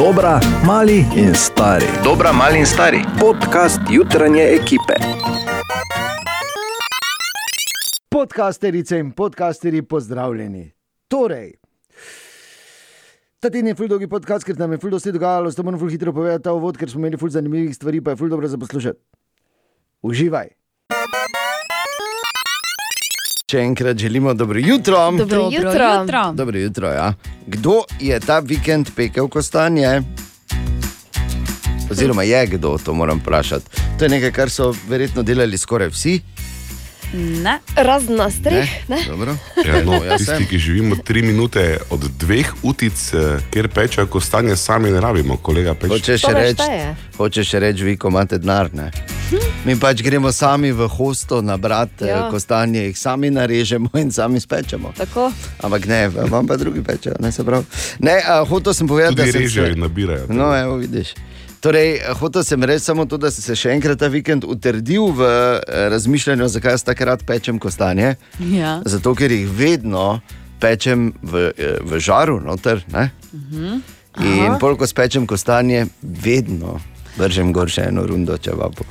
Dobra, mali in stari. Dobra, mali in stari. Podcast jutranje ekipe. Podcasterice in podcasteri, pozdravljeni. Torej, ta teden je ful dolgi podcast, ker nam je ful dosti dogajalo, zato moram ful hitro povedati ta uvod, ker smo imeli ful zanimivih stvari, pa je ful dobro za poslušati. Uživaj. Še enkrat želimo dobro jutro. Dobro jutro. jutro. Dobro jutro ja. Kdo je ta vikend pekel kostanje? Oziroma, je kdo, to moram vprašati. To je nekaj, kar so verjetno delali skoraj vsi. Ne. Razen na streh. Ne? Dobro. Ja, no, jaz tisti, ki živimo tri minute od dveh utic, eh, kjer pečejo kostanje, sami ne rabimo, kolega Peč. Hočeš reči, reči, vi, ko imate denar. Ne? Mi pač gremo sami v hosto nabrati Ja. ja. kostanje, jih sami narežemo in sami spečemo. Tako. Ampak ne, vam pa drugi pečejo, ne se pravi. Ne, a, hotel sem povedati, Tudi da sem režejo se- in nabirajo. No, evo, vidiš. Torej, hotel sem reči samo to, da sem se še enkrat ta vikend utrdil v eh, razmišljanju, zakaj jaz takrat pečem kostanje. Ja. Zato, ker jih vedno pečem v, eh, v žaru, noter. Uh -huh. In pol, ko spečem kostanje, vedno vržem gor še eno rundo čevabu.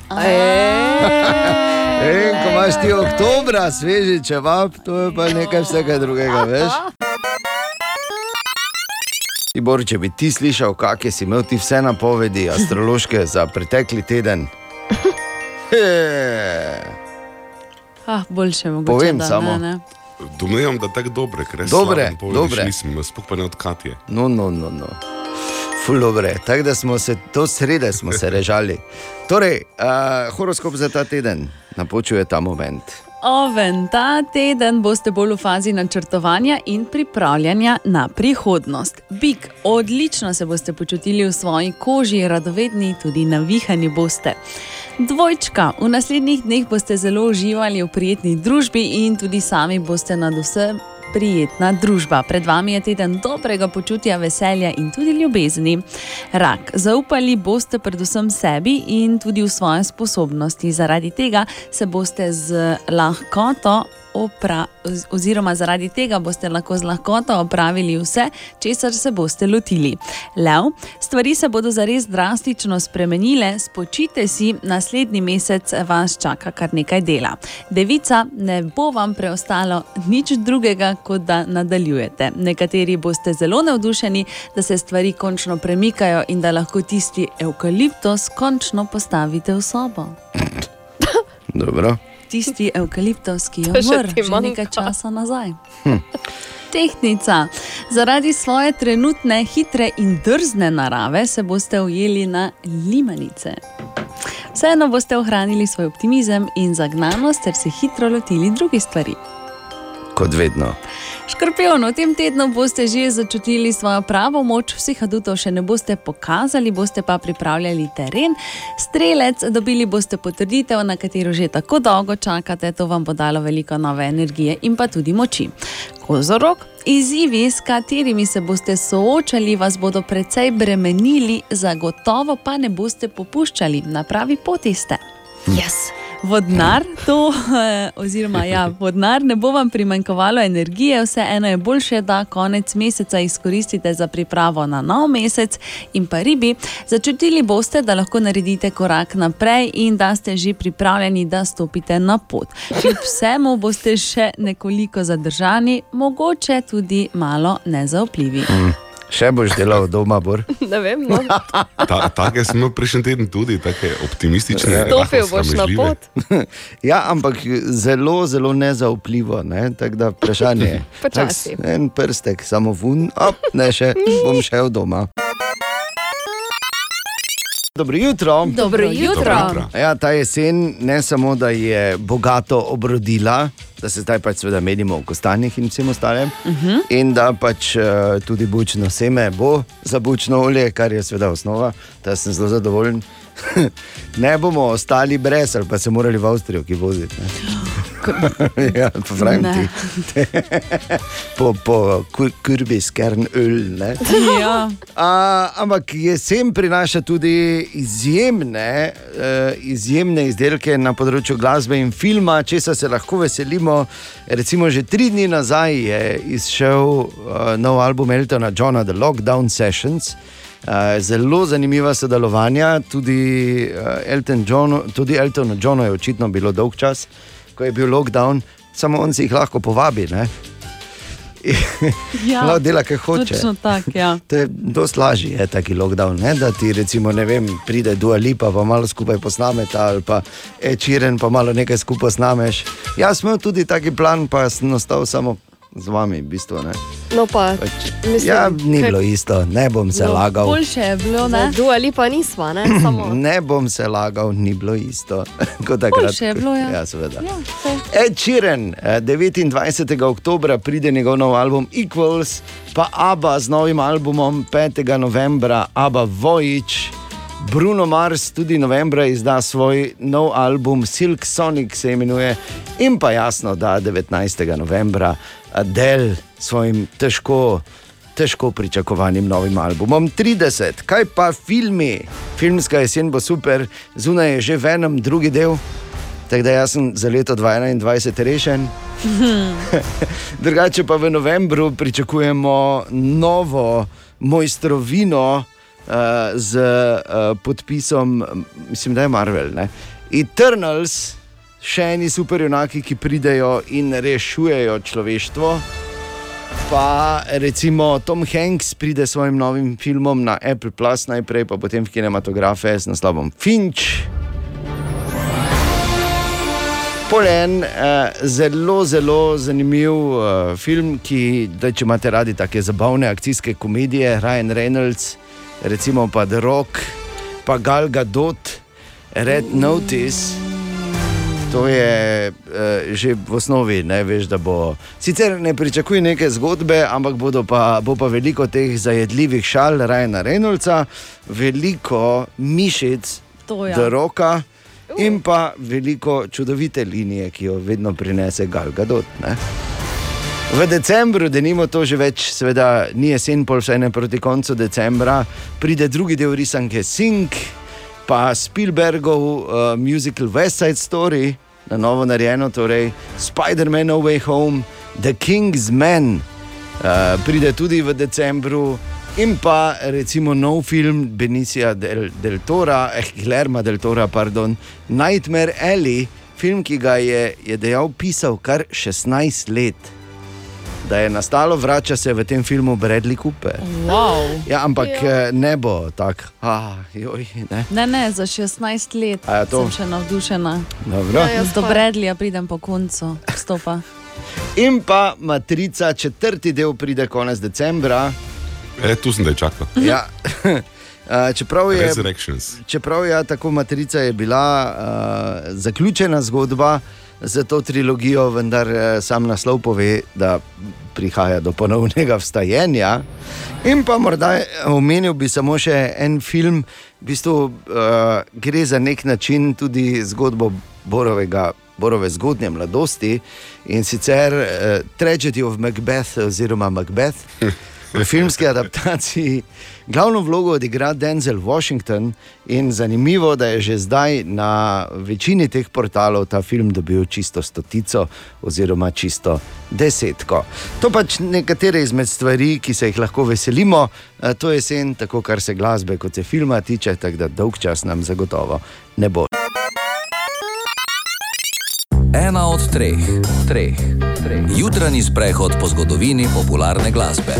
In ko imaš ti oktobra, sveži čevap, to je pa nekaj vsega drugega, veš. Tibor, če bi ti slišal, kakšne si imel ti vse napovedi astrološke za pretekli teden. He. Ah, boljše mogoče. Povem da, samo. Ne, ne. Domnevam, da tako dobre, ker res Dobre, povedeš, dobre. Nisem, sploh pa ne od Katje. No, no, no. no. Ful dobre. Tako da smo se to srede smo se režali. Torej, uh, horoskop za ta teden napočuje ta moment. Oven, ta teden boste bolj v fazi načrtovanja in pripravljanja na prihodnost. Bik, odlično se boste počutili v svoji koži, radovedni, tudi navihani boste. Dvojčka, v naslednjih dneh boste zelo uživali v prijetni družbi in tudi sami boste nad vse prijetna družba. Pred vami je teden dobrega počutja, veselja in tudi ljubezni. Rak, zaupali boste predvsem sebi in tudi v svoje sposobnosti. Zaradi tega se boste z lahkoto. Opra, oz- oziroma, zaradi tega boste lahko z lahkoto opravili vse, česar se boste lotili. Lev, stvari se bodo zares drastično spremenile, spočite si, naslednji mesec vas čaka kar nekaj dela. Devica, ne bo vam preostalo nič drugega, kot da nadaljujete. Nekateri boste zelo navdušeni, da se stvari končno premikajo in da lahko tisti evkaliptos končno postavite v sobo. Dobro. Tisti evkaliptos, ki je umrl že nekaj časa nazaj. Tehnica. Zaradi svoje trenutne hitre in drzne narave se boste ujeli na limanice. Vseeno boste ohranili svoj optimizem in zagnanost ter se hitro lotili drugih stvari. Kot vedno. Škorpion, v tem tednu boste že začutili svojo pravo moč, vseh adutov še ne boste pokazali, boste pa pripravljali teren. Strelec, dobili boste potrditev, na katero že tako dolgo čakate, to vam bo dalo veliko nove energije in pa tudi moči. Kozorok, izzivi, s katerimi se boste soočali, vas bodo precej bremenili, zagotovo pa ne boste popuščali, na pravi poti ste. Yes. Vodnar, to, eh, oziroma ja, vodnar, ne bo vam primanjkovalo energije, vseeno je boljše, da konec meseca izkoristite za pripravo na nov mesec in pa ribi. Začutili boste, da lahko naredite korak naprej in da ste že pripravljeni, da stopite na pot. Kljub vsemu boste še nekoliko zadržani, mogoče tudi malo nezaupljivi. Še boš delal doma, Bor. Ne vem, no. Ta, take sem imel prejšnji teden tudi, take optimistične. Stopil rahlo boš na pot. Ja, ampak zelo, zelo nezaupljivo. Ne? Tako da vprašanje je. En prstek, samo vun, op, ne še, bom šel doma. Dobro jutro. Dobro jutro. Dobro jutro. Ja, ta jesen ne samo, da je bogato obrodila, da se zdaj pač seveda menimo v kostanjih in vsem ostalem, uh -huh. in da pač uh, tudi bučno seme bo za bučno olje, kar je seveda osnova, da sem zelo zadovoljen. ne bomo ostali brez, ali pa se morali v Avstrijo, ki voziti. ja, Ne. ti. po po kur, kurbi skern öl. Ja. A, ampak jesen prinaša tudi izjemne, uh, izjemne izdelke na področju glasbe in filma, česa se lahko veselimo. Recimo, že tri dni nazaj je izšel uh, nov album Eltona Johna, The Lockdown Sessions. Uh, zelo zanimiva sodelovanja, tudi, uh, Elton John, tudi Eltonu Johnu je očitno bilo dolg čas, ko je bil lockdown, samo on si jih lahko povabi. Ne? Ja, Lahko dela, kaj hoče. Tako, ja. To je dosti lažje, je taki lockdown. Ne? Da ti recimo, ne vem, pride Dua Lipa, pa malo skupaj posnameš, ali pa Ečiren, pa malo nekaj skupaj snameš. Jaz sem imel tudi taki plan, pa sem ostal samo z vami, v bistvu. Ne? No, pa, Pač, mislim, ja, ni kaj- bilo isto, ne bom se No, lagal. Boljše je bilo, ne? Dua Lipa nisva, ne? Samo. Ne bom se lagal, ni bilo isto. Kot takrat. Boljše je bilo, ja. ja seveda. Ja, saj. Ed Sheeran, eh, 29. oktober pride njegov nov album Equals, pa Abba z novim albumom 5. novembra, Abba Vojič. Bruno Mars tudi novembra izda svoj nov album Silk Sonic, se imenuje, in pa jasno, da 19. novembra Adele s svojim težko, težko pričakovanim novim albumom 30. Kaj pa filmi? Filmska jesen bo super, zunaj je že venem drugi del. Tako da sem za leto 2021 rešen. Drugače pa v novembru pričakujemo novo mojstrovino uh, z uh, podpisom, mislim, da je Marvel. Ne? Eternals, še eni superjunaki, ki pridejo in rešujejo človeštvo. Pa recimo Tom Hanks pride s svojim novim filmom na Apple Plus, najprej pa potem v kinematografe s naslovom Finch. Polen, eh, zelo, zelo zanimiv eh, film, ki, da, če imate radi take zabavne akcijske komedije, Ryan Reynolds, recimo pa The Rock, pa Gal Gadot, Red Notice. To je uh, že v osnovi, ne veš, da bo. Sicer ne pričakuj neke zgodbe, ampak pa, bo pa veliko teh zajedljivih šal Rajna Reynoldsa, veliko mišic To ja. do roka in pa veliko čudovite linije, ki jo vedno prinese Gal Gadot. Ne? V decembru, da nimo to že več, seveda ni jesen, pol vse ne proti koncu decembra, pride drugi del risanke Sink, pa Spielbergov uh, musical West Side Story, na novo narejeno, torej Spider-Man No Way Home, The King's Man, uh, pride tudi v decembru. In pa recimo nov film Benicija del, del Tora, eh, Guillerma del Tora, pardon, Nightmare Alley, film, ki ga je, je dejal pisal kar 16 let. Da je nastalo, vrača se v tem filmu Bradley Cooper. Wow. Ja, ampak ja. ne bo tako, ah, joj, ne. Ne, ne, za 16 let A je to? sem še navdušena. Dobro. Ja, jaz Do Bradleya pridem po koncu, stopa. In pa Matrica, četrti del pride konec decembra. E, tu sem da čakal. Ja. Eh, Čeprav je, Resurrections. čeprav je tako Matrica je bila uh, zaključena zgodba za to trilogijo, vendar uh, sam naslov pove, da prihaja do ponovnega vstajenja. In pa morda eh, omenil bi samo še en film, v bistvu uh, gre za nek način tudi zgodbo Borovega. Borove zgodnje mladosti in sicer uh, Tragedy of Macbeth oziroma Macbeth. V filmski adaptaciji glavno vlogo odigra Denzel Washington in zanimivo, da je že zdaj na večini teh portalov ta film dobil čisto stotico oziroma čisto desetko. To pač nekatere izmed stvari, ki se jih lahko veselimo, to je jesen, tako kar se glasbe kot se filma tiče, tako da dolg čas nam zagotovo ne bo. Ena od treh, treh, treh. Jutranji sprehod po zgodovini popularne glasbe.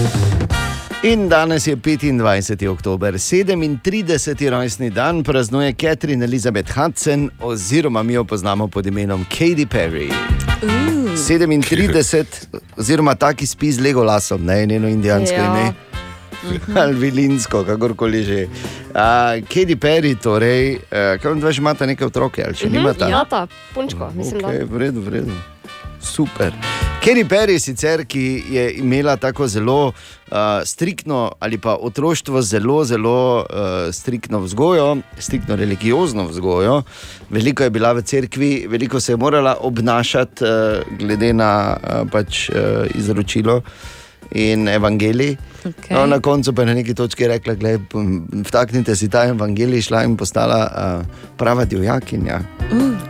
In danes je 25. oktober, 37. rojstni dan, praznuje Catherine Elizabeth Hudson, oziroma mi jo poznamo pod imenom Katy Perry. 37, oziroma taki spi z Legolasom, ne njeno indijansko Ja. ime. Ali vilinsko, kakorkoli že. Uh, Katy Perry, torej, uh, kaj vam dva že imata neke otroke ali še Mhm, nimata? Ja, ta punčko, mislim, Okay, v redu, v redu. Super. Katy Perry, sicer, ki je imela tako zelo uh, striktno ali pa otroštvo zelo, zelo uh, striktno vzgojo, striktno religiozno vzgojo, veliko je bila v cerkvi, veliko se je morala obnašati, uh, glede na uh, pač, uh, izročilo. In evangelij. Okej. No, na koncu pa je na neki točki rekla: p- Vtaknite si ta evangelij, šla in postala uh, prava divjakinja.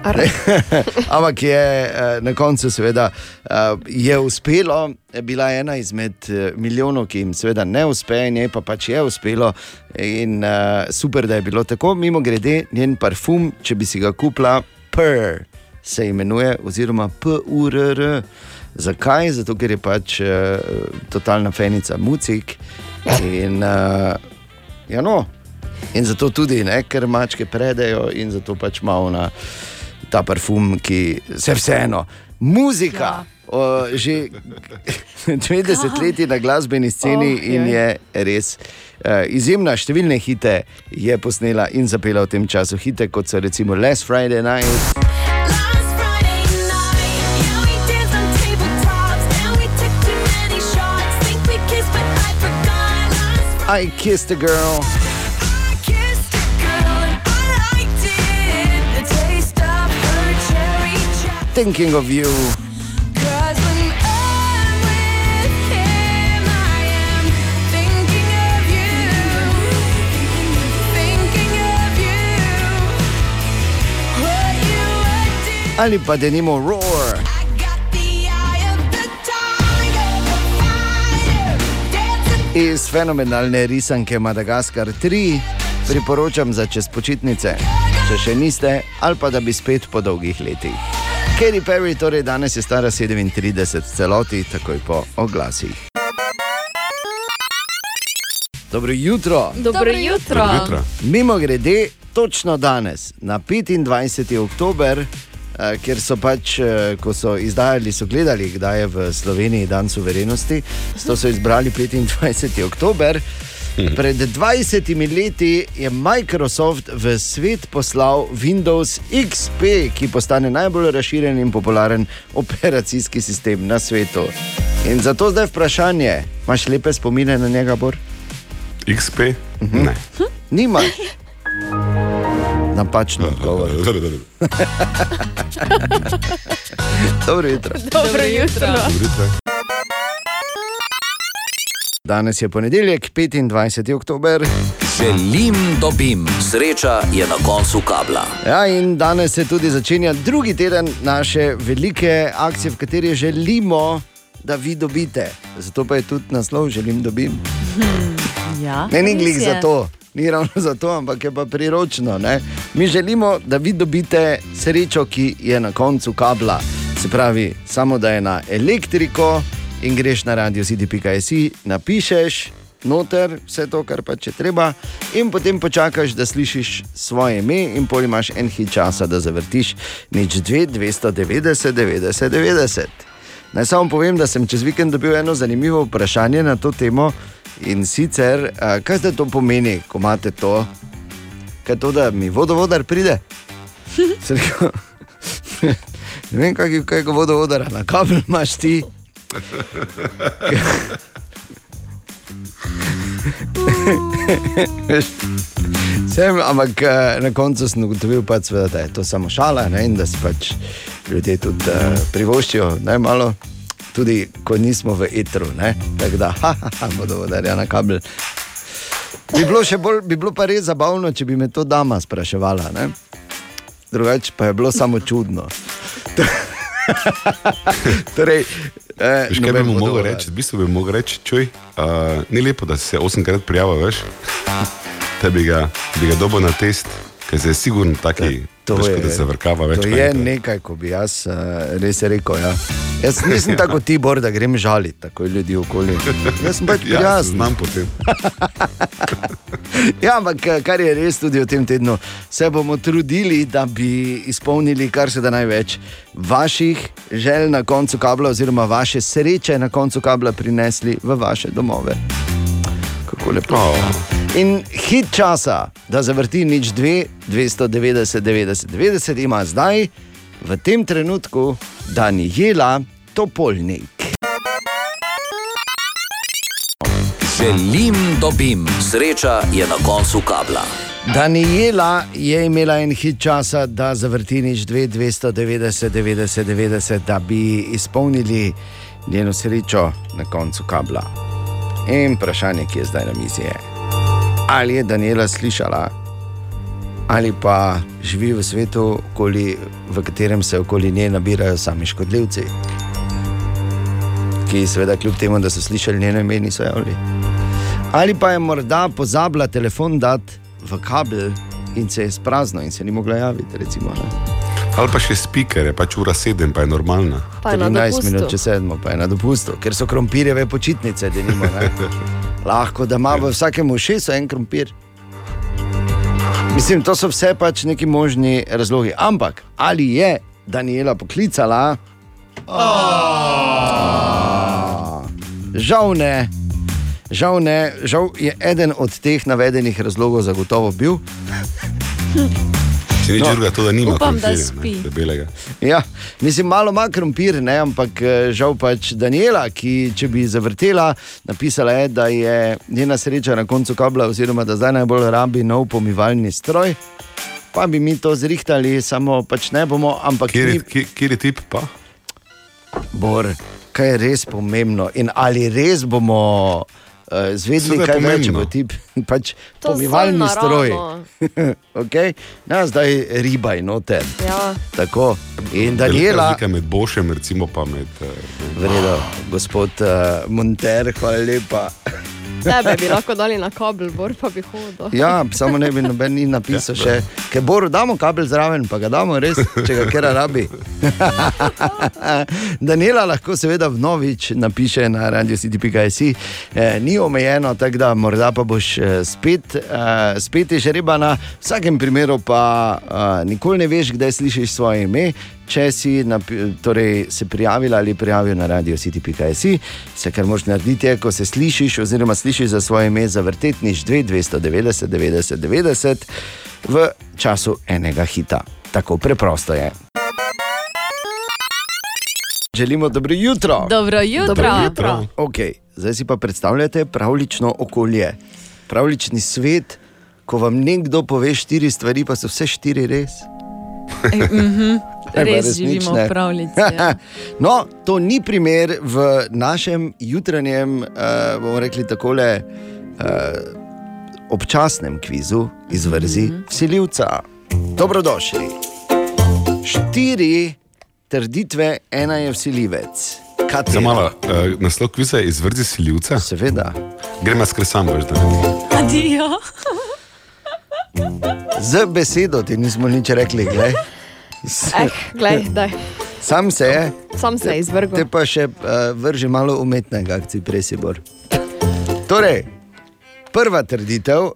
Ampak je eh, na koncu, seveda, eh, je uspelo, je bila ena izmed eh, milijonov, ki jim seveda ne uspe, njej pa pač je uspelo. In uh, super, da je bilo tako. Mimo grede, njen parfum, če bi si ga kupila, Purr se imenuje, oziroma PURR. Zakaj? Zato, ker je pač uh, totalna fenica mucik. In, uh, ja, no. in zato tudi, ne, ker mačke predejo in zato pač ima ona ta parfum, ki se vseeno, muzika. Ja. O, že dve desetletji na glasbeni sceni Oh, in je res uh, izjemna. Številne hite je posnela in zapela v tem času. Hite kot so recimo Last Friday Night, I Kissed a Girl, I kissed a girl, and I liked Iz fenomenalne risanke Madagaskar 3 priporočam za čez počitnice, če še niste, ali pa da bi spet po dolgih letih. Katy Perry torej danes je stara 37 v celoti, takoj po oglasih. Dobro jutro. Dobro jutro. Jutro. Mimo grede, točno danes, na 25. oktober, eh, ker so pač, eh, ko so izdajali, so gledali, kdaj je v Sloveniji dan suverenosti, zato so izbrali 25. oktober. Pred 20 leti je Microsoft v svet poslal Windows XP, ki postane najbolj razširjen in popularen operacijski sistem na svetu. In zato zdaj vprašanje, imaš lepe spomine na njega, Bor? XP? Ne. Nima. Napačno odgovor. Dobro jutro. Dobro jutro. Jutro. Danes je ponedeljek, 25. oktober. Želim, dobim, sreča je na koncu kabla. Ja, in danes se tudi začenja drugi teden naše velike akcije, v kateri želimo, da vi dobite. Zato pa je tudi naslov Želim, dobim. Ja, Ne, ni glih je. za to, ni ravno za to, ampak je pa priročno. Ne? Mi želimo, da vi dobite srečo, ki je na koncu kabla. Se pravi, samo da je na elektriko in greš na radio city.js, napišeš noter vse to, kar pa če treba, in potem počakaš, da slišiš svoje ime, in pol imaš en hit časa, da zavrtiš nič 2, 290, 90, 90. Naj samo povem, da sem čez vikend dobil eno zanimivo vprašanje na to temo. In sicer, kaj zdaj to pomeni, ko imate to, kaj to, da mi vodovodar pride? Rekel, ne vem, kaj je kaj vodovodar, na kabel imaš ti. Sem, ampak eh, na koncu sem ugotovil, pač, da je to samo šala ne, in da si pač ljudje tudi uh, privoščijo najmalo, tudi ko nismo v etru. ne. Tako da, ha, ha, bodo vodarja na kabel. Bi bilo, bolj, bi bilo pa res zabavno, če bi me to dama spraševala. Ne? Drugače pa je bilo samo čudno. torej, eh, Veš, kaj bi mu mogel reči? V bistvu bi mu mogel reči, čuj, uh, ni lepo, da se osemkrat prijavil, veš, te bi ga, bi ga dobil na test, ker se je sigurno taki, To težko, je- da se vrkava več. To je enkrat. nekaj, ko bi jaz uh, res rekel. Ja. Jaz nisem tako ti, Bor, da grem žaliti tako ljudi okoli. Jaz sem pač Ja, prijazen. znam potem. Ja, ampak eh, kar je res tudi v tem tednu, se bomo trudili, da bi izpolnili kar se da največ vaših želj na koncu kabla, oziroma vaše sreče na koncu kabla prinesli v vaše domove. Kako lepo. Oh. In hit časa, da zavrti nič 2, 290, 90, 90, ima zdaj, v tem trenutku, Daniela Topolnik. Želim, dobim, sreča je na koncu kabla. Daniela je imela en hit časa, da zavrti nič 2, 290, 90, 90, da bi izpolnili njeno srečo na koncu kabla. In vprašanje, ki je zdaj na mizi, je, ali je Daniela slišala, ali pa živi v svetu, okoli, v katerem se okoli nje nabirajo sami škodljivci, ki seveda kljub temu, da so slišali njeno ime, niso javili. Ali pa je morda pozabila telefon dati v kabel in se je sprazno in se ni mogla javiti. Recimo, ne. Ali pa še speaker, je pač ura sedem, pa je normalna. Pa je na 13 dopustu. minut čez sedmo, pa je na dopustu, ker so krompirjeve počitnice, da nima. Lahko da ima v vsakem ušesu en krompir. Mislim, to so vse pač neki možni razlogi. Ampak ali je Daniela poklicala? Oh. Žal ne. Žal ne, žal je eden od teh navedenih razlogov zagotovo bil. Če ni No. drugega, to da nima Upam, da krompirja, spi. ne, debelega. Ja, mislim, malo ima krompir, ne, ampak eh, žal pač Daniela, ki če bi zavrtela, napisala je, da je njena sreča na koncu kabla, oziroma da zdaj najbolj rabi nov pomivalni stroj. Pa bi mi to zrihtali, samo pač ne bomo, ampak Kjer, ni je- kje- kjer je tip pa? bor, kaj je res pomembno in ali res bomo. Uh, zvedeli, Seveda je kaj več pomembno. bo ti pač To pomivalni stroj. okay? Na zdaj ribaj noter. Ja. Tako. In Daniela, razlika med Bošem, recimo pa med. Uh, Vredo, gospod uh, Monter, hvala lepa. Tebe bi lahko dali na kabel, bor pa bi hodil. Ja, samo ne bi noben ni napisal še, ker boru damo kabel zraven, pa ga damo res, če ga kera rabi. Daniela lahko seveda vnovič napiše na radiocity.js, eh, ni omejeno, tako da morda pa boš eh, spet, eh, spet je žrebana, v vsakem primeru pa eh, nikoli ne veš, kdaj slišiš svoje ime. Če si napi- torej, se prijavila ali prijavil na radio city.js, vse kar moraš narediti, je, ko se slišiš, oziroma slišiš za svoje ime, zavrteti nič 2, 290, 90, 90 v času enega hita. Tako preprosto je. Želimo dobro jutro. Dobro jutro. Dobro jutro. Okay, zdaj si pa predstavljate pravlično okolje, pravlični svet, ko vam nekdo pove štiri stvari, pa so vse štiri res. Ne, pa Res živimo v pravljici. Ja. no, to ni primer v našem jutranjem, uh, bomo rekli takole, uh, občasnem kvizu iz vrzi mm -hmm. Vsiljivca. Dobrodošli. Štiri trditve, ena je vsiljivec. Za Katera? malo, uh, naslov kviza je izvrzi siljivca. Seveda. Gremo skresam, veš, da ne. Adijo. Z besedo ti nismo nič rekli, glej. Eh, glej, daj. Sam se je, Sam se je te izvrgel. pa še uh, vrži malo umetnega, akci presibor. Torej, prva trditev,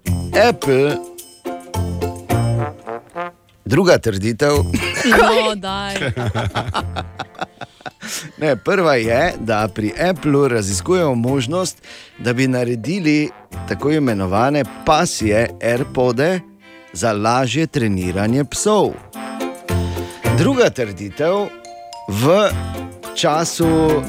Apple, druga trditev, No, daj. ne, prva je, da pri Appleu raziskujejo možnost, da bi naredili tako imenovane pasije AirPode za lažje treniranje psov. Druga trditev, v času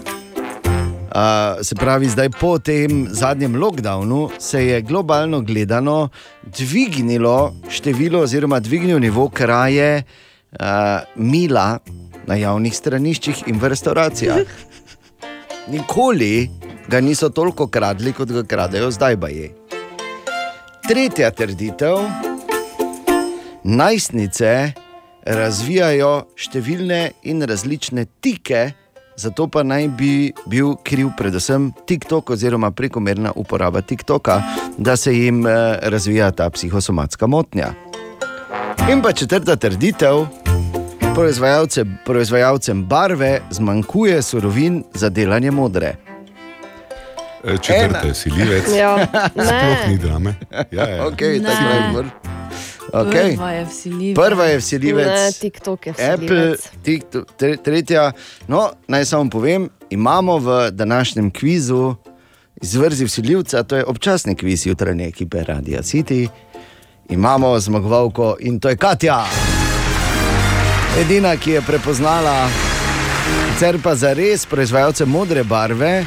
Uh, se pravi, zdaj po tem zadnjem lockdownu se je globalno gledano dvignilo število, oziroma dvignil nivo kraje uh, mila na javnih straniščih in v restauracijah. Nikoli ga niso toliko kradli, kot ga kradejo zdaj, pa je. Tretja trditev. Najstnice razvijajo številne in različne tike, zato pa naj bi bil kriv predvsem TikTok oziroma prekomerna uporaba TikToka, da se jim eh, razvija ta psihosomatska motnja. In pa četrta trditev. Proizvajalce, proizvajalcem barve zmanjkuje surovin za delanje modre. E, Četrta je siljivec. Ja, Sploh ni ne. drame. Ja, ja. Okay, Ne. Okay. Prva je vsiljiva. Prva je Ne, vsiljivec. TikTok je Apple, vsiljivec. TikTok, tre, tretja. No, naj samo povem, imamo v današnjem kvizu izvrzi vsiljivca, to je občasni kviz jutranje ekipe Radia City. Imamo zmagovalko in to je Katja. Edina, ki je prepoznala, sicer pa za res proizvajalce modre barve.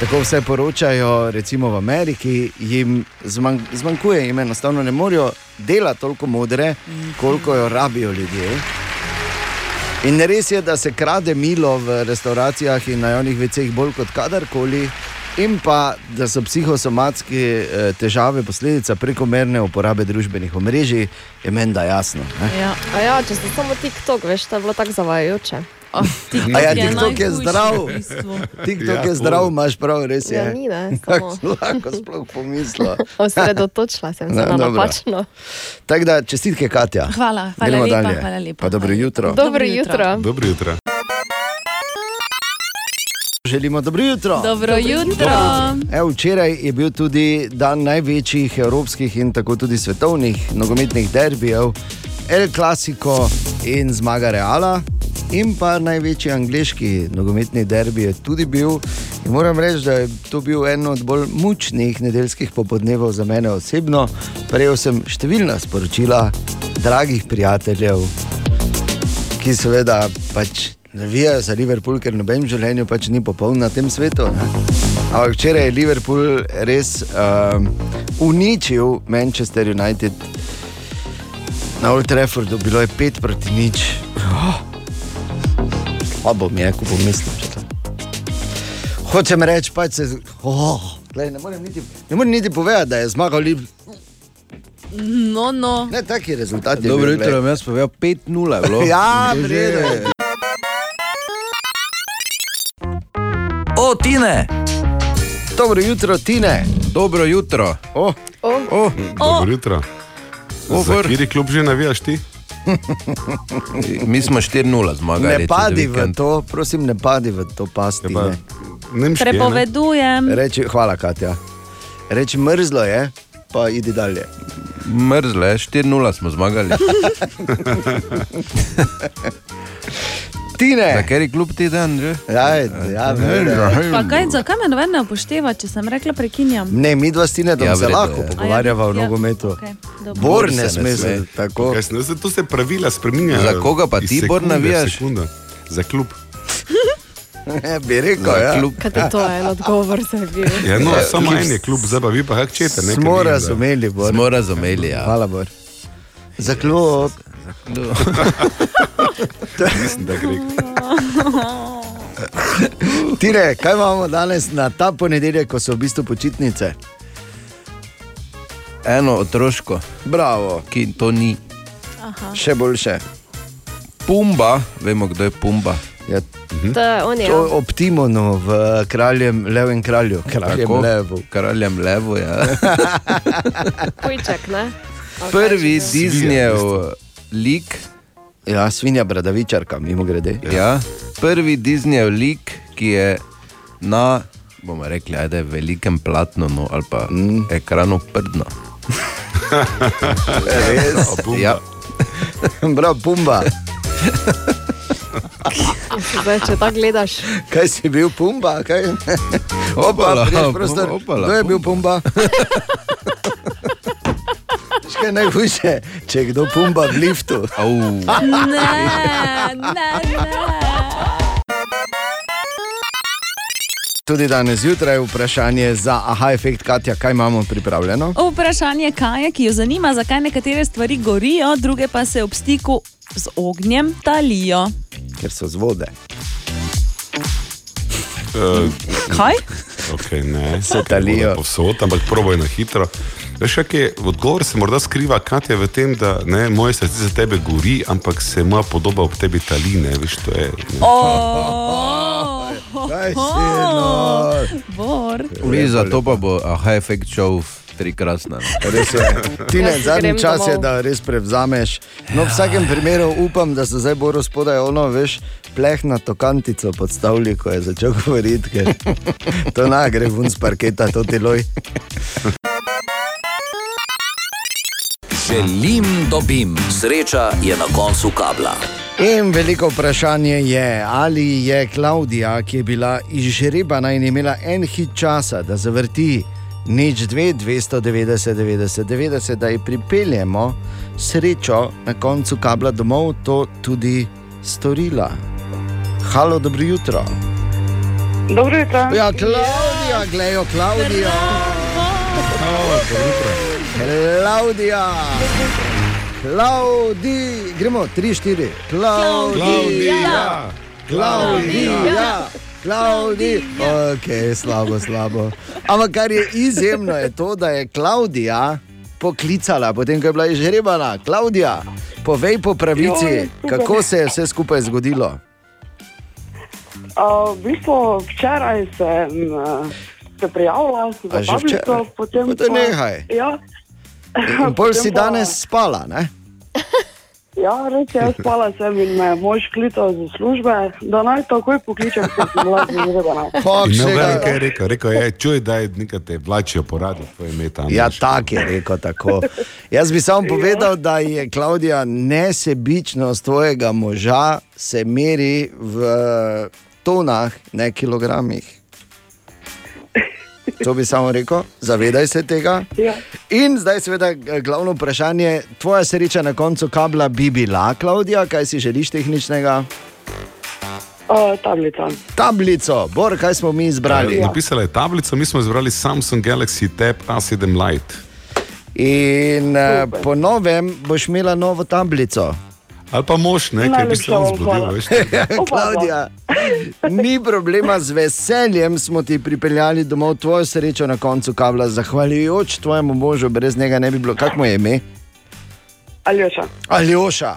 Tako vse poročajo, recimo v Ameriki, jim zmanj, zmanjkuje, jim enostavno ne morejo delati toliko modre, koliko jo rabijo ljudje. In res je, da se krade milo v restauracijah in na javnih veceh bolj kot kadarkoli. In pa, da so psihosomatske eh, težave posledica prekomerne uporabe družbenih omrežij, je meni da jasno. Ne? Ja. Ja, če ste samo TikTok, veš, to je bilo tako zavajajoče. Oh, TikTok A ja, je TikTok je najhujši zdrav. v bistvu. TikTok Ja, je zdrav, imaš prav, res je. Ja, ni, ne, Kako lahko sploh pomislila. Osredotočila sem se No, na dobro. napačno. Tako da čestitke, Katja. Hvala, hvala Gremo lepa, dalje. hvala lepa. Pa dobro jutro. Dobro jutro. Dobro jutro. Želimo dobro jutro. Dobro jutro. Evo, včeraj je bil tudi dan največjih evropskih in tako tudi svetovnih nogometnih derbijev, El Clasico in zmaga Reala. In pa največji angliški nogometni derbi je tudi bil. In moram reči, da je to bil en od bolj mučnih nedeljskih popodnevov za mene osebno. Prejel sem številna sporočila dragih prijateljev, ki seveda pač navijajo za Liverpool, ker noben v življenju pač ni popoln na tem svetu. Ne? Ampak včeraj je Liverpool res um, uničil Manchester United na Old Traffordu, bilo je 5 proti nič. Oh. Slabo mi je, ko pomislim. če to- Hočem reči, pač se. Oh, glej, ne morem niti, ne morem niti povedati, da je zmagal Liverpool. No, no. Ne, taki rezultat je. Dobro jutro, vam jaz povedal 5-0 je bilo. Ja, vredno. O, Tine! Dobro jutro, Tine. Dobro jutro. Oh, Oh, Dobro jutro. Za Over. kateri klub že navijaš ti? mi smo 4-0 zmagali. ne padi v to, prosim, ne padi v to pasti. Pa Ne. Nemški, je, ne? Prepovedujem. Reči, hvala, Katja. Reči mrzlo je, pa idi dalje. Mrzle, 4-0 smo zmagali. Za Tine, kateri klub ti dan že? ja, ja, ne, Pa kaj, zakaj me noben ne upošteva, če sem rekla prekinjam? ne, mi dva stine, da Ja, ja, se lahko je. pogovarjava A o ja, nogometu. okej, dobro. Bor ne sme se tako. Kaj, se- to se pravila spremenjajo. Za koga pa ti, Bor, sekunde v navijaš? sekundo. Za klub. Ja, bi rekel, Za ja. klub. Kaj ti to je en odgovor za bil? Ja, no, samo en je klub, zdaj pa vi pa kak čete. ne, ker Smo da- razumeli, Bor. Smo razumeli, ja. Hvala, Bor. Za klub. Mislim, da gre. Tine, kaj imamo danes na ta ponedeljek, ko so v bistvu počitnice? Eno otroško, Bravo, ki to ni. še boljše. Pumba, vemo kdo je Pumba. Ja, To je on je. to ob Timonu v kraljem Levem kralju, kraljem Tako, Levu. Kraljem Levo, ja. Pujček, ne? Ali kaj Prvi že? Disneyev lik, Ja, svinja bradavičarka, mimo grede. ja, prvi Disneyev lik, ki je na, bomo rekli, ajde, velikem platnu no, ali pa mm. ekranu prdno. Res, Ja, prav, pumba. Zdaj, če tako gledaš, Kaj si bil, pumba? Kaj? Opa, Opala, prostor. opala, Kdo je bil pumba? Veš, Kaj je najhujše, če je kdo pumba v liftu. au. Ne, ne, ne. Tudi danes zjutraj vprašanje za aha efekt Katja, kaj imamo pripravljeno. Vprašanje Kaja, ki jo zanima, zakaj nekatere stvari gorijo, druge pa se ob stiku z ognjem talijo. Ker so z vode. Uh, Kaj? okay, ne, Se talijo. Povsod, ampak proboj na hitro. Veš, kak je odgovor se morda skriva, Katja, v tem, da ne, moje srce za tebe gori, ampak se moja podoba ob tebi tali. Ne, veš, to je, ne. Oh, Kaj si. Vi za to pa bo aha efekt šel v trikrasna. Res je. Ti ne, Jaz zadnji čas je, domov. da res prevzameš. No, v vsakem primeru upam, da so zdaj bolj spodaj ono, veš, plehnato kantico podstavili, ko je začel govoriti, ker to na gre vun z parketa, to ti loj. Želim, dobim. Sreča je na koncu kabla. In veliko vprašanje je, ali je Klaudija, ki je bila izžrebana in imela en hit časa, da zavrti nič 2, 290, 90, 90, da ji pripeljemo srečo na koncu kabla domov, to tudi storila. Halo, dobro jutro. Dobro jutro. Ja, Klaudija, glejo, Klaudija. Klaudija. Klaudi, gremo, tri, štiri. Klaudija, Klaudija, Klaudija. Ok, slabo, slabo. Ampak kar je izjemno, je to, da je Klaudija poklicala, potem ko je bila izžrebana. Klaudija, povej po pravici, Joj, kako se je vse skupaj zgodilo. Uh, v bistvu včeraj sem uh, se prijavila za A že tablico, včeraj? potem Pa to nehaj. Ja, In pol si danes spala, ne? ja, res je, spala sem in me je mož klical za službe, da naj takoj pokličem, ker sem bila zvedena. Fak, ne še vem, ga- kaj je rekel. Rekel je, čuj, da je nekaj te vlačijo po radu, tvoje ime tam. Ja, tako je rekel. Tako. Jaz bi samo povedal, da je Klaudija nesebičnost tvojega moža se meri v tonah, ne kilogramih. To bi samo rekel, zavedaj se tega. Ja. In zdaj, seveda, g- glavno vprašanje, tvoja sreča na koncu kabla bi bila, Klaudija, kaj si želiš tehničnega? Uh, tablica. Tablico, Bor, kaj smo mi izbrali. Napisala je tablico, mi smo izbrali Samsung Galaxy Tab A7 Lite. In uh, po novem boš imela novo tablico. Ali pa mož, ne, ki bi se on zbudil. Klaudija, ni problema, z veseljem smo ti pripeljali domov tvojo srečo na koncu kabla, zahvaljujoč tvojemu možu, brez njega ne bi bilo. Kako mu je ime? Aljoša. Aljoša.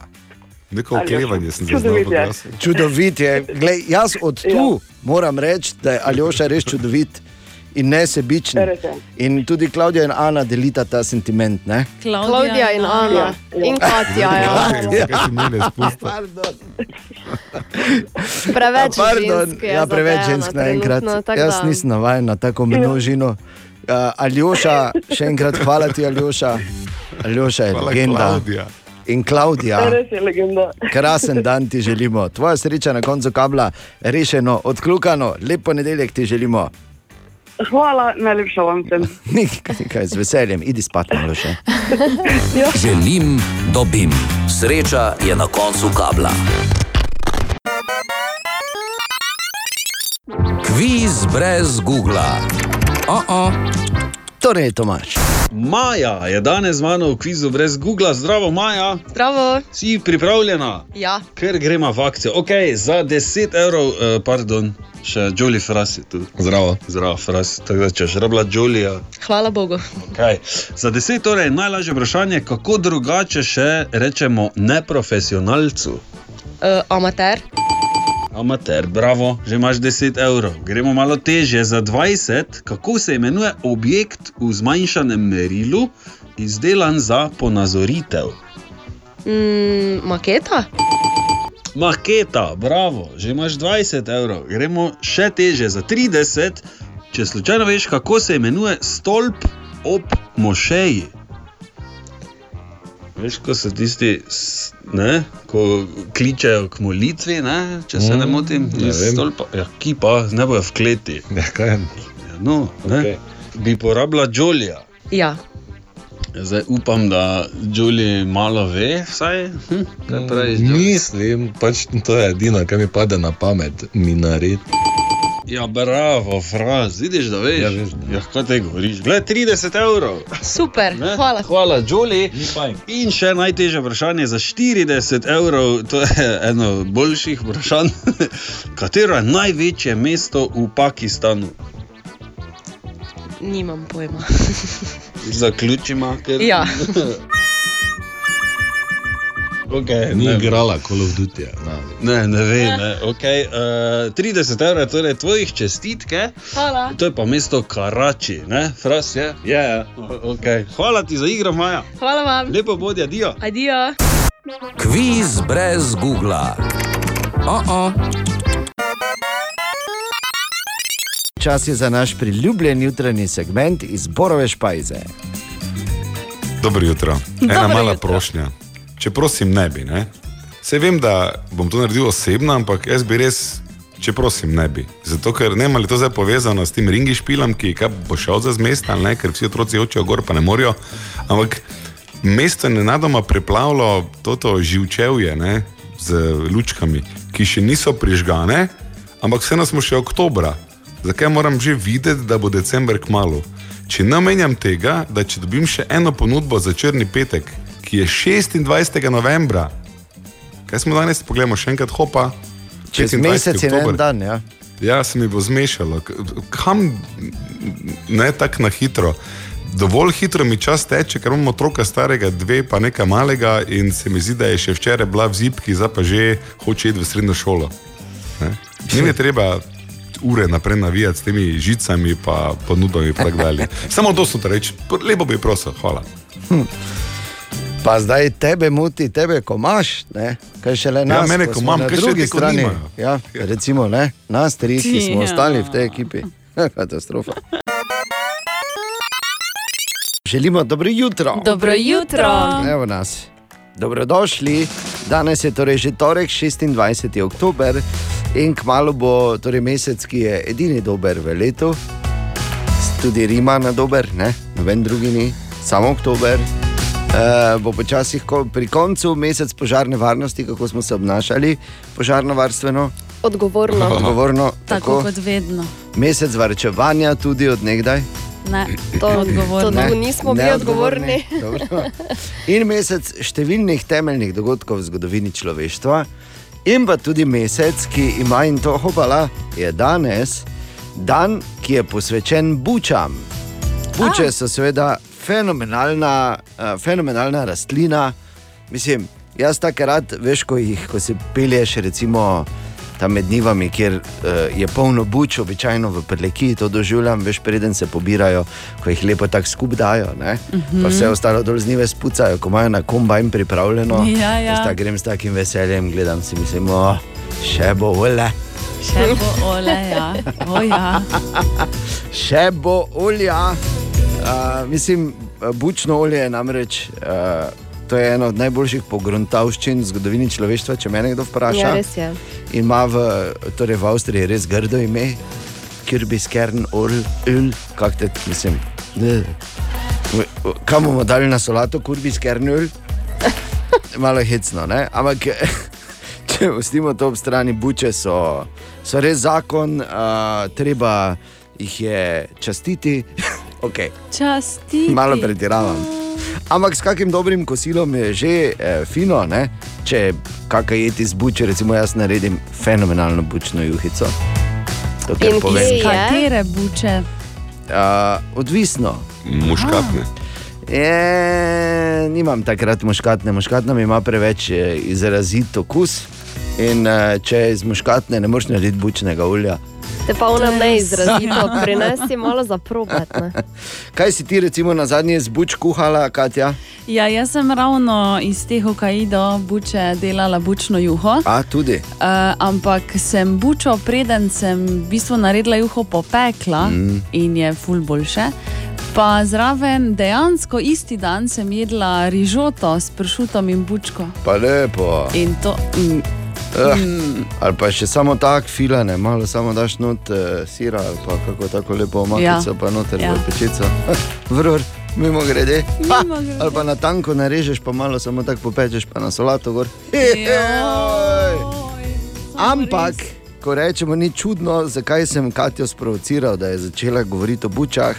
Neko Aljoša. oklevanje sem zaznal Čudovit v je. glasu. Čudovit je. Glej, jaz od tu moram reči, da je Aljoša res čudovit in je. In tudi Klaudija in Ana delita ta sentiment. Ne? Klaudija in Ana in Katja. Ja. Kaj si mene spustil? Pardon. Preveč Pardon, žensk ja, preveč žensk naenkrat. Jaz nisem navaden na tako množino. Uh, Aljoša, še enkrat hvala ti, Aljoša. Aljoša je Hvala, legenda. Klaudija. In Klaudija, krasen dan ti želimo. Tvoja sreča na koncu kabla, rešeno, odkljukano, lep ponedeljek ti želimo. Hvala, najlepša vam sem. Nekaj z veseljem, idi spat, Aljoša. Želim, dobim. Sreča je na koncu kabla. Kviz brez Google. Oh -oh. Torej, Tomaš. Maja je danes z mano v kvizu brez Google. Zdravo, Maja, Zdravo. si pripravljena? Ja. Ker gremo v akcijo. Ok, za 10 evrov, uh, pardon, še Jolly Fras je tu. Zdravo. Zdravo, Fras. Tako da češ rabla Jolija. Hvala Bogu. Okay. Za 10 torej najlažje vprašanje, kako drugače še rečemo neprofesionalcu. Uh, amater. Amater, bravo, že imaš 10 evrov. Gremo malo težje, za 20, kako se imenuje objekt v zmanjšanem merilu, izdelan za ponazoritev. Mm, maketa. Maketa, bravo, že imaš 20 evrov. Gremo še težje, za 30, če slučajno veš, kako se imenuje stolp ob mošeji. Veš, ko so tisti, ne, ko kličejo k molitvi, ne, če se ne Mm, motim, ne stolpa, ja, ki pa ne bojo v kleti. Ja, kaj? Ja, no, ne, Okej. Bi porabila Jolija. Ja. Zdaj upam, da Jolij malo ve, vsaj. Hm, kaj Jolij? Mislim, pač to je edino, kar mi pade na pamet, minaret. Ja, bravo, fraz, vidiš, da veš. Ja, veš, da. ja kaj te govoriš? Gled, 30 evrov. Super. Ne? Hvala. Hvala, Jolly. In še najtežje vprašanje za 40 evrov, to je eno boljših vprašanj. Katero je največje mesto v Pakistanu? Nimam pojma. Zaključimo, ker. Ja. Okay, Ni ne, igrala Call of Duty. Na. ne, ne ve. Ne. Okay, uh, 30 evrov, torej tvojih čestitke. Hvala. To je pa mesto Karači, ne, Fras je? Ja, ja. Okay. Hvala ti za igro, Maja. Hvala vam. Lepo bodi, adijo. Adijo. Kviz brez Google. Oh -oh. Čas je za naš priljubljen jutranji segment iz Borove špajze. Dobro jutro. Ena Dobro mala jutro. prošnja. Če prosim, ne bi. Ne? Se vem, da bom to naredil osebno, ampak jaz bi res, če prosim, ne bi. Zato, ker ne ali to zdaj povezano s tem ringi špilom, ki bo šel za mesta, ali ne, ker vsi otroci hočejo gor, pa ne morajo. Ampak mesto je nenadoma preplavilo toto živčevje ne, z lučkami, ki še niso prižgane, ampak vseeno smo še oktobra. Zakaj moram že videti, da bo december kmalo? Če ne menjam tega, da če dobim še eno ponudbo za črni petek, ki je 26. novembra. Kaj smo danes, poglejmo še enkrat, hopa. Čez 26. mesec in en oktober. dan, ja. Ja, se mi bo zmešalo. Kam ne tako na hitro? Dovolj hitro mi čas teče, ker imamo otroka starega, dve pa nekaj malega, in se mi zdi, da je še včeraj bila v zipki, zdaj pa že hoče iti v srednjo šolo. Ne? Ni mi treba ure naprej navijati s temi žicami, pa ponudbami in tako dalje. Samo to te reči, lepo bi prosil, hvala. Pa zdaj tebe muti, tebe, ko imaš, ne? kaj še le nas. Ja, mene, ko imam, na kaj še drugi ko strani. Ja, recimo, ne? nas tri, ki smo Ja. ostali v tej ekipi. Katastrofa. Želimo dobro jutro. Dobro jutro. Evo nas. Dobrodošli. Danes je torej že torek, 26. oktober in kmalo bo torej mesec, ki je edini dober v letu. Tudi Rima na dober, ne? noben drugi ni, samo oktober. Uh, bo počasi pri koncu mesec požarne varnosti, kako smo se obnašali, požarno varstveno, Odgovorno. odgovorno, Tako tako. kot vedno. Mesec varčevanja tudi od nekdaj. Ne, To, odgovorno. to tu nismo bili odgovorni. Dobro. In mesec številnih temeljnih dogodkov v zgodovini človeštva, in pa tudi mesec, ki ima in to hopala, je danes dan, ki je posvečen bučam. Buče so seveda fenomenalna, uh, fenomenalna rastlina. Mislim, jaz tako rad, veš, ko jih, ko se pelješ, recimo. Tam med njivami, kjer uh, je polno buč, običajno v prleki, to doživljam, veš, preden se pobirajo, ko jih lepo tako skup dajo, uh -huh. pa vse ostalo dol z njive spucajo, ko imajo na kombajn pripravljeno. Ja, ja. Tako grem s takim veseljem, gledam si mislim, oh, še bo ole, Še bo ole, ja. O, ja. še bo olja. Uh, mislim, bučno olje je namreč. Uh, To je ena od najboljših pogruntavščin v zgodovini človeštva, če me kdo vpraša. Ja, res je. In ima v, torej v Avstriji res grdo ime, Kirbiskern Öl, kako te mislim. ne. Kam bomo dali na solato, Kirbiskern Öl? Malo hecno, ne? ampak če pustimo to ob strani, buče so, so res zakon, uh, treba jih je častiti. Okay. Časti. Malo pretiravam. Ampak s kakim dobrim kosilom je že eh, fino, ne? če kakaj jeti z buče, recimo jaz naredim fenomenalno bučno juhico. To, kar In povem. je? Katere buče? Uh, odvisno. Muškatne. Je, nimam takrat muškatne, muškatna ima preveč eh, izrazit okus. In eh, če iz muškatne, ne moreš narediti bučnega olja. Te pa ona ne izrazito, prinesi malo za probat. ne. Kaj si ti recimo na zadnje z buč kuhala, Katja? Ja, jaz sem ravno iz teh Hokkaido buče delala bučno juho. A, tudi. Uh, ampak sem bučo, preden sem v bistvu naredila juho popekla mm. in je ful boljše. Pa zraven dejansko isti dan sem jedla rižoto s pršutom in bučko. Pa lepo. In to, mm, Uh, ali pa še samo tako filane, malo samo daš not uh, sira ali pa kako tako lepo omakico, Ja. pa noter Ja. ja. pečico. Vror, mimo grede. Ha, Mimogrede. ali pa na tanko narežeš, pa malo samo tako popečeš, pa na solato gor. Joj, Ampak, ko rečemo, ni čudno, zakaj sem Katijo sprovociral, da je začela govoriti o bučah.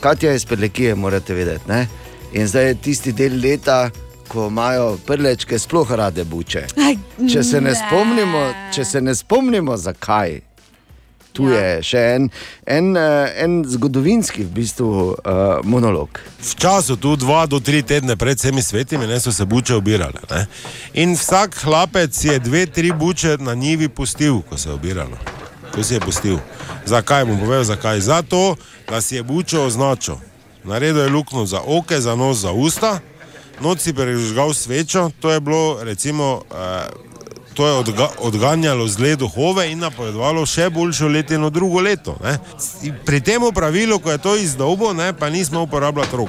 Katja je iz Pelekije, morate vedeti. Ne? In zdaj je tisti del leta, ko imajo prlečke sploh rade buče. Če se ne spomnimo, če se ne spomnimo zakaj. Tu Ja. je še en, en, eh, en zgodovinski v bistvu, uh, monolog. V času tu dva do tri tedne pred vsemi svetimi ne, so se buče obirale. Ne. In vsak hlapec je dve, tri buče na njivi pustil, ko se je obiralo. Ko si je pustil. Zakaj bom povedal, zakaj? Zato, da si je bučo označil. Naredil je luknjo za oke, za nos, za usta, noč si prežgal svečo, to je bilo recimo. Eh, To je odga odganjalo zle duhove in napovedovalo še boljšo letino drugo leto. Ne. Pri tem pravilu, ko je to izdolbo, ne, pa nismo uporabljali rok.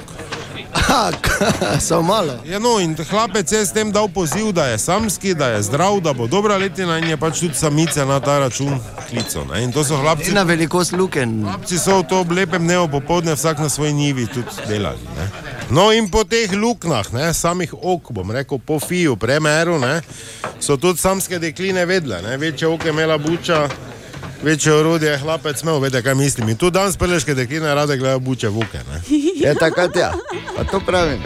Samo malo. Ja, no, in hlapec je s tem dal poziv, da je samski, da je zdrav, da bo dobra letina in je pač tudi samice na ta račun klical. ne. In to so hlapci. Na velikost luken. Hlapci so v to lepem dnevu popoldne vsak na svoj njivi tudi delali. Ne. No in po teh luknjah, ne, samih ok, bom rekel, po fiju, premeru, ne, so tudi samske dekline vedle. Ne. Večje oke imela buča, Večje orodje, hlapec smel, veste, kaj mislim. In tu danes peleške dekline rade gledajo buče vuke. Ne? Je takrat, ja. Pa to pravim.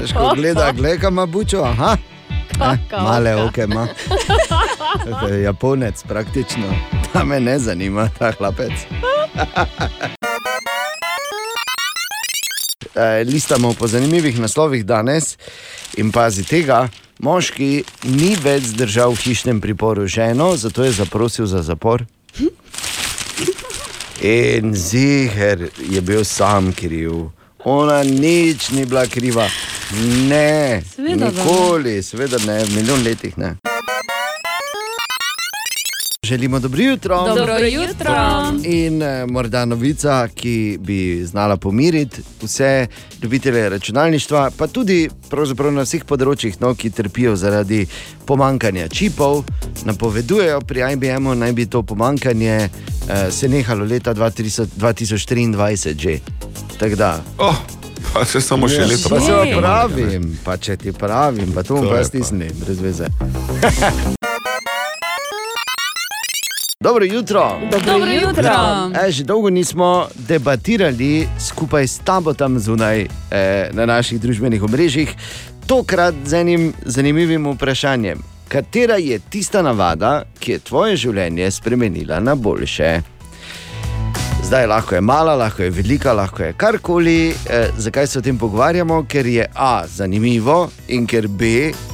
Veš, ko gleda, gleda, ima bučo, aha. Eh, Kaka male oka. oke ima. Je Japonec praktično. Ta me ne zanima, ta hlapec. Eh, Listamo po zanimivih naslovih danes in pazi tega. Moški ni več zdržal v hišnem priporu ženo, zato je zaprosil za zapor. In ziger je bil sam kriv. Ona nič ni bila kriva. Ne, Seveda, da ne. nikoli, seveda ne, v milijon letih ne. Želimo dobro jutro. Dobro jutro. In eh, morda novica, ki bi znala pomiriti vse ljubitelje računalništva, pa tudi na vseh področjih, no, ki trpijo zaradi pomankanja čipov. Napovedujejo pri IBM-u, naj bi to pomankanje eh, se nehalo leta 2000 2023 že. Tako da. Oh, pa še samo še leto. Pa manjka, ne. pravim, pa če ti pravim, pa to bom pa. stisnil, brez veze. Dobro jutro. Dobro jutro. E, že dolgo nismo debatirali skupaj s tabo tam zunaj eh, na naših družbenih omrežjih, tokrat z enim zanimivim vprašanjem. Katera je tista navada, ki je tvoje življenje spremenila na boljše? Zdaj lahko je mala, lahko je velika, lahko je karkoli. Eh, zakaj se o tem pogovarjamo? Ker je A zanimivo in ker B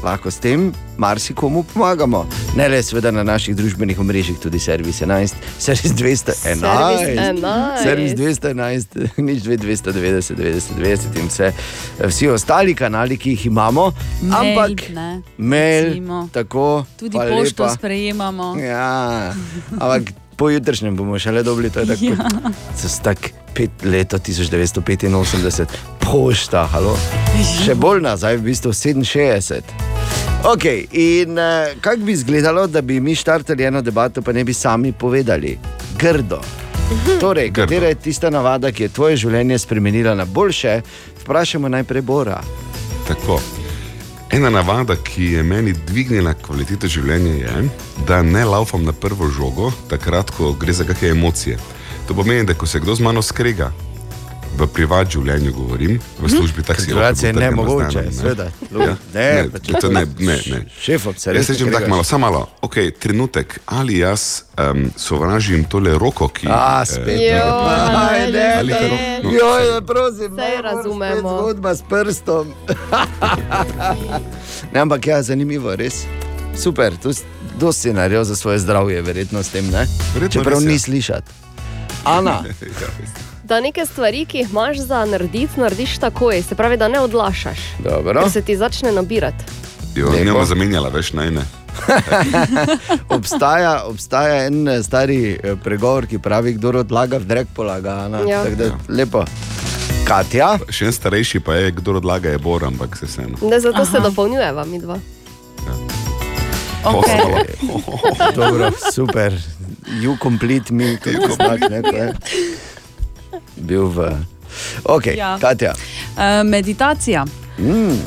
lahko s tem marsikomu pomagamo. Ne le seveda na naših družbenih omrežjih, tudi servis 11, servis 211, 11. servis 211, nič 2, 290, 90, 90 in vse, vsi ostali kanali, ki jih imamo. Mail, Ampak ne, mail, recimo. tako. Tudi pošto lepa. sprejemamo. Ja, ampak po jutrišnjem bomo šele dobili to. je Tako, Ja. ja. tak pet leto 1985, pošta, halo. Še bolj nazaj, v bistvu 67. Ok, in uh, kako bi izgledalo, da bi mi štartali eno debato, pa ne bi sami povedali? Grdo. Torej, Grdo. katera je tista navada, ki je tvoje življenje spremenila na boljše? Vprašajmo najprej Bora. Tako. Ena navada, ki je meni dvignila kvaliteto življenja, je, da ne laufam na prvo žogo, takrat, ko gre za kakšne emocije. To pomeni, da ko se kdo z mano skrega, v privat življenju govorim, v službi taksi. Drugače je nemogoče, seveda. Ja, Ne, ne, ne, to ne, ne, ne. Šefom se Jaz rečem ne tako malo, samo malo. Okay, trenutek, ali jaz um, sovražim tole roko, ki A, spet. eh, Aj, ne, Ali ne. kar- no, ne, prosim, ne, razumemo. Zgodba s prstom. ne, ampak ja, zanimivo, res. Super, tu si dosti naredil za svoje zdravje, verjetno s tem, ne? Verjetno Čeprav res, ja. ni slišati. Ana, Ja. Da neke stvari, ki jih imaš za narediti, narediš takoj, se pravi, da ne odlašaš. dobro. Ker se ti začne nabirati. Jo, Lepo. ne bomo zamenjala, veš, naj ne. Obstaja, obstaja en eh, stari eh, pregovor, ki pravi, kdo odlaga, v drek polaga. Ja. Tako da, lepo. Katja, Še en starejši pa je, kdo odlaga, je bor, ampak se vseeno. Ne, zato Aha. se dopolnjujeva mi dva. Okay. dobro, super. You complete me, tudi znak, ko je bil v. Ok, Ja. Katja. Uh, meditacija, Mm.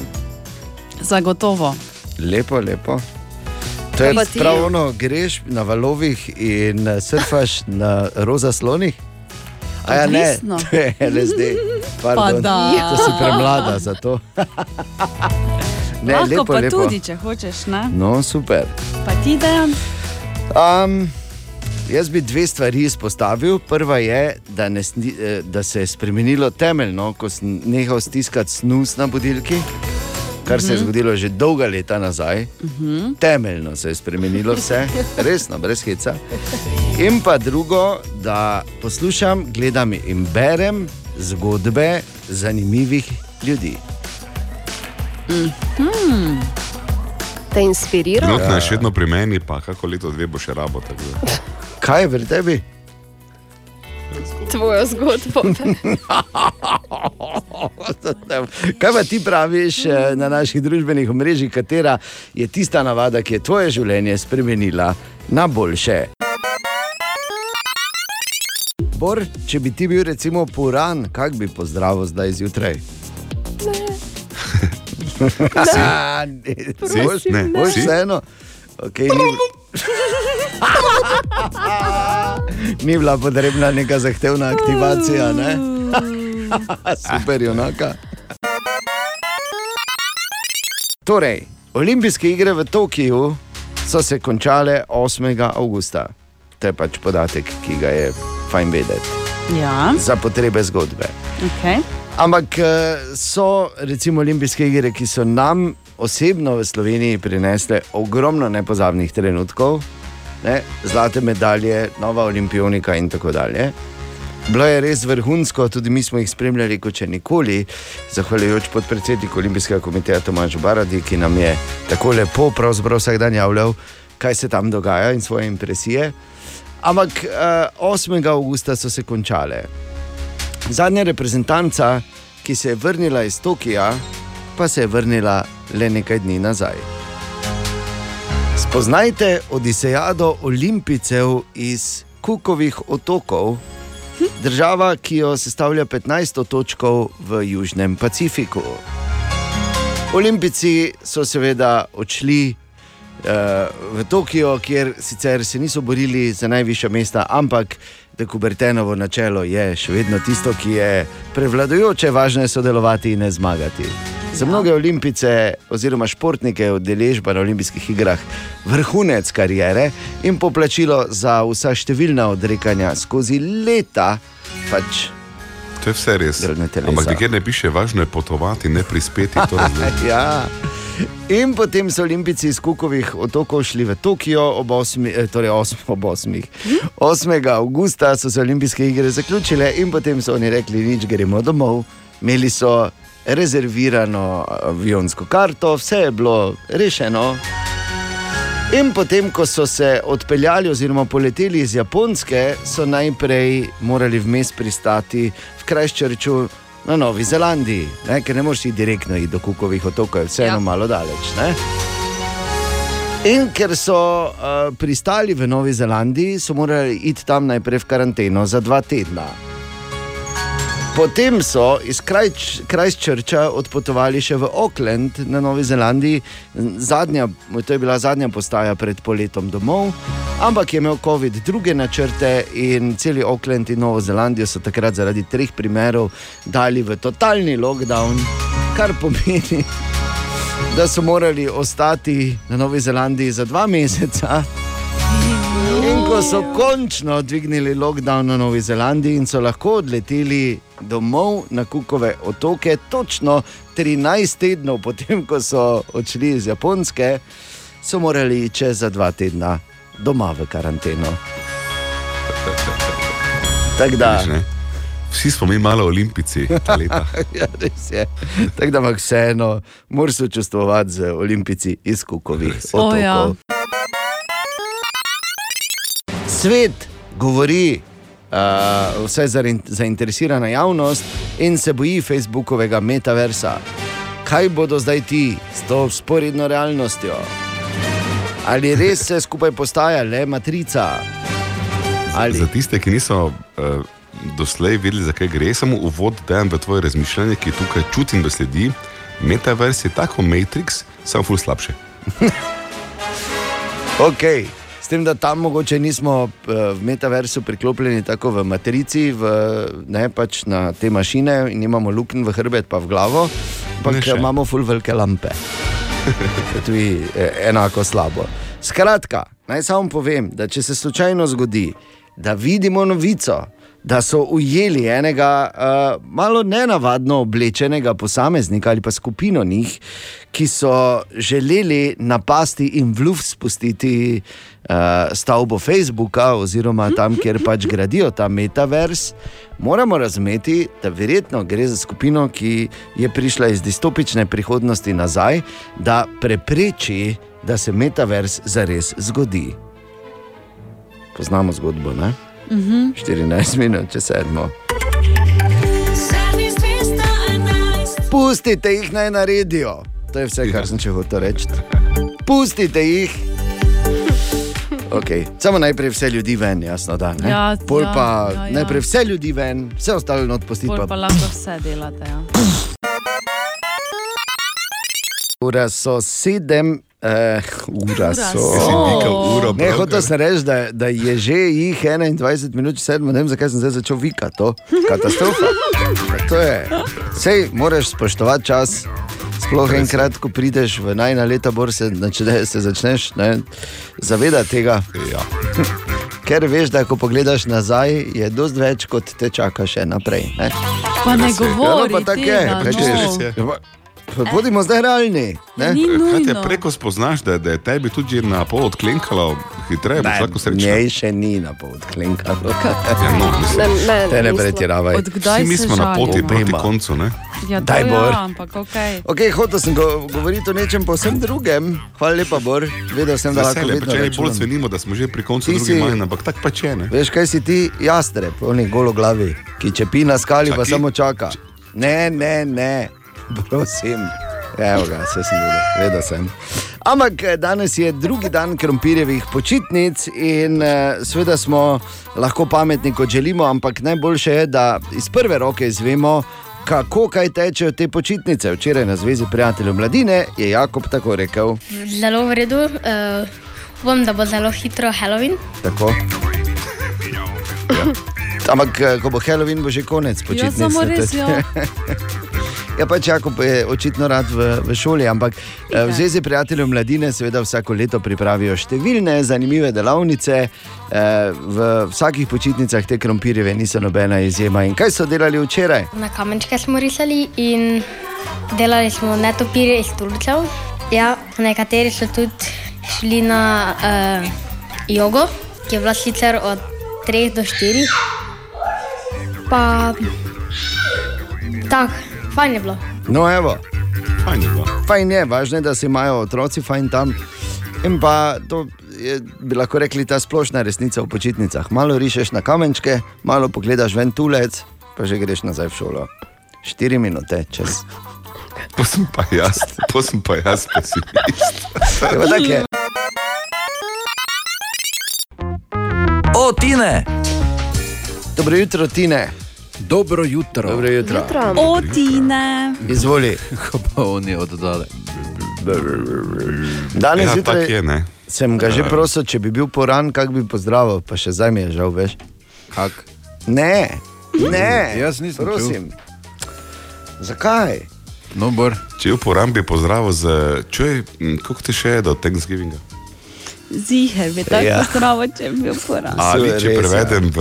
zagotovo. Lepo, lepo. To je Pa prav ono, greš na valovih in eh, surfaš na roza slonih. A ja, ne, to je LSD. Pardon, da. To si premlada za to. ne, Lahko lepo, pa lepo. tudi, če hočeš. Ne? No, super. Pa ti dejan. Um, jaz bi dve stvari izpostavil. Prva je, da, ne, eh, da se je spremenilo temeljno, ko sem nehal stiskati snus na budilki, kar se je zgodilo že dolga leta nazaj. Temeljno se je spremenilo vse, resno, brez heca. In pa drugo, da poslušam, gledam in berem zgodbe zanimivih ljudi. Te inspirira. Trenutno je še vedno pri meni, pa kako leto dve bo še rabo. Kaj je v tebi? Tvojo zgodbo. Kaj pa ti praviš eh, na naših družbenih omrežjih, katera je tista navada, ki je tvoje življenje spremenila na boljše? Bor, če bi ti bil recimo puran, kak bi pozdravil zdaj zjutraj? Ne. Si? Ne. Boš Si? vseeno? Okay, ni... Ni bila potrebna neka zahtevna aktivacija, ne? Super, junaka. Torej, olimpijske igre v Tokiu so se končale 8. avgusta. To je pač podatek, ki ga je fajn vedeti Ja, za potrebe zgodbe. okay. Ampak eh, so recimo olimpijske igre, ki so nam osebno v Sloveniji prinesle ogromno nepozabnih trenutkov, ne? zlate medalje, nova olimpionika in tako dalje. Bilo je res vrhunsko, tudi mi smo jih spremljali kot če nikoli, zahvaljujoč podpredsedniku Olimpijskega komiteja Tomažu Baradi, ki nam je tako lepo pravzaprav vsak dan javljal, kaj se tam dogaja in svoje impresije. Ampak eh, 8. avgusta so se končale. Zadnja reprezentanca, ki se je vrnila iz Tokija, pa se je vrnila le nekaj dni nazaj. Spoznajte Odisejado olimpijcev iz Kukovih otokov, država, ki jo sestavlja 15 otokov v Južnem Pacifiku. Olimpijci so seveda odšli uh, v Tokio, kjer sicer se niso borili za najvišja mesta, ampak da Kubertenovo načelo je še vedno tisto, ki je prevladujoče, važno je sodelovati in ne zmagati. Za mnoge olimpice oziroma športnike je udeležba na olimpijskih igrah vrhunec karijere in poplačilo za vsa številna odrekanja skozi leta. Pač To je vse res. Ampak nikjer ne piše, važno je potovati, ne prispeti. Ja. In potem so olimpijci iz Kukovih otokov šli v Tokio, ob 8. eh, Torej 8. Ob 8. 8. augusta so se olimpijske igre zaključile in potem so oni rekli, nič gremo domov. Imeli so rezervirano avionsko karto, vse je bilo rešeno. In potem, ko so se odpeljali oziroma poleteli iz Japonske, so najprej morali vmes pristati v Krajščerču na Novi Zelandiji, ne? ker ne moreš iti direktno iti do Kukovih otokov, je vseeno ja. malo daleč. Ne? In ker so uh, pristali v Novi Zelandiji, so morali iti tam najprej v karanteno za dva tedna. Potem so iz Krajščerča odpotovali še v Auckland na Novi Zelandiji, zadnja, to je bila zadnja postaja pred poletom domov, ampak je imel COVID druge načrte in celi Auckland in Novo Zelandijo so takrat zaradi treh primerov dali v totalni lockdown, kar pomeni, da so morali ostati na Novi Zelandiji za dva meseca. Ko so končno dvignili lockdown na Novi Zelandiji in so lahko odleteli domov na Kukove otoke, točno 13 tednov potem, ko so odšli iz Japonske, so morali čez za dva tedna doma v karanteno. Tako da. Vsi smo mi malo leta. ja, res je. Tako da, ampak vseeno, moraš sočustvovati z olimpijci iz Kukovih O, otokov. ja. Svet govori, uh, vse zain- zainteresirana javnost in se boji Facebookovega metaversa. Kaj bodo zdaj ti s to sporedno realnostjo? Ali res se skupaj postaja le matrica? Ali? Za tiste, ki niso uh, doslej vedeli, zakaj gre, samo uvod dajem v tvoje razmišljanje, ki tukaj čutim, da sledi. Metavers je tako Matrix, samo ful slabše. Ok, s tem, da tam mogoče nismo eh, v metaversu priklopljeni tako v matrici, v, ne pač na te mašine in imamo luknjo v hrbet, pa v glavo, ampak imamo full velike lampe. Tudi eh, enako slabo. Skratka, naj samo povem, da če se slučajno zgodi, da vidimo novico, da so ujeli enega uh, malo nenavadno oblečenega posameznika ali pa skupino njih, ki so želeli napasti in v luft spustiti uh, stavbo Facebooka, oziroma tam, kjer pač gradijo ta metavers, moramo razumeti, da verjetno gre za skupino, ki je prišla iz distopične prihodnosti nazaj, da prepreči, da se metavers zares zgodi. Poznamo zgodbo, ne? Mhm. 14 minut, če sedmo. Zadnji 211. Pustite jih naj naredijo. To je vse, kar sem če hotel reči. Pustite jih. Okay. Samo najprej vse ljudi ven, jasno da. Ne? Ja, Pol ja, pa ja, ja. najprej vse ljudi ven, vse ostalo not pustiti. Pol Pa... pa lahko vse delate. Ja. Ura so 7 Uh, ura Ura so. so. Ne, hotel sem reči, da, da je že jih 21 minut, 7, ne vem, zakaj sem zdaj začel vikati. To. Katastrofa. To je. Sej, moraš spoštovati čas. Sploh enkrat, ko prideš v najna leta, bor se, načne, se začneš ne, zavedati tega. Ja. Ker veš, da ko pogledaš nazaj, je dosti več, kot te čaka še naprej. Ne? Pa ne Ja, no, govori pa tako je. tega, no. Ja, pa- Bodimo zdaj realni. Ne? Ni Kaj te nujno. preko spoznaš, da, da je tebi tudi na pol odklenkalo, hitreje, bo vsako srečo. njej še ni na pol odklenkalo. Ja, no, mislim, Ne, ne, Te ne pretiravaj. Vsi mi smo na poti proti Obema. koncu. Ne? Ja, Daj, to Bor. ja, ampak okay. Ok, hotel sem go, govoriti o nečem povsem drugem. Hvala lepa, Bor. Vedel sem, da lahko pa vedno če ne bolj cenimo, da smo že pri koncu si- manj, ampak tako pa če ne. Veš, kaj si ti, jastreb, oni golo glavi, ki čepi na skali, pa Čaki. samo čaka. Ne, ne, ne, prosim. Evo ga, se sem videl, vedel sem. Ampak eh, danes je drugi dan krompirjevih počitnic in uh, seveda smo lahko pametni, kot želimo, ampak najboljše je, da iz prve roke izvemo, kako kaj tečejo te počitnice. Včeraj na Zvezi prijateljev mladine je Jakob tako rekel. Zelo v redu. Uh, upam, da bo zelo hitro Halloween. Tako. Ja. Ampak, eh, ko bo Halloween, bo že konec Ja, počitnic. samo ne, res, je- ja. Ja, pač Jakob je očitno rad v, v šoli, ampak ja. v Zvezi prijateljev mladine seveda vsako leto pripravijo številne zanimive delavnice. eh, V vsakih počitnicah te krompirjeve niso nobena izjema. In kaj so delali včeraj? Na kamenčke smo risali in delali smo netopirje iz tulcev. Ja, nekateri so tudi šli na uh, jogo, ki je bila sicer od 3 do 4. Pa tako, fajn je bilo. No, evo, Fajn je bilo. fajn je, važno je, da se imajo otroci fajn tam. In pa to je, bi lahko rekli, ta splošna resnica v počitnicah. Malo rišeš na kamenčke, malo pogledaš ven tulec, pa že greš nazaj v šolo. Štiri minute čez. To sem pa jaz, to sem pa jaz pesimist. Evo, tak je. O, Tine! Dobro jutro, Tine. Dobro jutro. Dobro jutro. Jutro. O, Tine. Izvoli. Ko pa oni oddale. Danes Ja, zjutraj je, ne. sem ga že prosil, če bi bil poran, kak bi pozdravil, pa še zdaj mi je žal, veš. Kak? Ne, ne, Jaz nisem prosim. Zakaj? No, bor. Če uporabim pozdravil z, čuj, koliko ti še je do Thanksgivinga? Ziher bi tako Ja. ja. zdravo, če bi bil poraz. Ali če ja. prevedem v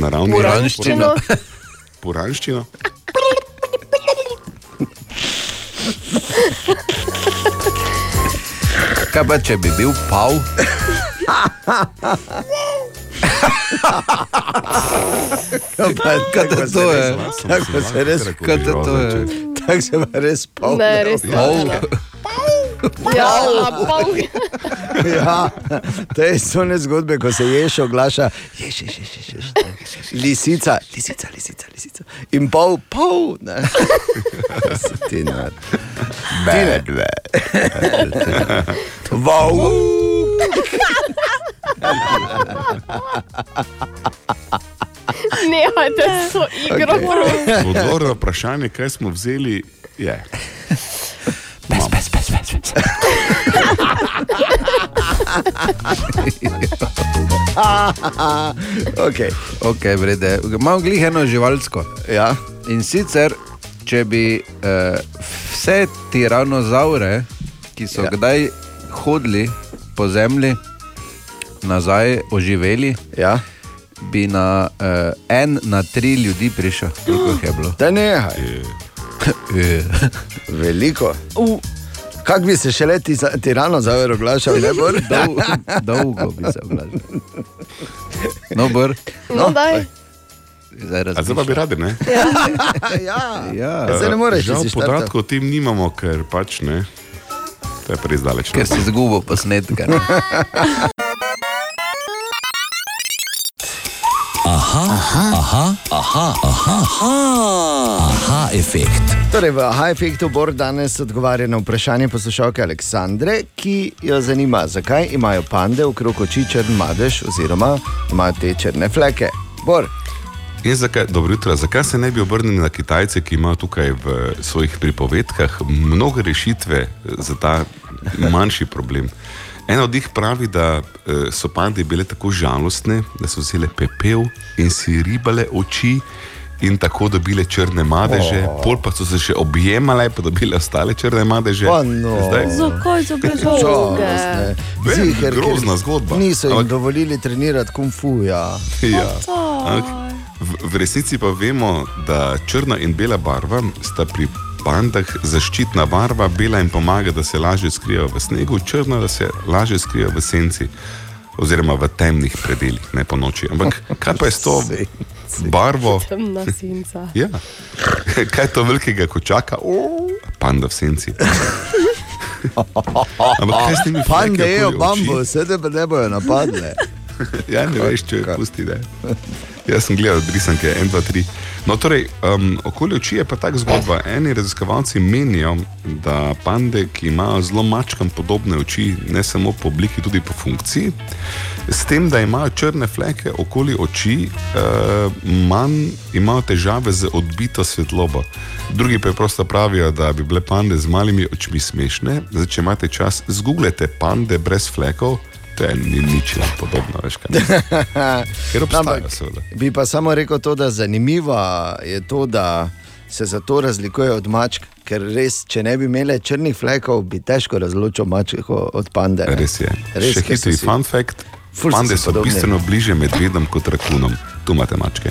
naravni Puranščino. Puranščino. Kaj pa če bi bil pav? Kaj to je? Tako se res, Kaj to je? tako se res pol. Ne, res Pav. Ja, pol. Ja, te so ne zgodbe, ko se ješ oglaša, ješ, ješ, ješ, ješ, ješ. Lisica, lisica, lisica, lisica. In pol, pol. ne. Ti ne. Tine. Wow. Nehajte s to igro. Okay. Odgovor na vprašanje, kaj smo vzeli, je. Okay. Ok, vrede. Imam glih eno živalsko. Ja. In sicer, če bi uh, vse tiranozaure, ki so Ja. kdaj hodili po zemlji, nazaj oživeli, Ja. bi na uh, en na tri ljudi prišel, koliko jih je bilo. Da nehaj. Veliko. U, Kak bi se še leti za tirano zaver oglašal, ne bo? Dol, dolgo bi se oglašal. No, br, No, daj. zdaj A zdaj pa bi radi, ne? ja. Ja, Zdaj ne moreš, Žal če si štartal. podatkov o tem nimamo, ker pač ne. To je res daleč. ker si zgubil posnetka. Aha, aha, aha, aha, aha, aha, efekt. Torej, v Aha Efektu Bor danes odgovarja na vprašanje poslušalke Aleksandre, ki jo zanima, zakaj imajo pande okrog oči črn madež oziroma imajo te črne fleke. Bor, In zakaj, dobro jutro, zakaj se ne bi obrnili na Kitajce, ki imajo tukaj v svojih pripovedkah mnoge rešitve za ta manjši problem? Ena od njih pravi, da eh, so pande bile tako žalostne, da so vzele pepel in si ribale oči. In tako dobile črne madeže, Oh. oh. pol pa so se še objemale, pa dobile ostale črne madeže. Pa no. Zakaj so bile Žalostne. Ker grozna zgodba. Niso jim Ampak- dovolili trenirati kung fu. Ja. Ja. Ampak V, v resnici pa vemo, da črna in bela barva sta pri pandah zaščitna barva, bela jim pomaga, da se lažje skrijejo v snegu, črna, da se lažje skrijejo v senci. Oziroma v temnih predeljih, ne po noči. Ampak kaj pa je s to barvo? Temna senca. Ja. Kaj je to velikega kočaka? O, panda v senci. Ampak kaj s temi Pande fleki jejo bambus, sedaj pa ne bojo napadle. Ja, ne veš, če je pusti. Ne. Jaz sem gledal risanke 1, 2, 3. No, torej, um, okoli oči je pa tako zgodba. Eni raziskovalci menijo, da pande, ki imajo zelo mačkam podobne oči, ne samo po obliki, tudi po funkciji, s tem, da imajo črne fleke okoli oči, uh, manj imajo težave z odbito svetlobo. Drugi pa prosto pravijo, da bi bile pande z malimi očmi smešne. Zdaj, če imate čas, zgooglete pande brez flekov. To je ni nič podobno, veš kaj. Ker obstajajo, seveda. Bi pa samo rekel to, da zanimivo je to, da se zato razlikuje od mačk, ker res, če ne bi imeli črnih flekov, bi težko razločil mačko od pande. ne. Res je. Res, Še so hitri si- fun fact. Ful so Pande so podobni. bistveno bliže medvedom kot rakunom. Tu imate mačke.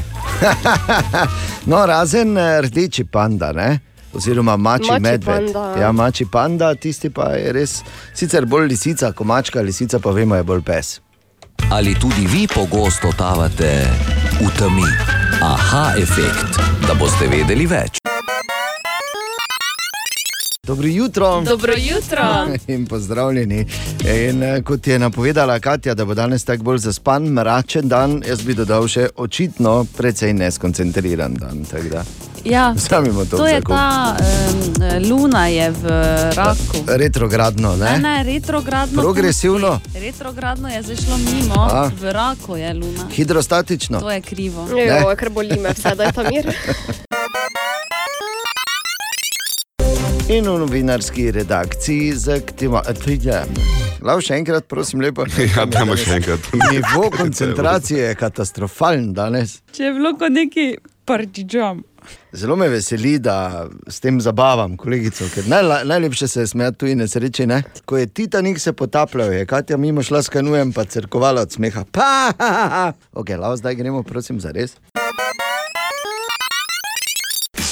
no, razen eh, rdeči panda, ne? Oziroma mači Mačji medved. panda. Ja, mači panda, tisti pa je res sicer bolj lisica, kot mačka, lisica pa vemo, je bolj pes. Ali tudi vi pogosto tavate v temi? Aha, efekt, da boste vedeli več. Dobro jutro. Dobro jutro. In pozdravljeni. In, eh, kot je napovedala Katja, da bo danes tako bolj zaspan, mračen dan, jaz bi dodal še očitno precej neskoncentriran dan. Ja, to to je zakup. ta um, luna je v raku. Retrogradno, Ne, ne? ne, retrogradno. Progresivno? pusti. Retrogradno je zašlo mimo, A. v raku je luna. Hidrostatično. To je krivo. Jo, kar boli me, vse da je tam mir. In v novinarski redakciji zaktivamo. Lav še enkrat, prosim, lepo. Ja, dajmo še enkrat. Nivo koncentracije je katastrofalen danes. Če je bilo kot neki partizan. Zelo me veseli, da s tem zabavam kolegico, ker najla, najlepše se je smejati tu in nesreči. Ne? Ko je Titanik se potapljal, je Katja mimo šla s kanujem, pa crkovala od smeha. Pa, ha, ha, ha. Ok, lav, zdaj gremo, prosim, za res.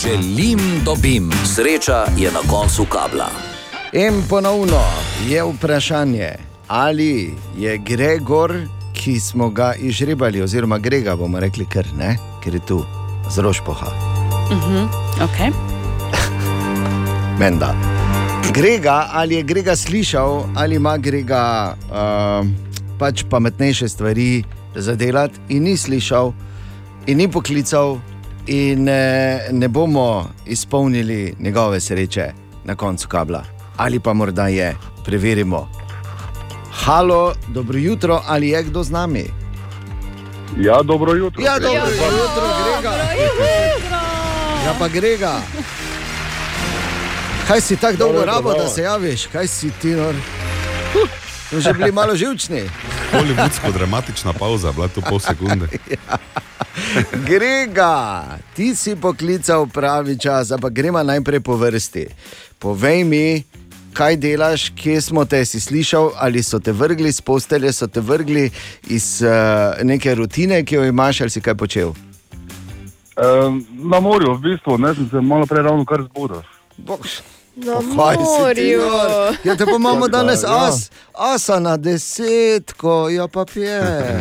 Želim, dobim. Sreča je na koncu kabla. In ponovno je vprašanje, ali je Gregor, ki smo ga izžrebali, oziroma Grega bomo rekli, ker ne, ker je tu z rožpoha. Uh -huh. okay. Menda. Grega, ali je Grega slišal, ali ima Grega uh, pač pametnejše stvari za delati, in ni slišal, in ni poklical, in ne, ne bomo izpolnili njegove sreče na koncu kabla. Ali pa morda je, preverimo. Halo, dobro jutro, ali je kdo z nami? Ja, dobro jutro. Ja, dobro jutro, Grega. Ja, pa Grega. Kaj si tako dolgo Dobro, rabo, da dobro. se javiš? Kaj si ti, nor? Že bili malo živčni. Hollywoodsko dramatična pauza, bila to pol sekunde. Grega, ti si poklical pravi čas, ampak gremo najprej po vrsti. Povej mi, kaj delaš, kje smo te si slišal, ali so te vrgli z postelje, so te vrgli iz uh, neke rutine, ki jo imaš, ali si kaj počel. Um, na morju, v bistvu, ne sem se malo prej ravno kar zbudil. Na morju. Ja, te pa imamo da, danes ja. as, asa na desetko, ja pa pije.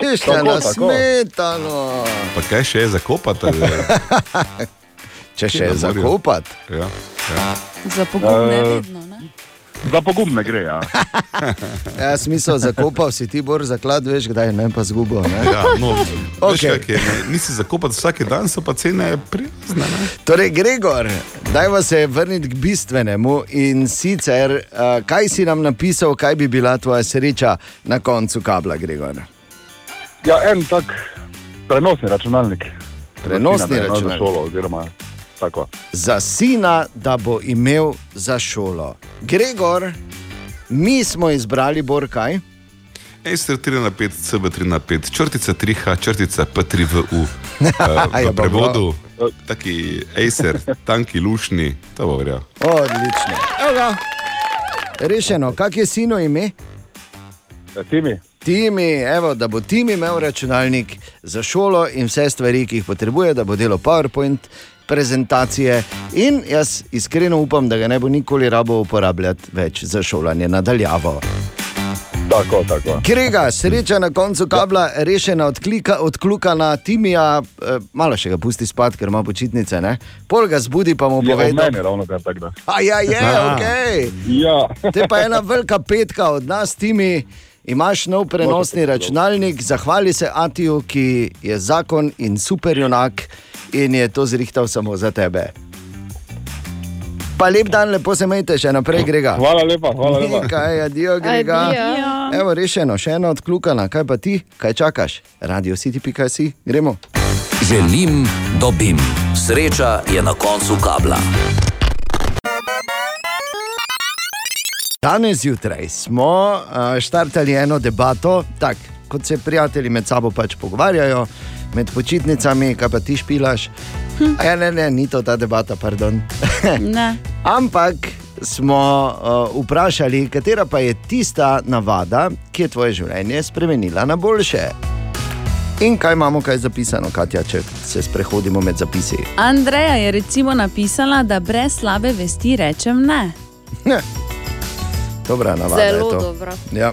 Češlja Tako, na smetano. Pa kaj še je zakopati? Če še Na morju. zakopati. Ja, ja. Za pogum ne vedno. Ne? Za pogum ne gre. Ja. Ja, smisel zakopal si ti bor zaklad, veš kdaj, ne pa zgubo. Ne? Ja, no, Ok. okay. je, ne, nisi zakopati vsak dan, so pa cene prizne. Ne? Torej, Gregor, dajmo se vrniti k bistvenemu in sicer, uh, kaj si nam napisal, kaj bi bila tvoja sreča na koncu kabla, Gregor. ja, en tak Prenosni računalnik. Prenosni no, računalnik. Za šolo, oziroma tako. Za sina, da bo imel za šolo. Gregor, mi smo izbrali Borkaj. Acer 3 na 5, CB 3 na 5, črtica 3H, črtica P3VU. Uh, Ja, v pa prevodu, taki Acer, tanki, lušni, to bo verjel. Odlično. Evo. Rešeno, kak je sino ime? Timi. Timi, evo, da bo Timi imel računalnik za šolo in vse stvari, ki jih potrebuje, da bo delal PowerPoint prezentacije. In jaz iskreno upam, da ga ne bo nikoli rabo uporabljati več za šolanje nadaljavo. Tako, tako. Grega, sreča na koncu kabla, rešena od, klika, od kluka na Timija, eh, malo še ga pusti spat, ker ima počitnice, ne? pol ga zbudi, pa mu Je pove, od mene ravno kar tako da. A ja, je, A. ok. Ja. Te pa ena velika petka od nas, Timi. Imaš nov prenosni računalnik, zahvali se Atiju, ki je zakon in super junak in je to zrihtal samo za tebe. Pa lep dan, lepo se majte, še naprej, Grega. Hvala lepa, hvala lepa. Kaj, adijo, Grega. Adijo. Evo, rešeno, še ena odklukana, kaj pa ti, kaj čakaš? Radio City, pika si, gremo. Želim, dobim. Sreča je na koncu kabla. Danes zjutraj smo uh, štartali eno debato, tak, kot se prijatelji med sabo pač pogovarjajo, med počitnicami, kaj pa ti špilaš. A Ja, ne, ne, ni to ta debata, pardon. Ne. Ampak smo uh, vprašali, katera pa je tista navada, ki je tvoje življenje spremenila na boljše. In kaj imamo, kaj zapisano, Katja, če se sprehodimo med zapisi. Andreja je recimo napisala, da brez slabe vesti rečem ne. Dobra navada. je Zelo to. dobra. Ja.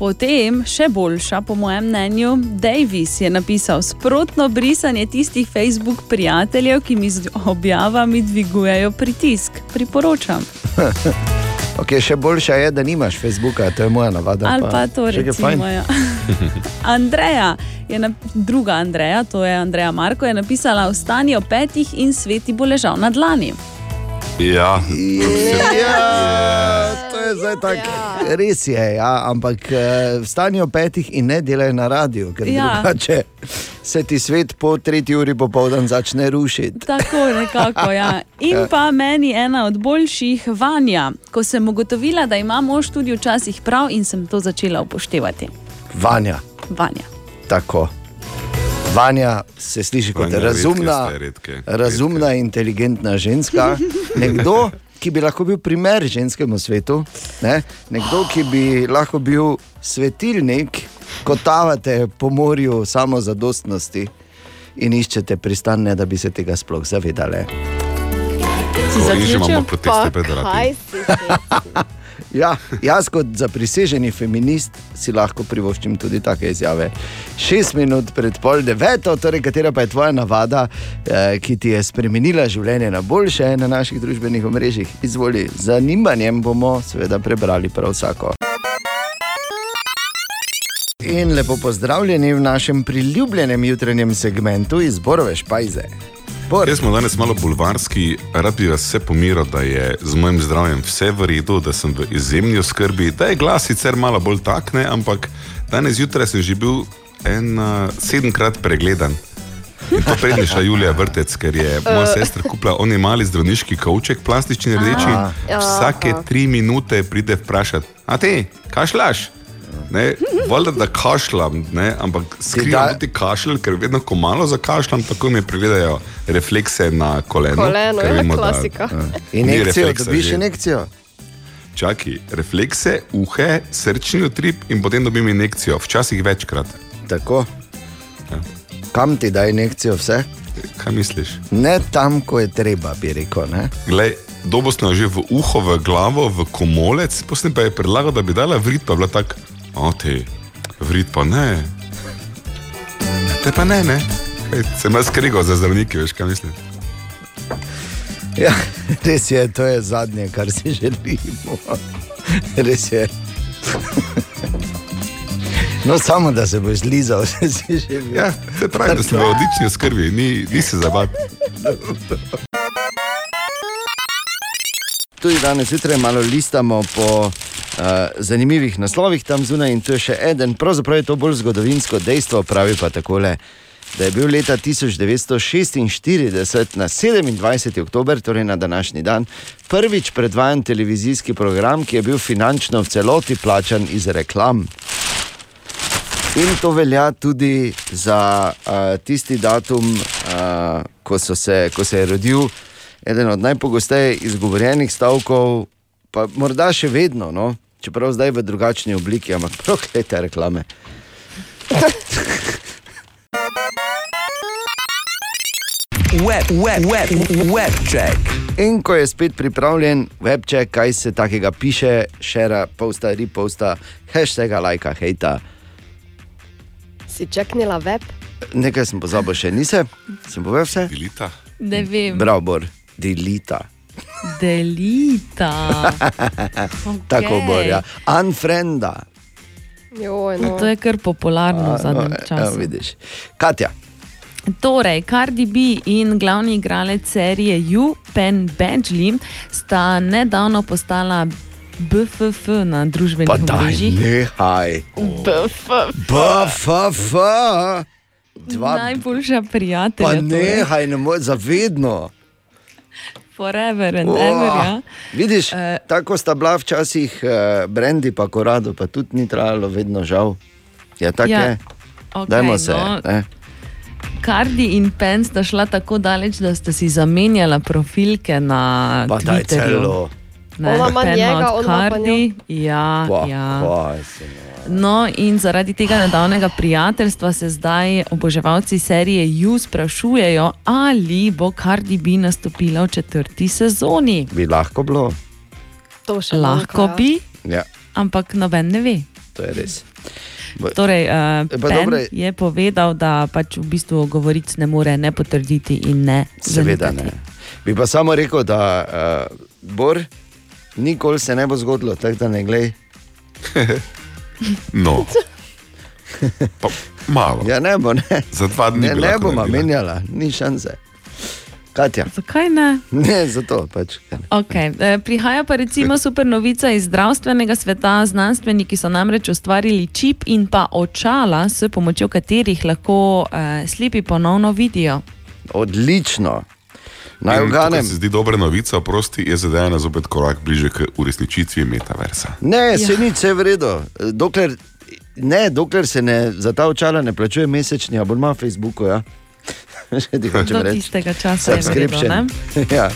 Potem, še boljša, po mojem mnenju, Davis je napisal sprotno brisanje tistih Facebook prijateljev, ki mi z objavami dvigujejo pritisk. Priporočam. Okay, še boljša je, da nimaš Facebooka, to je moja navada. Ali pa to kaj fajn. recimo. Ja. Andreja, je na, druga Andreja, to je Andreja Marko, je napisala: Vstani o petih in sveti bo ležal na dlani. Ja, Ja, to je zdaj tako. Res je, ja, ampak eh, vstanijo petih in ne delajo na radiju, ker Ja. ja. drugače se ti svet po tretji uri popoldan začne rušiti. Tako nekako. Ja. In pa meni ena od boljših vanja, ko sem ugotovila, da ima mož tudi včasih prav in sem to začela upoštevati. Vanja, Vanja. tako. Vanja se sliši kot Vanja, redke razumna, ste, redke, razumna inteligentna ženska. Nekdo, ki bi lahko bil primer ženskemu svetu, ne? nekdo, ki bi lahko bil svetilnik, ko tavate po morju samozadostnosti in iščete pristan, ne da bi se tega sploh zavedali. In že imamo proteste pred vrati. Ja, jaz kot zapriseženi feminist si lahko privoščim tudi take izjave. Šest minut pred pol deveto, torej katera pa je tvoja navada, eh, ki ti je spremenila življenje na boljše na naših družbenih omrežjih. Izvoli, z zanimanjem bomo seveda prebrali prav vsako. In lepo pozdravljeni v našem priljubljenem jutranjem segmentu izborove špajze. Jaz smo danes malo bulvarski, rad bi vas vse pomiral, da je z mojim zdravjem vse v redu, da sem v izjemni oskrbi, da je glas sicer malo bolj takne, ampak danes zjutraj sem že bil en uh, sedemkrat pregledan. In to prednji šla Julija Vrtec, ker je moja sestra kupila oni mali zdravniški kavček, plastični rdeči. Aha. Vsake Aha. tri minute pride vprašati, a ti, kašlaš? Ne, valjda, da kašljam, ne, ampak skrivam da- tudi kašelj, ker vedno, ko malo zakašljam, tako mi pregledajo reflekse na koleno. Koleno, ker ja, vemo, da- klasika. Ni Injekcijo, dobiš že. injekcijo. Čakaj, reflekse, uhe, srčni utrip in potem dobim injekcijo, včasih večkrat. Tako. Kam ti da injekcijo vse? Kaj misliš? Ne tam, ko je treba, bi rekel. Ne? Glej, dobostno že v uho, v glavo, v komolec, potem pa je predlagal, da bi dala vrit, pa je bila tako, o te, vrit pa ne. Te pa ne, ne. Kaj, sem jaz krigal za zdravnike, veš kaj mislim. Ja, res je, to je zadnje, kar si želimo. Res je. No, samo da se boš zlizal, če si že bil. Ja, se pravi, da smo v odlični oskrbi, ni, ni se zabavati. Tudi danes zjutraj malo listamo po uh, zanimivih naslovih tam zunaj in to je še eden. Pravzaprav je to bolj zgodovinsko dejstvo, pravi pa takole. da je bil leta 1946 na 27. oktober, torej na današnji dan, prvič predvajan televizijski program, ki je bil finančno v celoti plačan iz reklam. In to velja tudi za uh, tisti datum, uh, ko, se, ko se je rodil eden od najpogosteje izgovorjenih stavkov, pa morda še vedno, no? čeprav zdaj v drugačni obliki, ampak proklete reklame. Web, web, web, web check. In ko je spet pripravljen webček, kaj se takega piše, šera, posta, riposta, hashtag, lajka, hejta. Si čeknila web? Nekaj sem pozabil še, nisem, sem povedal vse. Delita. Ne vem. Bravo, Bor, delita. Delita. Tako bo, ja. Unfrienda. Joj, No, to je kar popularno v zadnjem Ja, času. vidiš. Katja, Torej, Cardi B in glavni igralec serije You, Penn Badgley, sta nedavno postala BFF na družbenih omrežjih. nehaj. BFF. BFF. Dva, Najboljša prijatelja. pa torej. nehaj, ne moreš zavedno. Forever and Oh, ever. Ja. Vidiš, uh, tako sta bila včasih uh, Brandy pa Korado, pa tudi ni trajalo vedno žal. Ja, tako Ja, je. Dajmo se. no. ne. Cardi in Penn sta šla tako daleč, da sta si zamenjala profilke na Pa daj Twitterju. celo. Ne, Ona ima njega, od on ima pa Cardi. Ja, Pa, ja. pa, se ne. No, in zaradi tega nedavnega prijateljstva se zdaj oboževalci serije You sprašujejo, ali bo Cardi B nastopila v četrti sezoni. Bi lahko bilo. To še Lahko manjka, bi, Ja, ampak noben ne ve. to je res. Torej, uh, Pa Penn dobro, je povedal, da pač v bistvu govoric ne more ne potrditi in ne Seveda zanikati. ne. Bi pa samo rekel, da uh, Bor, nikoli se ne bo zgodilo, tako da ne glej. No. Pa malo. Ja, ne bo, ne. Za dva dni Ne, ne bomo menjala, ni šanse. Katja. Zakaj ne? Ne, zato pač. Okay. eh, Prihaja pa recimo super novica iz zdravstvenega sveta. Znanstveniki so namreč ustvarili čip in pa očala, s pomočjo katerih lahko eh, slepi ponovno vidijo. Odlično. Naj uganem. Se zdi dobra novica, prosti je zdaj ena zopet korak bliže k uresničitvi metaversa. Ne, se Ja. nič, vse je v redu. Dokler, ne, dokler se ne, za ta očala ne plačuje mesečni abonma na Facebooku. Ja. Do reči. tistega časa je ne? ja.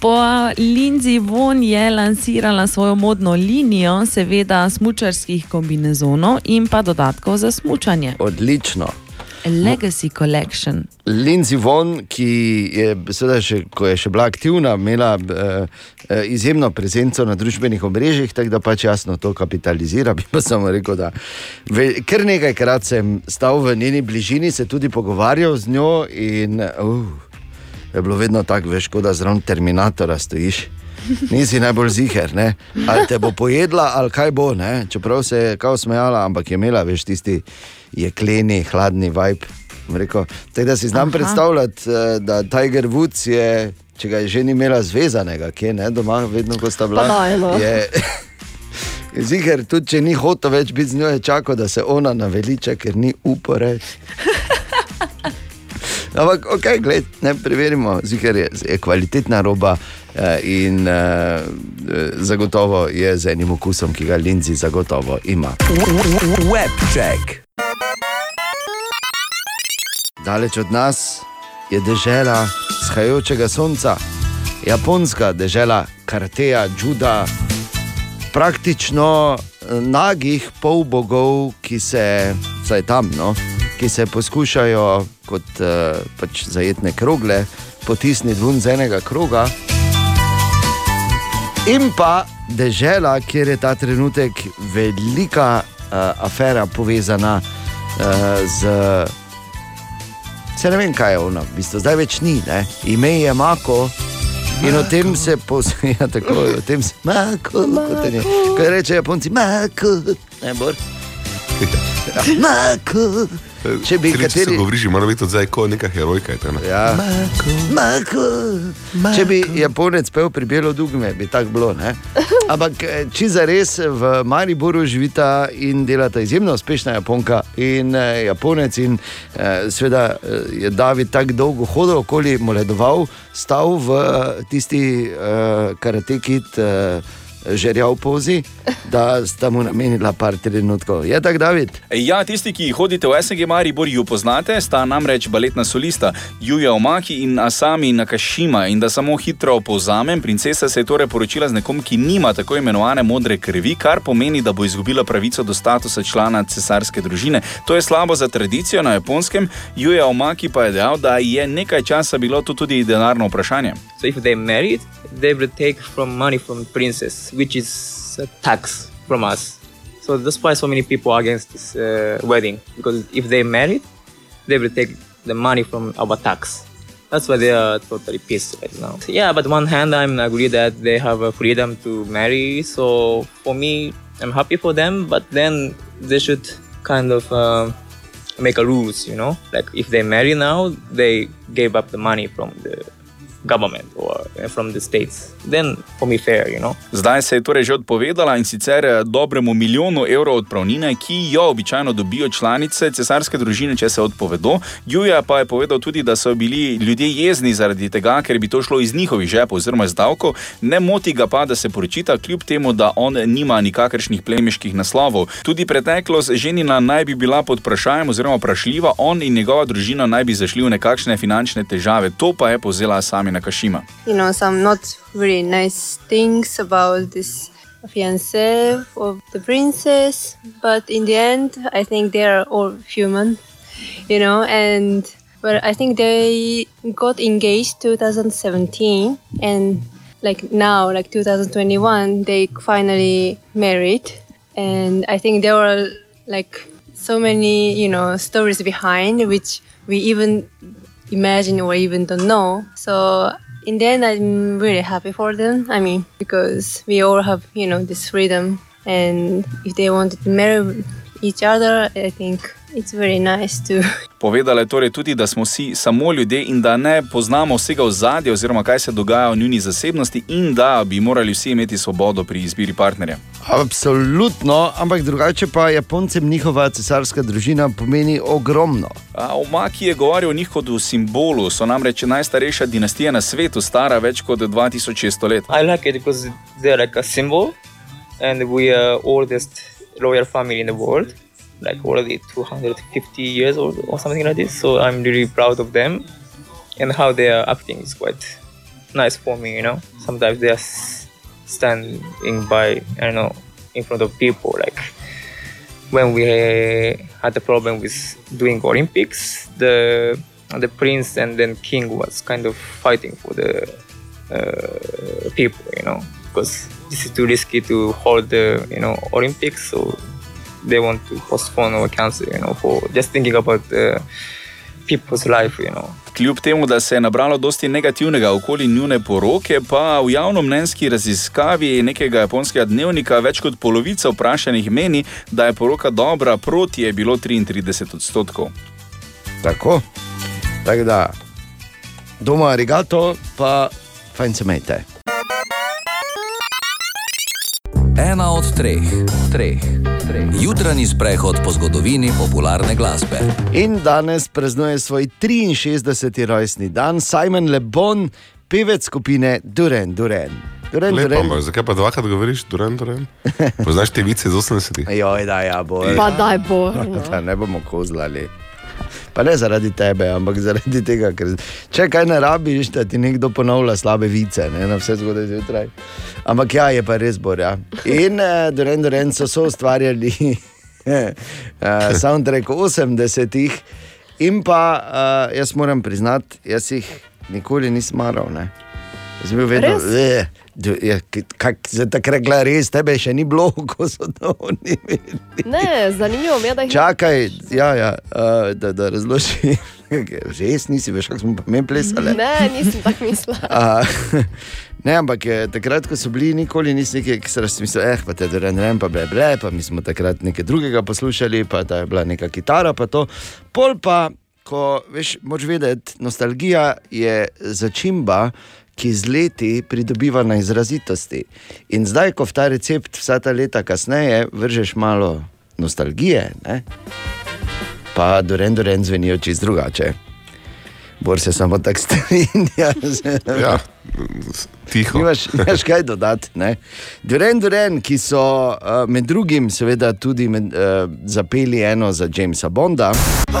Po Lindsay Von je lansirala svojo modno linijo, seveda smučarskih kombinezonov in pa dodatkov za smučanje. Odlično. Legacy Collection. Lindsay Von, ki je, seveda, še, ko je še bila aktivna, imela eh, eh, izjemno prezenco na družbenih omrežjih, tako da pač jasno to kapitalizira. Bi pa samo rekel, da ve, kar nekajkrat sem stal v njeni bližini, se tudi pogovarjal z njo in uh, je bilo vedno tako, veš, kot da zraven Terminatora stojiš. Nisi najbolj ziger, ne? ali te bo pojedla, ali kaj bo. Ne? Čeprav se je kao smejala, ampak je imela veš, tisti jekleni, hladni vibe. tako da si znam Aha. predstavljati, eh, da Tiger Woods je, če ga je že ni imela zvezanega, kje ne, doma, vedno ko sta bila. No. je, Ziger, tudi če ni hotel več biti z njo, je čakal, da se ona naveliča, ker ni upal reči. Ampak, ok, gled, ne preverimo, ziger je, je kvalitetna roba eh, in eh, eh, zagotovo je z enim okusom, ki ga Lindsay zagotovo ima. Web check. Daleč od nas je dežela shajajočega sonca, japonska dežela Karteja, Džuda, praktično eh, nagih polbogov, ki se, vsaj tam, no, ki se poskušajo kot uh, pač zajetne krogle potisniti ven z enega kroga. In pa dežela, kjer je ta trenutek velika uh, afera povezana uh, z Se ne vem, kaj je ono, v bistvu zdaj več ni, ne? ime je Mako. In o tem se posmeja tako, o tem se Mako, kot je. Ko reče Japonci, Mako, ne bor. Ja, Mako. Če bi Kateri... kateri- Se govoriš, mora biti zdaj kot neka herojka. je to, ne? Ja. Če bi Japonec pel pri Belo Dugme, bi tako bilo. Ne? Ampak eh, če za res v Mariboru živita in delata izjemno uspešna Japonka in eh, Japonec, in eh, seveda eh, je David tako dolgo hodil okoli, moledoval, stal v eh, tisti eh, karatekit. Eh, Žerjav pozi, da sta mu namenila par trenutkov. Je tako, David? Ja, tisti, ki hodite v SNG Maribor, ju poznate, sta namreč baletna solista Juja Omaki in Asami Nakashima. In da samo hitro povzamem, princesa se je torej poročila z nekom, ki nima tako imenovane modre krvi, kar pomeni, da bo izgubila pravico do statusa člana cesarske družine. To je slabo za tradicijo na japonskem. Juja Omaki pa je dejal, da je nekaj časa bilo to tudi denarno vprašanje. So if they married, they will take from money from princess, which is a tax from us. So that's why so many people are against this uh, wedding because if they married, they will take the money from our tax. That's why they are totally pissed right now. So, yeah, but one hand, I'm agree that they have a freedom to marry. So for me, I'm happy for them. But then they should kind of uh, make a rules, you know, like if they marry now, they gave up the money from the government or uh, from the states. Then for me, fair, you know. Zdaj se je torej že odpovedala in sicer eh, dobremu milijonu evrov odpravnine, ki jo običajno dobijo članice cesarske družine, če se odpovedo. Juja pa je povedal tudi, da so bili ljudje jezni zaradi tega, ker bi to šlo iz njihovih žepov oziroma iz davkov. Ne moti ga pa, da se poročita, kljub temu, da on nima nikakršnih plemiških naslovov. Tudi preteklost ženina naj bi bila pod vprašanjem oziroma vprašljiva, on in njegova družina naj bi zašli v nekakšne finančne težave. To pa je povzela sami Nakashima. you know some not very nice things about this fiance of the princess but in the end i think they are all human you know and but i think they got engaged 2017 and like now like 2021 they finally married and i think there were like so many you know stories behind which we even imagine or even don't know. So in the end, I'm really happy for them. I mean, because we all have, you know, this freedom, and if they wanted to marry each other, I think nice. Povedala je torej tudi, da smo vsi samo ljudje in da ne poznamo vsega ozadja oziroma kaj se dogaja v njuni zasebnosti in da bi morali vsi imeti svobodo pri izbiri partnerja. Absolutno, ampak drugače pa Japoncem njihova cesarska družina pomeni ogromno. A Omaki je govoril o njih kot o simbolu, so namreč najstarejša dinastija na svetu, stara več kot 2600 let. I like it because they're like a symbol, and we are oldest royal family in the world, like already 250 years old or something like this. So I'm really proud of them, and how they are acting is quite nice for me. You know, sometimes they are standing by, I don't know, in front of people. Like when we had the problem with doing Olympics, the the prince and then king was kind of fighting for the uh, people, you know, because this is too risky to hold the you know Olympics, so they want to postpone or cancel, you know, for just thinking about the people's life, you know. Kljub temu, da se je nabralo dosti negativnega okoli njune poroke, pa v javnomnenjski raziskavi nekega japonskega dnevnika več kot polovica vprašanih meni, da je poroka dobra, proti je bilo 33 odstotkov. Tako. Tako da, doma arigato, pa fajn se majte. Ena od treh, treh. Jutranji sprehod po zgodovini popularne glasbe. In danes praznuje svoj 63. rojstni dan Simon Le Bon, pevec skupine Duren Duren. Duren, Lepo, Duren. ampak zakaj pa dvakrat govoriš, Duran, Duran? Poznaš te vice iz 80-ih? Joj, da, ja, bo. Pa daj bo. no. Da ne bomo kozlali. Pa ne zaradi tebe, ampak zaradi tega, ker če kaj ne rabiš, da ti nekdo ponavlja slabe vice, ne, na vse zgodaj zjutraj. Ampak ja, je pa res bor. Ja. In uh, Doren Doren so so ustvarjali uh, soundtrack 80-ih, in pa uh, jaz moram priznati, jaz jih nikoli nisem maral. Ne. Jaz sem bil vedno, Res? "Eh, du- ja, k- kak se takrat rekla, res tebe še ni bilo, ko so to oni imeli. Ne, zanimivo mi je, da jih Čakaj, ja, ja, uh, da, da razložim. Res nisi, veš, kako smo pa mi plesali. Ne, nisem tako mislila. A, ne, ampak eh, takrat, ko so bili, nikoli nisi nekaj, si mislil, eh, pa te Duran Rem, pa ble, ble, pa mi smo takrat nekaj drugega poslušali, pa da je bila neka kitara, pa to. Pol pa, ko veš, moč vedeti, nostalgija je začimba. Ki z leti pridobiva na izrazitosti. In zdaj, ko v ta recept vsa ta leta kasneje vržeš malo nostalgije, ne? pa Duran Duran zvenijo čist drugače. Bor se samo tako strinja. Ja, tiho. Nimaš, nimaš kaj dodati. ne? Duran Duran, ki so uh, med drugim seveda tudi med, uh, zapeli eno za Jamesa Bonda. Pa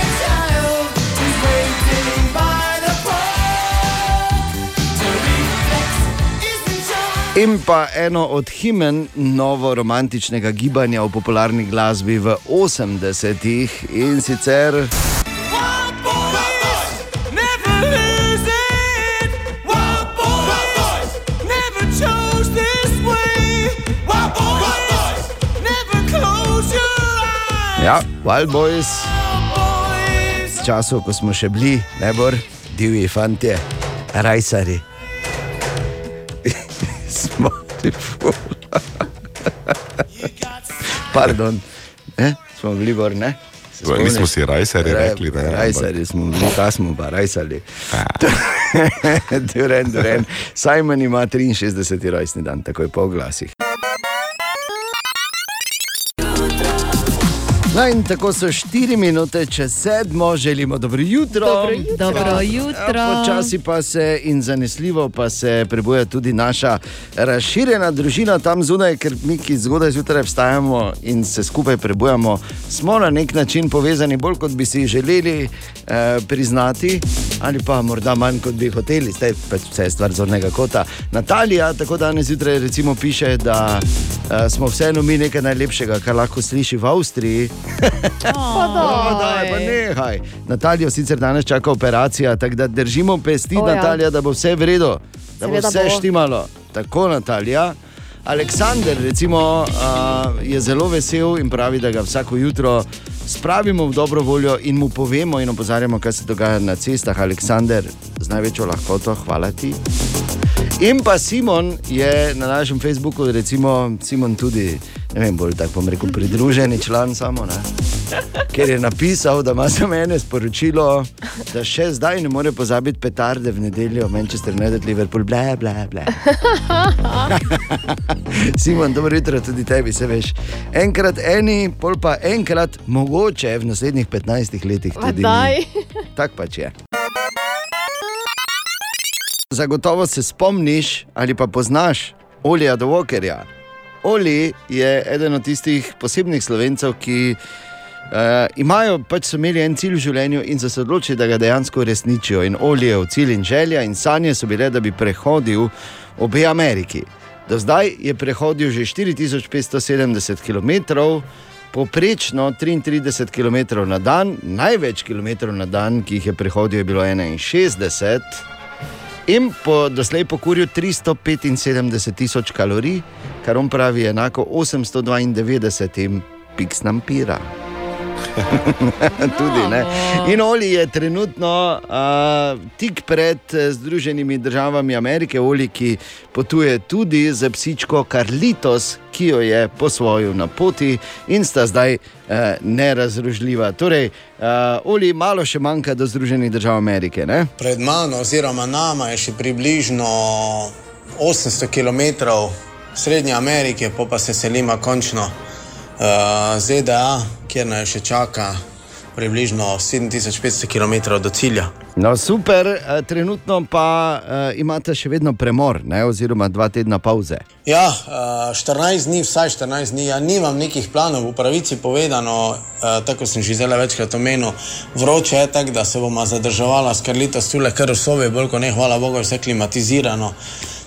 In pa eno od himen novo-romantičnega gibanja v popularni glasbi v 80-ih in sicer. Ja, Wild Boys. Z časov, ko smo še bili, ne bor, divji fanti, rajsari. Pardon, ne? smo bili gor, ne? Mi smo si rajsarji Ra- rekli, da ne, Rajsari smo bili, ta smo pa rajsali. Duren, duren. Simon ima 63. rojstni dan, takoj po glasih. No in tako so 4 minute čez sedmo, želimo dobro jutro. Dobro jutro. Dobro jutro. Ja, Počasi pa se in zanesljivo pa se prebuja tudi naša razširjena družina tam zunaj, ker mi, ki zgodaj zjutraj vstajamo in se skupaj prebujamo, smo na nek način povezani bolj, kot bi si želeli eh, priznati, ali pa morda manj, kot bi hoteli, zdaj pač vse je stvar zornega kota. Natalija tako danes zjutraj recimo piše, da eh, smo vseeno mi nekaj najlepšega, kar lahko sliši v Avstriji. Pa daj, pa nehaj. Natalijo sicer danes čaka operacija, tako da držimo pesti, O, ja. Natalija, da bo vse v redu, da bo Seveda vse bo. štimalo. Tako, Natalija. Aleksandr recimo, uh, je zelo vesel in pravi, da ga vsako jutro spravimo v dobro voljo in mu povemo in opozarjamo, kaj se dogaja na cestah. Aleksandr, z največjo lahkoto, hvala ti. In pa Simon je na našem Facebooku, recimo Simon tudi, ne vem, bolj tako bom rekel, pridruženi član samo, ne? ker je napisal, da ima za mene sporočilo, da še zdaj ne more pozabiti petarde v nedeljo, Manchester United, Liverpool, bla, bla, bla. Simon, dobro jutro tudi tebi, se veš. Enkrat eni, pol pa enkrat, mogoče v naslednjih 15 letih tudi. Tako pač je. Zagotovo se spomniš ali pa poznaš Olija Dovokerja. Oli je eden od tistih posebnih slovencev, ki uh, imajo pač so imeli en cilj v življenju in so se odločili, da ga dejansko uresničijo. In Olijev cilj in želja in sanje so bile, da bi prehodil obe Ameriki. Do zdaj je prehodil že 4570 km. Poprečno 33 km na dan, največ km na dan, ki jih je prehodil, je bilo 61, in po, doslej pokuril 375 tisoč kalorij, kar on pravi enako 892 piksnam pira. Tudi, ne. In Oli je trenutno uh, tik pred eh, Združenimi državami Amerike, Oli, ki potuje tudi z psičko Karlitos, ki jo je posvojil na poti in sta zdaj uh, nerazružljiva. Torej, uh, Oli, malo še manjka do Združenih držav Amerike. Ne? Pred mano, oziroma nama, je še približno 800 km Srednje Amerike, pa pa se selimo končno uh, ZDA, kjer nas še čaka približno 7500 km do cilja. No, super, eh, trenutno pa uh, imate še vedno premor, ne, oziroma dva tedna pauze. Ja, eh, 14 dni, vsaj 14 dni, ja nimam nekih planov, v pravici povedano, eh, tako sem že zelo večkrat omenil, vroče je tako, da se bomo zadrževala s Karlito stule, kar v sobi, bolj kot ne, hvala Bogu, vse klimatizirano.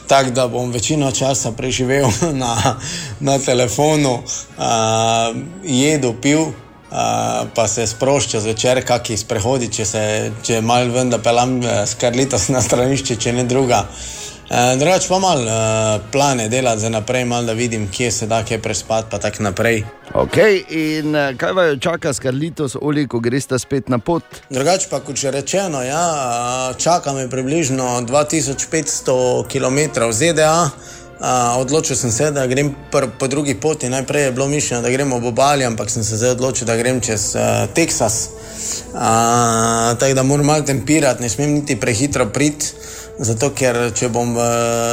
Tako da bom večino časa preživel na, na telefonu, uh, jedel, pil, uh, pa se sproščal zvečer, kakšni sprehodi, če, se, če malo ven, da pelam uh, s Karlitos na stranišče, če ne druga. Uh, drugač pa malo uh, plane delati za naprej, malo da vidim, kje se da, kje prespati, pa tako naprej. Ok, in eh, kaj vaju čaka s Karlitos, Oli, ko greste spet na pot? Drugače pa, kot že rečeno, ja, čaka me približno 2500 km v ZDA. Uh, odločil sem se, da grem pr, po drugi poti. Najprej je bilo mišljeno, da gremo ob obali, ampak sem se zdaj odločil, da grem čez uh, Teksas. Uh, tako da moram malo tempirati, ne smem niti prehitro priti. Zato, ker če bom v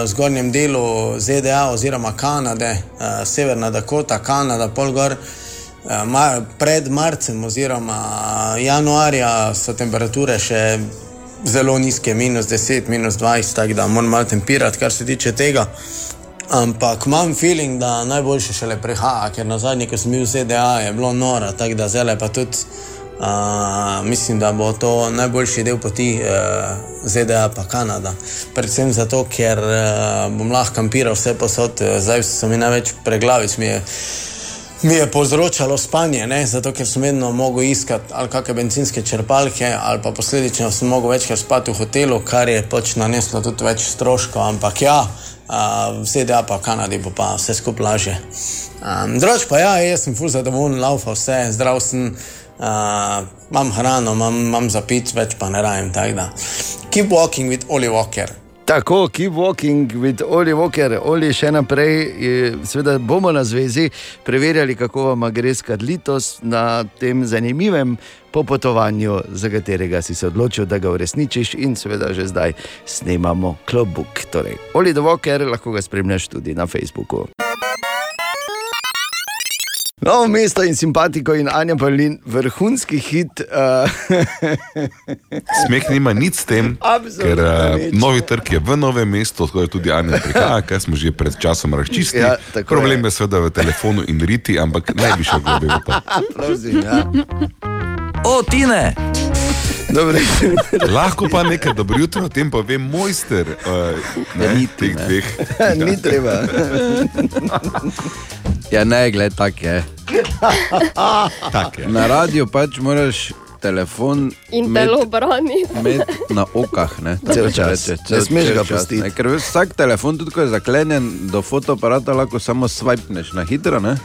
zgornjem delu ZDA oziroma Kanade, uh, Severna Dakota, Kanada, Polgor, ma, pred marcem oziroma januarja so temperature še zelo nizke, minus 10, minus 20, tako da moram malo tempirati, kar se tiče tega. Ampak imam feeling, da najboljše šele prihaja, ker na zadnji, ko sem bil v ZDA, je bilo noro, tako da zdaj pa tudi. Uh, mislim, da bo to najboljši del poti uh, ZDA pa Kanada. Predvsem zato, ker uh, bom lahko kampiral vse posod, uh, zdaj so mi največ preglavic. Mi je, mi je povzročalo spanje, ne? zato ker sem vedno mogel iskati ali kakšne benzinske črpalke, ali pa posledično sem mogel večkrat spati v hotelu, kar je pač naneslo tudi več stroškov. Ampak ja, uh, v ZDA pa Kanadi bo pa vse skupaj lažje. Um, Drugač pa ja, jaz sem ful zadovoljen, laufa vse, zdrav sem. Uh, imam hrano, imam, imam za pit, več pa ne rajem. Keep walking with Oli Walker. Tako, keep walking with Oli Walker, Oli še naprej. Seveda bomo na zvezi preverjali, kako vam gre s Karlitos na tem zanimivem popotovanju, za katerega si se odločil, da ga uresničiš, in seveda že zdaj snemamo klubbook. Torej, Oli Walker, lahko ga spremljaš tudi na Facebooku. Novo mesto in simpatiko in Anja Pavlin, vrhunski hit. Uh, Smeh nima nič s tem, Absolutno ker uh, nič. novi trg je v novem mestu, tako je tudi Anja prihaja, kar smo že pred časom razčistili. Ja, Ja, Problem je seveda v telefonu in riti, ampak ne bi šel globje v to. Prosim, ja. O, Tine! Lahko pa nekaj dobro jutro, o tem pa ve mojster uh, ne, teh dveh. Ni treba. Ja, ne, gled, tak je. tak je. Na radiju pač moraš telefon In imeti- telo brani. imeti na okah. Ne, Cel čas. Reče, Ne smeš ga pustiti. ne, Ker vsak telefon, tudi ko je zaklenjen do fotoaparata, lahko samo swipneš na hitro. Ne?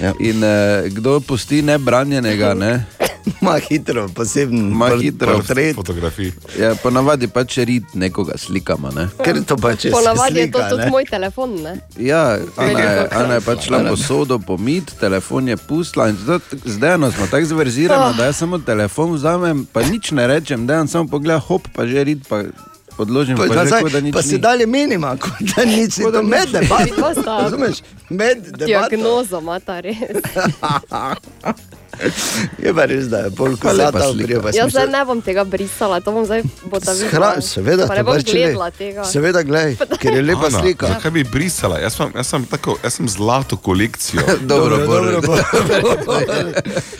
Ja. In eh, kdo pusti nebranjenega, ne? Ma hitro, poseben Ma hitro. portret. Fotografij. Ja, ponavadi pač rid nekoga slikama. Ne? Ker to pač je Ponavadi je to slika, tudi ne? moj telefon. Ne? Ja, Ana je. Ana je pač šla po sodo pomit, telefon je pustila in zdaj eno smo tako zverzirani, Oh. da jaz samo telefon vzamem, pa nič ne rečem, da jaz samo pogledam, hop, pa že rid, pa odložim, Pa, zdaj, kot da nič pa se ni. dalje menima, kot da nič ni to med debato. Vidva sta Razumeš? Med debato. Diagnozo imata res. Je pa res, da je Pa lepa kozata slika. obrijo. Jaz zdaj ne bom tega brisala, to bom zdaj bosta videla. Hra, seveda, Pa ne bom Tabarčevi. gledala tega. Seveda, gledaj, ker je lepa Ana, slika. Zakaj bi brisala? Jaz sem, jaz sem, tako, jaz sem zlato kolekcijo. Dobro, dobro, dobro.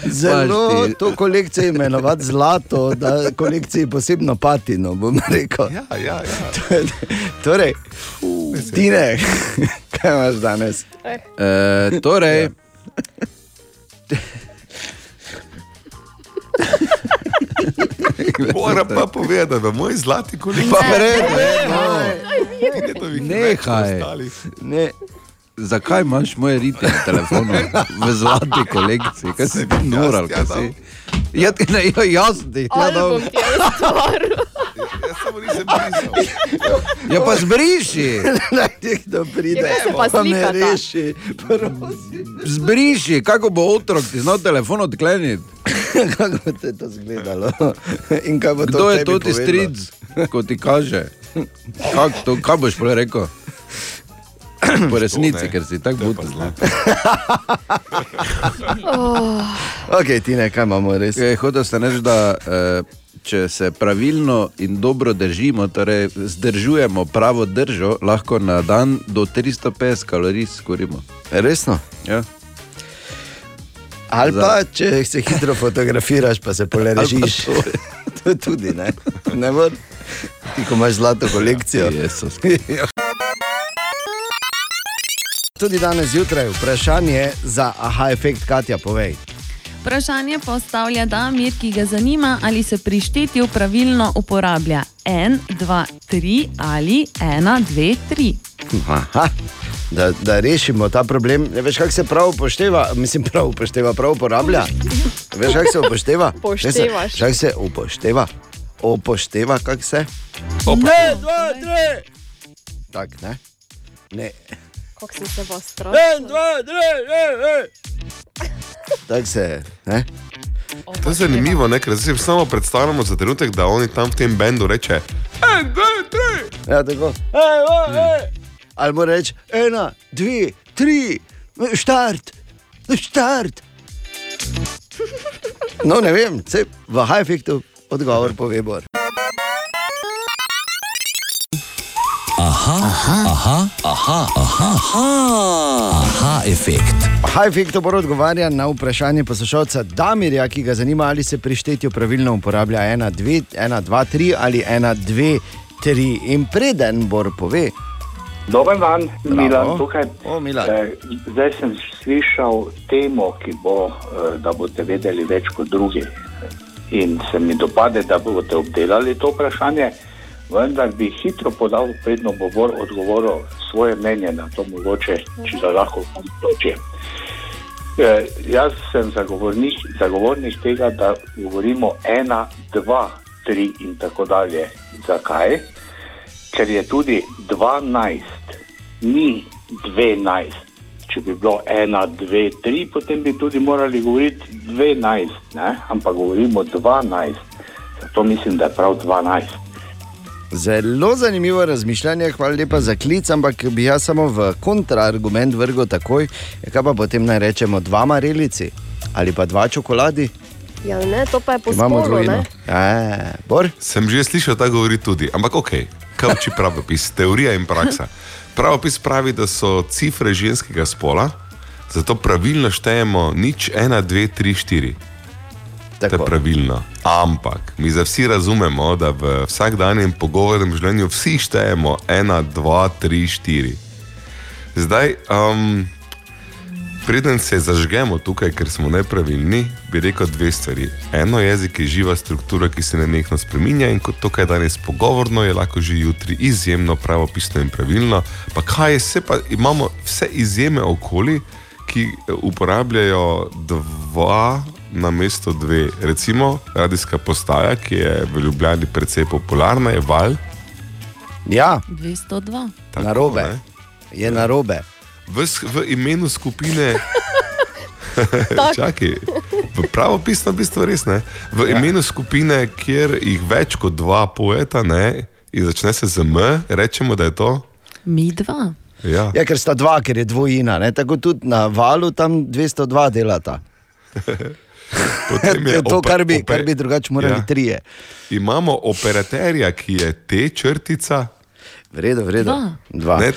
Zelo Imaš ti- to kolekcijo imenovati zlato, da kolekciji posebno patino, bom rekel. Ja, ja, ja. Torej, Tine, kaj imaš danes? E, torej, Mora pa povedati, da moj zlati kolekcija. pa vred, Ne, Nehaj. ne. Zakaj imaš moje riti na telefonu v zlati kolekciji? Kaj si ti noral, kaj si? Ja, ti ne, ja, jaz ti, ja, Album dobro. ti je ustvaril. Jaz samo nisem brisal. Ja, pa zbriši, Naj nekdo pride, Ja, pa pa me reši. prosim. zbriši, kako bo otrok ti znal telefon odkleniti. Kako bo te to izgledalo? In kaj bo to Kdo je to ti stric, ko ti kaže? Kak to, kaj boš prej rekel? Po resnici, ker si tako buten. Oh. Ok, ti ne, kaj imamo res. E, Hotel sem reči, da eh, če se pravilno in dobro držimo, torej zdržujemo pravo držo, lahko na dan do 350 kalorij skorimo. Resno? Ja. Ali pa, če se hitro fotografiraš, pa se poležiš. to je tudi, ne? ne mor. Ti, ko imaš zlato kolekcijo. Tudi danes zjutraj vprašanje za aha efekt, Katja, povej. Vprašanje postavlja Damir, ki ga zanima, ali se pri štetju pravilno uporablja 1, 2, 3 ali 1, 2, 3. Aha. Da, da rešimo ta problem. Ne veš, kako se prav upošteva, mislim, prav upošteva, prav uporablja. Veš, kako se upošteva? Upoštevaš. Veš, Kako se upošteva? Upošteva, kako se? Ne, dva, tri. Tak, ne? Ne. Kako sem se vas En, dva, tri, ne, ne. Tako se, ne? To je zanimivo, ne? ker si samo predstavljamo za trenutek, da oni tam v tem bendu reče: En, dva, tri. Ja, tako. Ej, o, ej. Ali mora reči, ena, dve, tri, štart, štart. No, ne vem, se v high-efektu odgovor pove Bor. Aha, aha, aha, aha, aha, aha, aha efekt. High-efekt bo odgovarja na vprašanje poslušalca Damirja, ki ga zanima, ali se pri štetju pravilno uporablja 1, 2, 1, 2, 3 ali 1, 2, 3. In preden Bor pove, Dober dan, Bravo. Milan tukaj. O, Milan. Eh, Zdaj sem slišal temo, ki bo, eh, da boste vedeli več kot drugi. In se mi dopade, da boste obdelali to vprašanje, vendar bi hitro podal, predno bo Bor odgovoril svoje mnenje na to, mogoče, če ga lahko odločim. Eh, Jaz sem zagovornik, zagovornik tega, da govorimo ena, dva, tri in tako dalje. Zakaj? Ker je tudi 12, ni 12. Če bi bilo 1, 2, 3, potem bi tudi morali govoriti 12, ne? ampak govorimo 12. Zato mislim, da je prav 12. Zelo zanimivo razmišljanje, hvala lepa za klic, ampak bi jaz samo v kontraargument vrgel takoj. Ja, kaj pa potem naj rečemo dva marelici ali pa dva čokoladi? Ja, ne, to pa je po Imamo spolu, dvojino. ne? Ja, Bor? Sem že slišal ta govoriti tudi, ampak ok, kaj uči pravopis, teorija in praksa. Pravopis pravi, da so cifre ženskega spola, zato pravilno štejemo nič, ena, dve, tri, štiri. To je pravilno. Ampak mi za vsi razumemo, da v vsakdanjem pogovornem življenju vsi štejemo ena, dva, tri, štiri. Zdaj, um, preden se zažgemo tukaj, ker smo nepravilni, bi rekel dve stvari. Eno, jezik je živa struktura, ki se nenehno spreminja in kot to, kar je danes pogovorno, je lahko že jutri izjemno pravopisno in pravilno. Pa kaj je, se pa imamo vse izjeme okoli, ki uporabljajo dva na mesto dve. Recimo radijska postaja, ki je v Ljubljani precej popularna, je val. Ja, 202. Tako, narobe. ne? Je narobe. V, s- v imenu skupine. Tak. Čakaj, v pravopisno bistvo res ne. V ja. imenu skupine, kjer jih več kot dva poeta, ne, in začne se z M, rečemo, da je to. Mi dva. Ja. Ja, ker sta dva, ker je dvojina. Ne? Tako tudi na valu tam 202 delata. Potem To je to, kar bi, kar bi drugače morali Ja. ja. trije. Imamo operaterja, ki je te črtica. Vredo, vredo. Dva. Dva. Ne,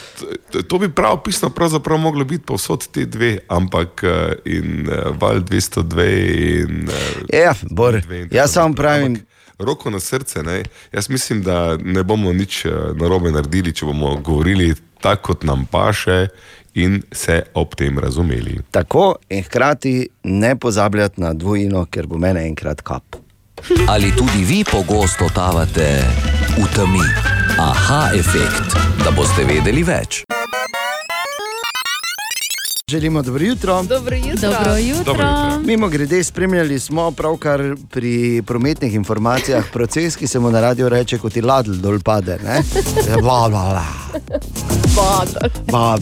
to, to bi pravopisno pravzaprav moglo biti povsod te dve, ampak eh, in uh, val 202 in. Uh, Ja, Bor, jaz samo pravim. Roko na srce, ne? jaz mislim, da ne bomo nič narobe naredili, če bomo govorili tako, kot nam paše, in se ob tem razumeli. Tako in hkrati ne pozabljati na dvojino, ker bo mene enkrat kap. Ali tudi vi pogosto totavate v temi? Aha efekt, da boste vedeli več. Želimo dobro jutro. Dobro jutro. Dobro jutro. Dobro jutro. Mimo grede, spremljali smo pravkar pri prometnih informacijah proces, ki se mu na radiju reče, kot ti ladl dol pade. ne? Bla, bla, bla. Bla. Bla,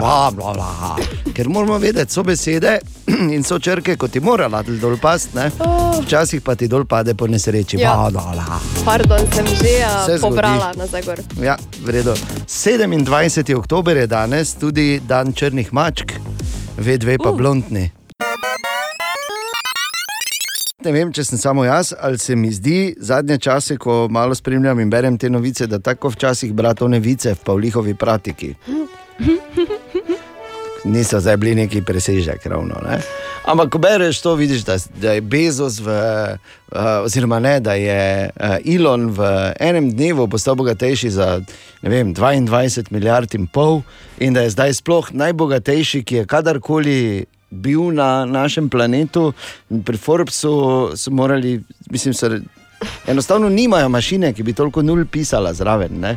bla, bla, bla. ker moramo vedeti, so besede in so črke, kot ti mora laditi dol past, ne? Včasih pa ti dol pade po nesreči. Ja. Badala. Pardon, sem že uh, Se pobrala nazaj. Ja, v redu. 27. oktober je danes tudi dan črnih mačk, V2 pa uh. blondni. Ne vem, če sem samo jaz, ali se mi zdi zadnje čase, ko malo spremljam in berem te novice, da tako včasih brato nevice v Pavlihovi pratiki. Niso zdaj bili neki presežek, ravno. Ne? Ampak, ko bereš to, vidiš, da, da je Bezos, v, uh, oziroma ne, da je uh, Elon v enem dnevu postal bogatejši za vem, 22 milijard in pol, in da je zdaj sploh najbogatejši, ki je kadarkoli bil na našem planetu. Pri Forbesu so morali, mislim, so, enostavno nimajo mašine, ki bi toliko nul pisala zraven. Ne?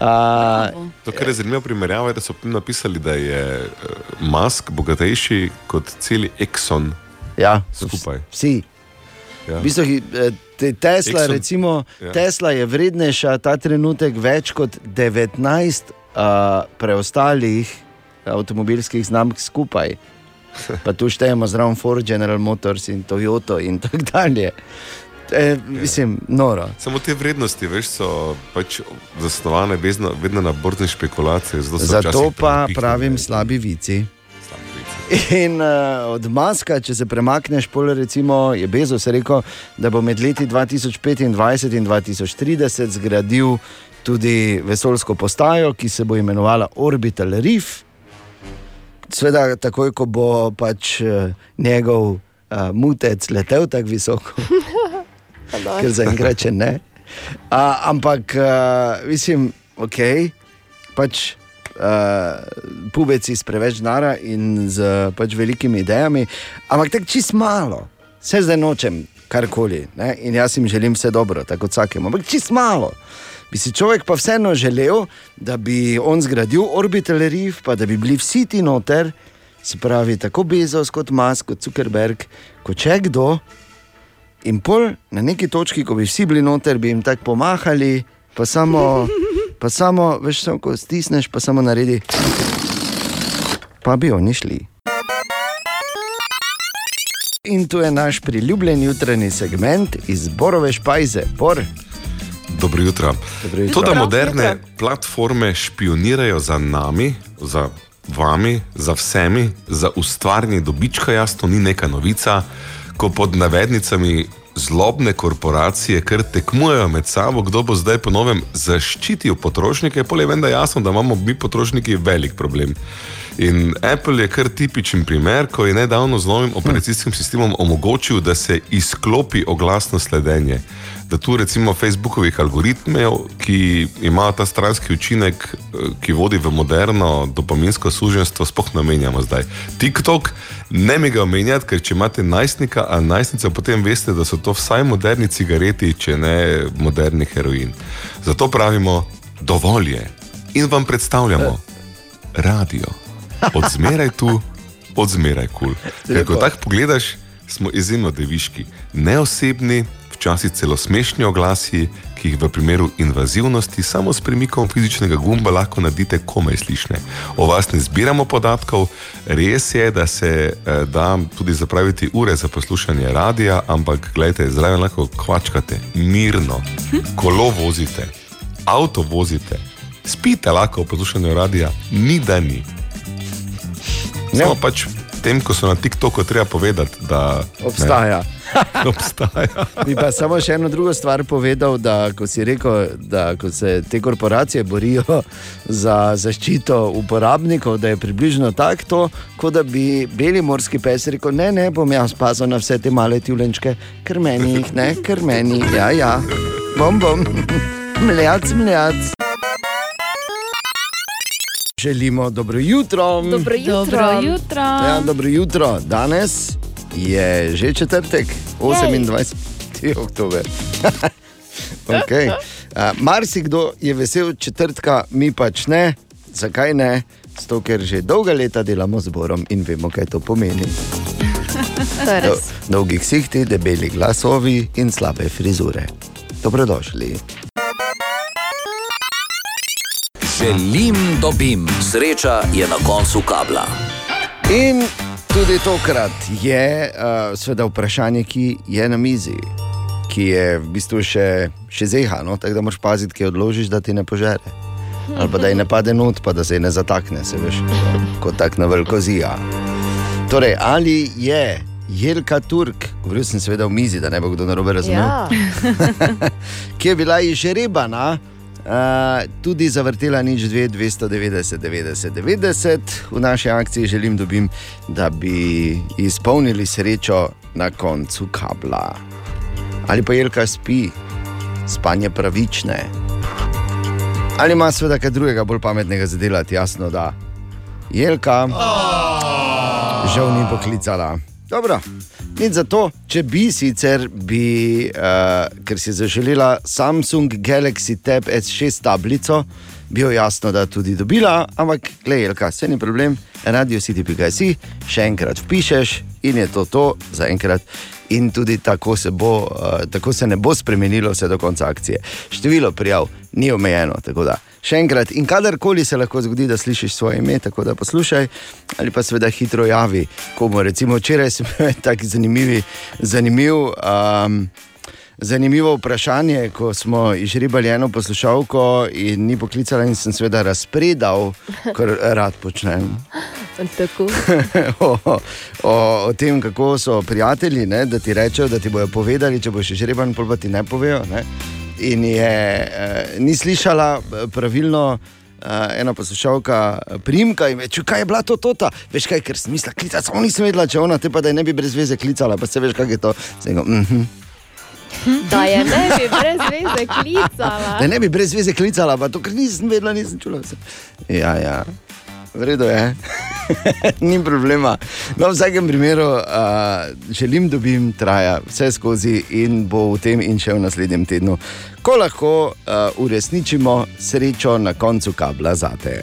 Uh, To, kar je zanimivo primerjava, je, da so napisali, da je uh, Musk bogatejši kot celi Exxon ja, skupaj. Vsi. Ja. V bistvu, eh, te Tesla, Exxon- recimo, Ja. Tesla je vrednejša ta trenutek več kot 19 uh, preostalih avtomobilskih znamk skupaj. Pa tu štejemo zraven Ford, General Motors in Toyota in tako dalje. E, mislim, noro. Samo te vrednosti, veš, so pač zasnovane vedno, vedno na borzne špekulacije. Zato, pa pravim slabi vici. In uh, od Maska, če se premakneš, pol recimo, je Bezos rekel, da bo med leti 2025 in 2030 zgradil tudi vesoljsko postajo, ki se bo imenovala Orbital Reef. Sveda, takoj ko bo pač uh, njegov uh, mutec letel tako visoko, ker zaenkrat še ne. Uh, ampak, uh, mislim, ok, pač uh, pubeci s preveč nara in z pač velikimi idejami, ampak tako čist malo, vse zdaj nočem karkoli ne? in jaz jim želim vse dobro, tako kot vsakemu, ampak čist malo. Bi si človek pa vseeno želel, da bi on zgradil orbital reef, pa da bi bili vsi ti noter, se pravi, tako Bezos kot Musk, kot Zuckerberg, kot če kdo. In pol na neki točki, ko bi vsi bili noter, bi jim tako pomahali, pa samo, pa samo, veš, samo, ko stisneš, pa samo naredi. Pa bi oni šli. In tu je naš priljubljen jutranji segment iz Borove špajze. Bor. Dobro jutro. Dobro jutro. To, da moderne jutro. platforme špionirajo za nami, za vami, za vsemi, za ustvarjanje dobička, jasno, ni neka novica, ko pod navednicami zlobne korporacije kar tekmujejo med sabo, kdo bo zdaj po novem zaščitil potrošnike, pol je venda jasno, da imamo mi potrošniki velik problem. In Apple je kar tipičen primer, ko je nedavno z novim operacijskim sistemom omogočil, da se izklopi oglasno sledenje. Da tu recimo Facebookovih algoritmov, ki imajo ta stranski učinek, eh, ki vodi v moderno dopaminsko suženstvo, sploh ne omenjamo zdaj. TikTok, ne mi ga omenjati, ker če imate najstnika ali najstnico, potem veste, da so to vsaj moderni cigareti, če ne moderni heroin. Zato pravimo, dovolj je. In vam predstavljamo radio. Od zmeraj tu, od zmeraj kul. Cool. Ker ko tako pogledaš, smo izjemno deviški, neosebni, včasih celo smešni oglasi, ki jih v primeru invazivnosti samo s premikom fizičnega gumba lahko naredite komaj slišne. O vas ne zbiramo podatkov, res je, da se eh, da tudi zapraviti ure za poslušanje radia, ampak gledajte, zraven lahko kvačkate, mirno, kolo vozite, avto vozite, spite lahko v poslušanju radia, ni da ni. Samo pač tem, ko so na TikToku, treba povedati, da Obstaja. Ne, obstaja. Bi pa samo še eno drugo stvar povedal, da ko si rekel, da ko se te korporacije borijo za zaščito uporabnikov, da je približno tako, kot da bi beli morski pes rekel: Ne, ne, bom jaz pazil na vse te male tjulenčke, ker meni jih ne, ker meni, ja, ja, bom, bom, mljac, mljac. Želimo dobro jutro. Dobro jutro. Dobro jutro. Ja, dobro jutro. Danes je že četrtek, 28. oktober. okay. uh, Marsikdo je vesel četrtka, mi pač ne. Zakaj ne? Zato, ker že dolga leta delamo z Borom in vemo, kaj to pomeni. To je res. Do, dolgi ksihti, debeli glasovi in slabe frizure. Dobrodošli. Želim, dobim, sreča je na koncu kabla. In tudi tokrat je uh, seveda vprašanje, ki je na mizi, ki je v bistvu še, še zehano, tako da moraš paziti, ki odložiš, da ti ne požere. Ali pa da ji ne pade not, pa da se ji ne zatakne, se veš, kot tak na veliko zija. Torej, ali je Jelka Turk, govoril sem seveda v mizi, da ne bo kdo narobe razumel, Ja. ki je bila izžrebana, uh, tudi zavrtela nič 2, 290, 90, 90. V naši akciji želim, dobim, da bi izpolnili srečo na koncu kabla. Ali pa Jelka spi, spanje pravične. Ali ima seveda kaj drugega, bolj pametnega za delati, jasno da. Jelka, žal ni poklicala. Dobro, nič za to, če bi sicer, bi, uh, ker si zaželela Samsung Galaxy Tab S6 tablico, bi jo jasno, da tudi dobila, ampak gledaj, Jelka, vse ni problem, radio city.si, še enkrat vpišeš in je to to za enkrat. In tudi tako se, bo, uh, tako se ne bo spremenilo vse do konca akcije. Število prijav ni omejeno, tako da še enkrat. In kadarkoli se lahko zgodi, da slišiš svoje ime, tako da poslušaj, ali pa seveda hitro javi, komu recimo včeraj sem imel tako zanimivi, zanimiv. Um, Zanimivo vprašanje, ko smo izribali eno poslušalko in ni poklicala, in sem seveda razpredal, kar rad počnem. O, o, o tem, kako so prijatelji, ne, da ti rečejo, da ti bodo povedali, če boš žreban, pol pa ti ne povejo. Ne. In je eh, ni slišala eh, pravilno. Uh, ena poslušalka, eh, primka, in reče, kaj je bila to, tota? veš kaj, ker sem mislila, klicati, samo nisem vedela, če ona te pa da je ne bi brez veze klicala, pa se veš, kaj je to. Sem Rekel, mm -hmm. Da je ne bi brez veze klicala. Da ne bi brez veze klicala, pa to, ker nisem vedela, nisem čula. Vse. Ja, ja. V redu je, ni problema. No, v vsakem primeru uh, želim, da bi jim traja vse skozi in bo v tem in še v naslednjem tednu, ko lahko uh, uresničimo srečo na koncu kabla zate.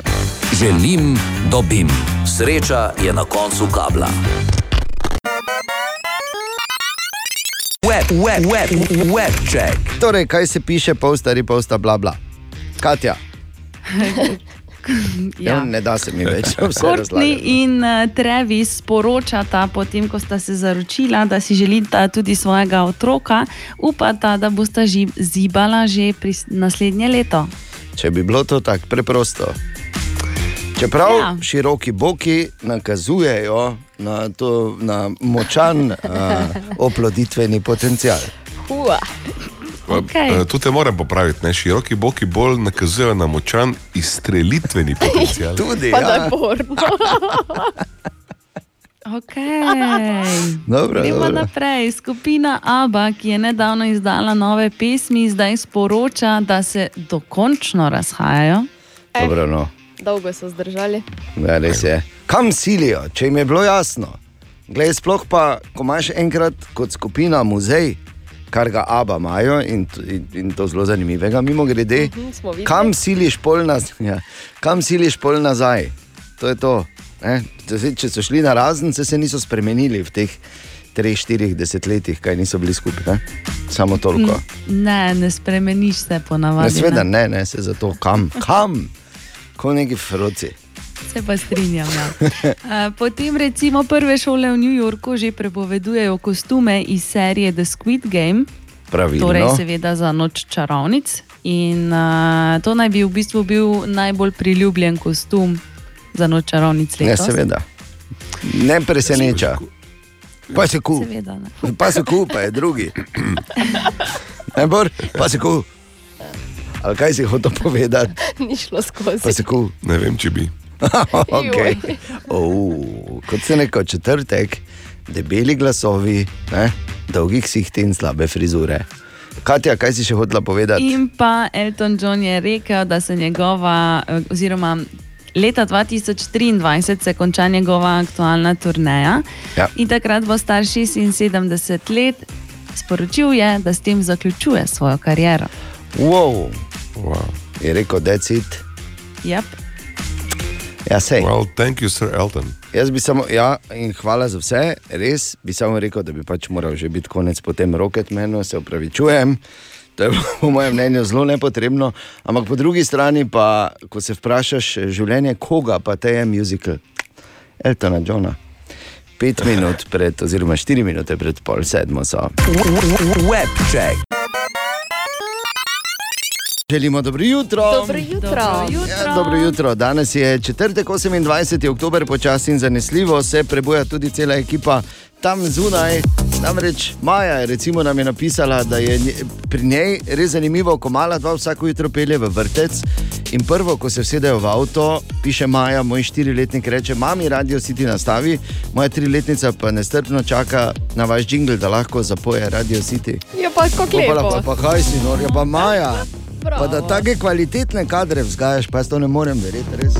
Želim, dobim. Sreča je na koncu kabla. Web, web, web, web check. Torej, kaj se piše, pol stari, pol sta bla bla. Katja, ja. ne da se mi več vse Courtney razlagati. in uh, Travis sporočata, potem ko sta se zaročila, da si želita tudi svojega otroka, upata, da bosta ži- zibala že pri naslednje leto. Če bi bilo to tako preprosto. Čeprav ja. Ja. široki boki nakazujejo na, to, na močan uh, oploditveni potencial. Hua. Eh, Tu te moram popraviti, ne? široki boki bolj nakazujejo na močan izstrelitveni potencial. Tudi, Pa da ja. je porno. Okay. Dobro, Gremo dobro. naprej. Skupina Abba, ki je nedavno izdala nove pesmi, zdaj sporoča, da se dokončno razhajajo. Dobro, no. Dolgo so zdržali. Ja, res je. Kam silijo, če jim je bilo jasno? Glej, sploh pa, ko imaš enkrat kot skupina muzej, kar ga aba imajo in, in, in to zelo zanimivega, mimo grede, Mhm, smo videli. kam siliš pol, naz, ja, kam siliš pol nazaj? To je to. Ne? Če so šli na razen, se, se niso spremenili v teh treh, štirih desetletjih, kaj niso bili skupaj. ne. Samo toliko. Ne, ne spremeniš se ponavadi. Sveda ne, ne, se zato kam, kam, kot neki froci. Se pa strinjam. Ja. Potem recimo prve šole v New Yorku že prepovedujejo kostume iz serije The Squid Game. Pravilno. Torej, seveda za noč čarovnic. In uh, to naj bi v bistvu bil najbolj priljubljen kostum za noč čarovnic Ne, letos. seveda. Ne preseneča. Pa se ku. Seveda, ne. Pa se ku, pa je drugi. Ne, bor, pa se ku. Ali kaj si hotel povedati? Ni šlo skozi. Pa se ku. Ne vem, če bi. okay. oh, kot se neko četrtek, debeli glasovi, ne? dolgi ksihti in slabe frizure. Katja, kaj si še hotela povedati? In pa Elton John je rekel, da se njegova, oziroma leta 2023 se konča njegova aktualna turneja. Ja. In takrat bo star 76 let. Sporočil je, da s tem zaključuje svojo kariero. Wow. Wow. Je rekel, da je cit. Yep. Ja, sej. Well, thank you, Sir Elton. Jaz bi samo, ja, in hvala za vse, res bi samo rekel, da bi pač moral že biti konec po tem roketmenu, se upravičujem. To je po mojem mnenju zelo nepotrebno. Ampak po drugi strani pa, ko se vprašaš, življenje koga pa te je muzikal. Eltona Johna. Pet minut pred, oziroma štiri minute pred pol sedmo so. Webcheck. Želimo dobro jutro. Dobro jutro. Ja, dobro jutro. Danes je četrtek, 28. oktober, počasi in zanesljivo se prebuja tudi cela ekipa tam zunaj. Namreč Maja je recimo nam je napisala, da je pri njej res zanimivo, ko mala dva vsako jutro pelje v vrtec. In prvo, ko se vsedejo v avto, piše Maja, moj štiriletnik reče: Mami, radio si ti nastavi, moja triletnica pa nestrpno čaka na vaš jingle, da lahko zapoje Radio City. Ja, pa kako Opala, lepo. pa, pa kaj si, nor, ja pa Maja. Bravo. Pa da take kvalitetne kadre vzgajaš, pa jaz to ne morem verjeti, res.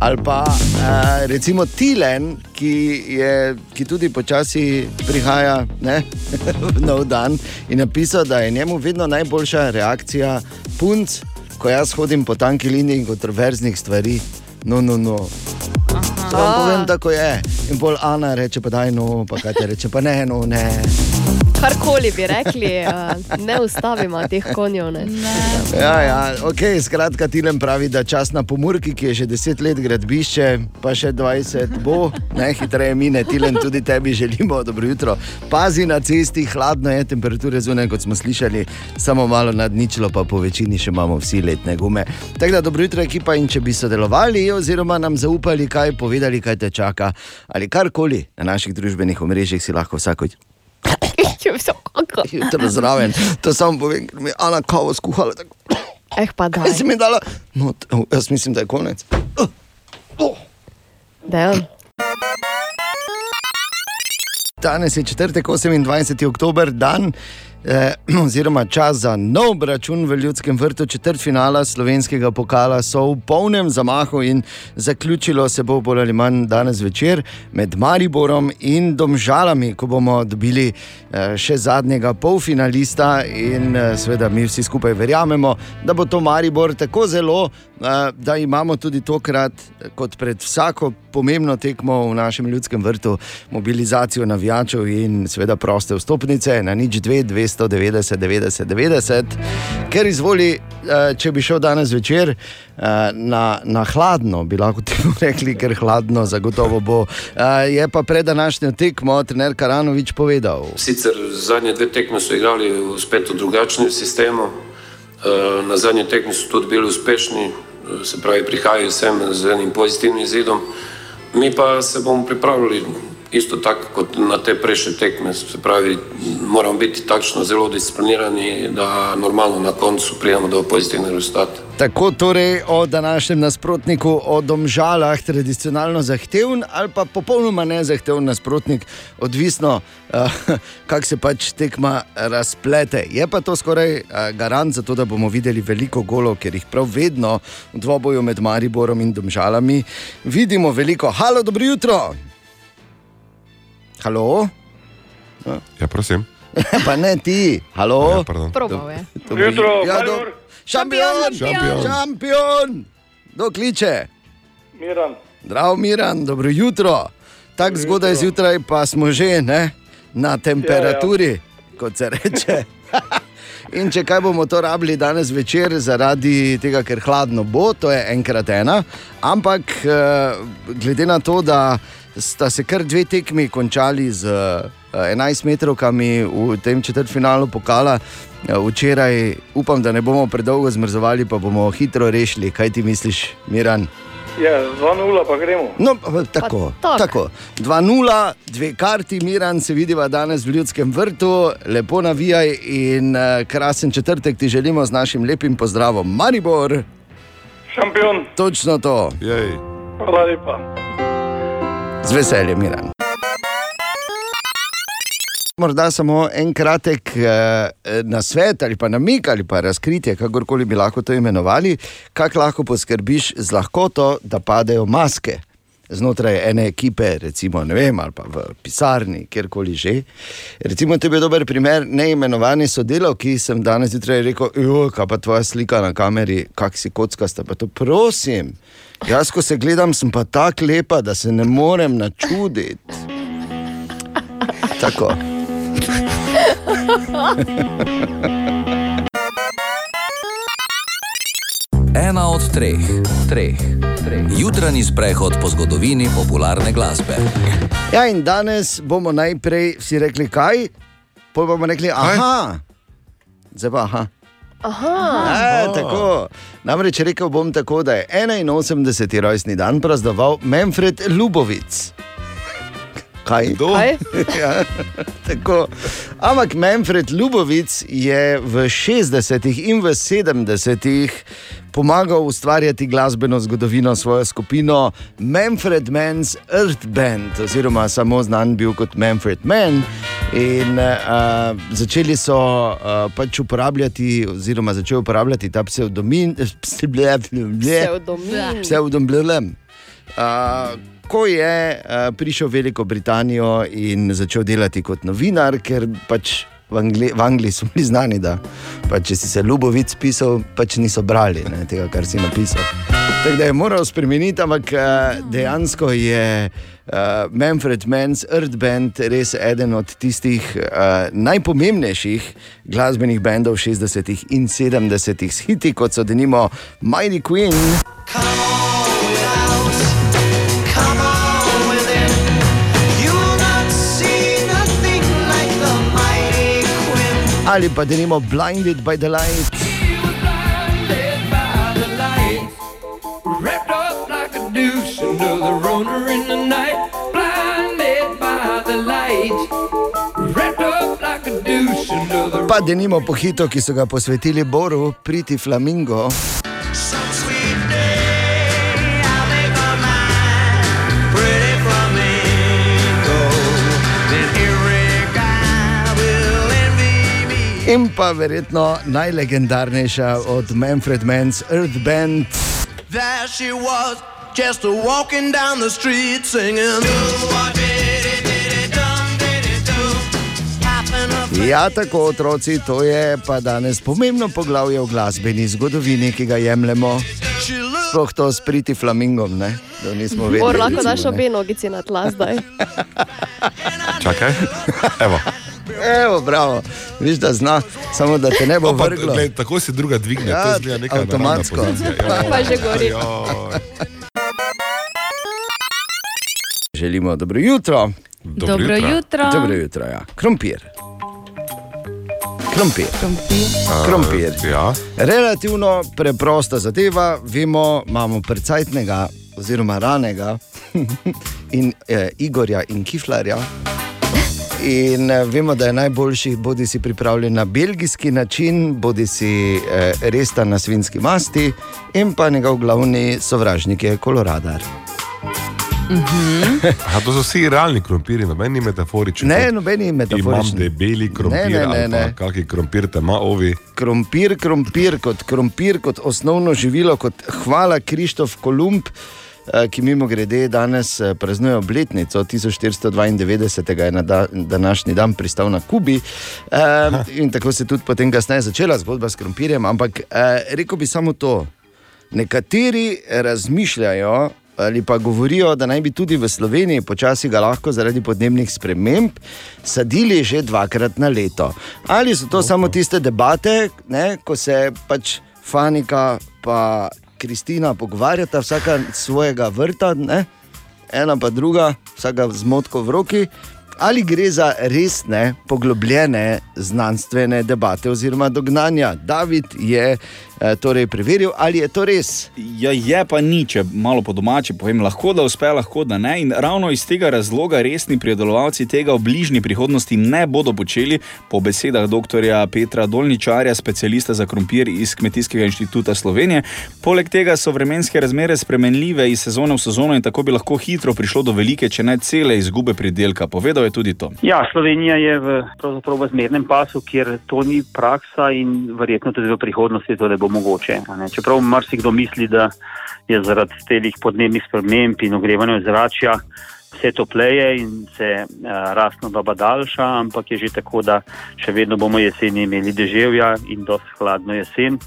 Ali pa uh, recimo Tilen, ki, je, ki tudi počasi prihaja ne, v nov dan in napisal, da je njemu vedno najboljša reakcija punc, ko jaz hodim po tanki liniji in kontroverznih stvari. No, no, no. To vam povem, tako je. In bolj Ana reče, pa daj no, pa kaj te reče, pa ne, no, ne. Karkoli bi rekli, eh, ne ustavimo teh konjev. Ne. Ja, ja, ok, skratka, Tilem pravi, da čas na pomorki, ki je že 10 let gradbišče, pa še 20 bo, najhitreje mine. Tilem, tudi tebi želimo dobro jutro. Pazi na cesti, hladno je, temperature zunaj, kot smo slišali, samo malo nad ničlo, pa po večini še imamo vsi letne gume. Tako da dobro jutro, ekipa, in če bi sodelovali, oziroma nam zaupali, kaj povedali, kaj te čaka, ali karkoli na naših družbenih omrežjih, si lahko vsako jutro zraven. To samo povem, ker mi je Ana kavo skuhala. Tako. Eh, pa da. Si mi dala? No, t- jaz mislim, da je konec. Dejan. Danes je četrtek, 28. oktober, dan. Eh, oziroma čas za nov račun v Ljudskem vrtu, četrt finala slovenskega pokala so v polnem zamahu in zaključilo se bo bolj ali manj danes večer med Mariborom in Domžalami, ko bomo dobili eh, še zadnjega polfinalista in eh, seveda mi vsi skupaj verjamemo, da bo to Maribor tako zelo, da imamo tudi tokrat, kot pred vsako pomembno tekmo v našem ljudskem vrtu, mobilizacijo navijačev in seveda proste vstopnice na nič 2, 290, 90, 90. Ker izvoli, če bi šel danes večer na, na hladno, bi lahko temu rekli, ker hladno zagotovo bo. Je pa pred današnjo tekmo trener Karanovič povedal. Sicer zadnje dve tekme so igrali spet v drugačnem sistemu, na zadnji tekmi so tudi bili uspešni, eh, se pravi, prihajajo sem z enim pozitivnim izidom. Mi pa se bomo pripravili isto tako kot na te prejšnje tekme, se pravi, moramo biti takšno zelo disciplinirani, da normalno na koncu pridemo do pozitivnega rezultata. Tako torej o današnjem nasprotniku, o domžalah, tradicionalno zahteven ali pa popolnoma nezahteven nasprotnik, odvisno, uh, kako se pač tekma razplete. Je pa to skoraj uh, garant za to, da bomo videli veliko golov, ker jih prav vedno v dvoboju med Mariborom in domžalami vidimo veliko. Halo, dobro jutro! Halo? Ja, prosim. pa ne ti, halo? Ja, pardon. Probal je. Dobro Jutro, ja, do... Šampion, Šampion. šampion! Kdo kliče? Miran. Zdravo, Miran, dobro jutro. Tako zgodaj zjutraj pa smo že ne? na temperaturi, ja, ja. kot se reče. In če kaj bomo to rabili danes večer, zaradi tega, ker hladno bo, to je enkrat ena. Ampak eh, glede na to, da sta se kar dve tekmi končali z eh, 11 metrovkami v tem četrtfinalu pokala, eh, včeraj upam, da ne bomo predolgo zmrzovali, pa bomo hitro rešili. Kaj ti misliš, Miran? Ja, 2-0 pa gremo. No, pa, tako, tak. tako. 2-0, dve karti, Miran, se vidiva danes v Ljudskem vrtu, lepo navijaj in uh, krasen četrtek ti želimo z našim lepim pozdravom, Maribor. Šampion. Točno to. Jej. Hvala lepa. Z veseljem, Miran. Morda samo en kratek eh, nasvet ali pa namik ali pa razkritje, kakorkoli bi lahko to imenovali, kako lahko poskrbiš z lahkoto, da padejo maske znotraj ene ekipe, recimo vem, ali pa v pisarni, kjerkoli že. Recimo, to je dober primer neimenovani sodelavki, sem danes zjutraj rekel, jo, kaj pa tvoja slika na kameri, kak si kockasta, pa to prosim. Jaz, ko se gledam, sem pa tako lepa, da se ne morem načuditi. Tako. ena od treh, treh, treh. Jutranji sprehod po zgodovini popularne glasbe. Ja, in danes bomo najprej vsi rekli, kaj, potem bomo rekli, aha, zdaj pa aha. Aha. E, tako. Namreč rekel bom tako, da je 81. rojstni dan praznoval Manfred Lubovic. Kaj? Kaj? ja, tako. Ampak Manfred Lubovic je v 60. in v 70. pomagal ustvarjati glasbeno zgodovino svojo skupino Manfred Mann's Earth Band, oziroma samo znan bil kot Manfred Mann. In uh, začeli so uh, pač uporabljati, oziroma začel uporabljati ta psevdomin, Psevdomin. psevdomin. Uh, ko je uh, prišel v Veliko Britanijo in začel delati kot novinar, ker pač v, Angli v Angliji so bili znani, da pač, če si se Ljubovic pisal, pač niso brali ne, tega, kar si napisal. Tako da je moral spremeniti, ampak uh, dejansko je uh, Manfred Mann's Earth Band res eden od tistih uh, najpomembnejših glasbenih bendov 60. in 70. s hiti, kot so denimo Mighty Queen. Ali pa denimo Blinded by the Light. Wrapped up like a douche under the runner in the night, blinded by the light. Pa denimo pohito, ki so ga posvetili Boru, priti Flamingo. In pa verjetno najlegendarnejša od Manfred Mann's Earth Band. There she was, just walking down the street singing. Ja, tako otroci, to je pa danes pomembno poglavje v glasbeni zgodovini, ki ga jemljemo. Sploh to s priti flamingom, ne? Da nismo vedeli. Lahko daš obe nogici na tla zdaj. Čakaj, evo. Evo, bravo, viš, da zna, samo da te ne bo Pa, vrglo. glej, tako se druga dvigne, Ja, to izgleda neka naravna avtomatsko. pozicija. Ja. Pa že gori. Želimo dobro jutro. Dobro Dobro jutro. jutro. Dobro jutro, ja. Krompir. Krompir. Krompir. Krompir. Ja. Relativno preprosta zadeva, vemo, imamo precajtnega, oziroma ranega in eh, Igorja in Kiflarja. In eh, vemo, da je najboljši, bodi si pripravljen na belgijski način, bodi si eh, res ta na svinski masti, in pa njegov glavni sovražnik je koloradar. Aha, to so vsi realni krompiri, nobeni metaforični. Ne, nobeni Imam metaforični. debeli krompir, Ne, ne, ne, ne. kakšen krompir te ima ovi. Krompir, krompir kot krompir, kot osnovno živilo, kot hvala Krištof Kolumb, eh, ki mimo grede danes eh, praznuje obletnico 1492, je na da, današnji dan pristal na Kubi. Eh, in tako se je tudi potem kasneje začela zgodba s krompirjem. Ampak eh, rekel bi samo to. Nekateri razmišljajo. Ali pa govorijo, da naj bi tudi v Sloveniji počasi ga lahko zaradi podnebnih sprememb sadili že dvakrat na leto. Ali so to samo tiste debate, ne, ko se pač Fanika in Kristina pogovarjata, vsaka svojega vrta, ne, ena pa druga, vsaka z motko v roki. Ali gre za resne, poglobljene znanstvene debate oziroma dognanja? David je torej preveril, ali je to res. Ja, je pa ni, če malo po domači povem, lahko da uspe, lahko da ne. In ravno iz tega razloga resni pridelovalci tega v bližnji prihodnosti ne bodo počeli, po besedah dr. Petra Dolničarja, specialista za krompir iz Kmetijskega inštituta Slovenije. Poleg tega so vremenske razmere spremenljive iz sezone v sezono in tako bi lahko hitro prišlo do velike, če ne cele izgube pridelka. Povedal je tudi to. Ja, Slovenija je v, pravzaprav v zmernem pasu, kjer to ni praksa in verjetno tudi v prihodnosti to ne bo mogoče. a Ne? Čeprav marsikdo misli, da je zaradi telih podnebnih sprememb in ogrevanja ozračja vse topleje in se uh, rastna doba daljša, ampak je že tako, da še vedno bomo jeseni imeli deževja in dosti hladno jesen.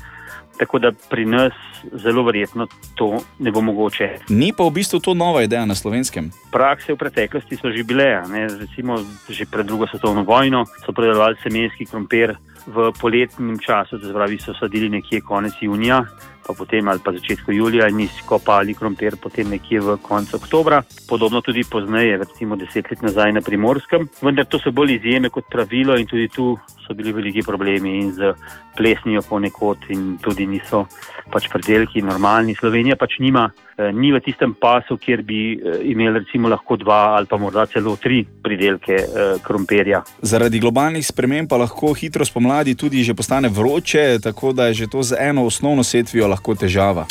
Tako da pri nas zelo verjetno to ne bo mogoče. Ni pa v bistvu to nova ideja na slovenskem. Prakse v preteklosti so že bile, a ne, recimo že pred drugo svetovno vojno so predelovali semenski krompir v poletnem času, to se pravi, so sadili nekje konec junija, pa potem ali pa začetku julija in izkopali krompir potem nekje v koncu oktobra. Podobno tudi pozneje, recimo deset let nazaj na primorskem, vendar to so bolj izjeme kot pravilo in tudi tu so bili veliki problemi in z plesnijo ponekod in tudi niso pač predelki normalni. Slovenija pač nima, eh, ni v tistem pasu, kjer bi eh, imeli recimo lahko dva ali pa morda celo tri pridelke eh, krompirja. Zaradi globalnih sprememb pa lahko hitro spomladi tudi že postane vroče, tako da je že to z eno osnovno setvijo lahko lahko težava?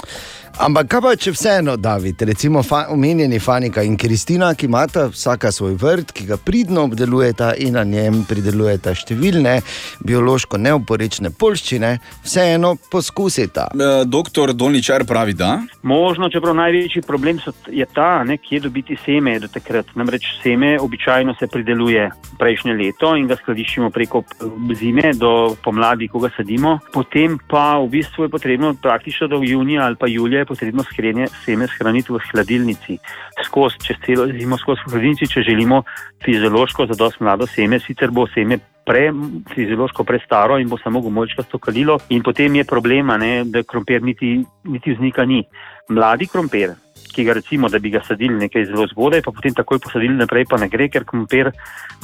Ampak kaj pa če vseeno, David, recimo fa, omenjeni Fanika in Kristina, ki imata vsaka svoj vrt, ki ga pridno obdelujeta in na njem pridelujeta številne biološko neoporečne polščine, vseeno poskusita. E, doktor Dolničar pravi, da. Možno, čeprav največji problem so, je ta, ne, kje dobiti seme do takrat. Namreč seme običajno se prideluje prejšnje leto in ga skladiščimo preko zime do pomladi, ko ga sadimo. Potem pa v bistvu je potrebno praktično do junija ali pa julija potrebno skrenje, seme shraniti v hladilnici. Skozi, čez celo zimo skozi v hladilnici, če želimo fiziološko zadost mlado seme, sicer bo seme pre, fiziološko prestaro in bo samo gumoljčkasto kalilo in potem je problema, ne, da krompir niti, niti vznika ni. Mladi krompir, ki ga recimo, da bi ga sadili nekaj zelo zgodaj, pa potem takoj posadili naprej, pa ne gre, ker krompir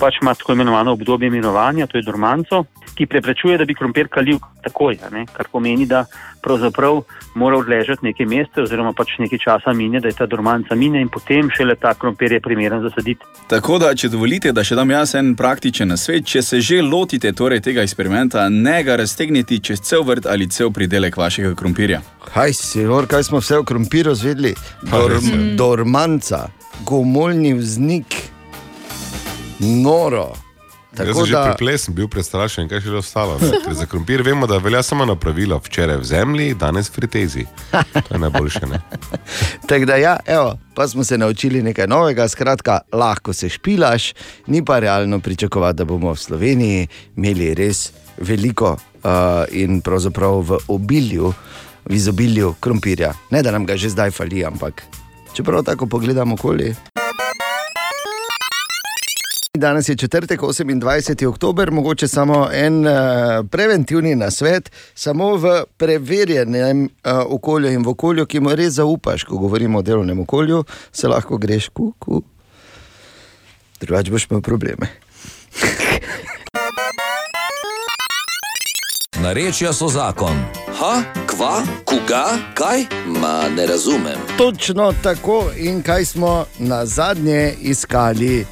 pač ima tako imenovano obdobje mirovanja, to je dormanco, ki preprečuje, da bi krompir kalil takoj, ne, kar pomeni, da pravzaprav mora odležati nekaj mesecev oziroma pač nekaj časa mine, da je ta dormanca mine in potem šele ta krompir je primeren za saditi. Tako da, če dovolite, da še dam jaz en praktičen nasvet, če se že lotite torej tega eksperimenta, ne ga raztegniti čez cel vrt ali cel pridelek vašega krompirja. Kaj si, Lor, kaj smo vse o krompiru zvedeli? Dor, dormanca, gomoljni vznik, noro. Jaz Tako sem že da, pri plesem bil prestrašen, kaj še je ostalo. Za krompir vemo, da velja samo na pravilo. Včeraj v zemlji, danes v fritezi. To je najboljše. Tako da ja, evo, pa smo se naučili nekaj novega. Skratka, lahko se špilaš, ni pa realno pričakovati, da bomo v Sloveniji imeli res veliko uh, in pravzaprav v obilju, v izobilju krompirja. Ne da nam ga že zdaj fali, ampak čeprav tako pogledamo okoli. Danes je četrtek, 28. oktober, mogoče samo en uh, preventivni nasvet, samo v preverjenem uh, okolju in v okolju, ki mu res zaupaš, ko govorimo o delovnem okolju, se lahko greš kuku. Drugač boš imel probleme. Narečja so zakon. Ha, kva, koga, kaj? Ma ne razumem. Točno tako in kaj smo na zadnje iskali.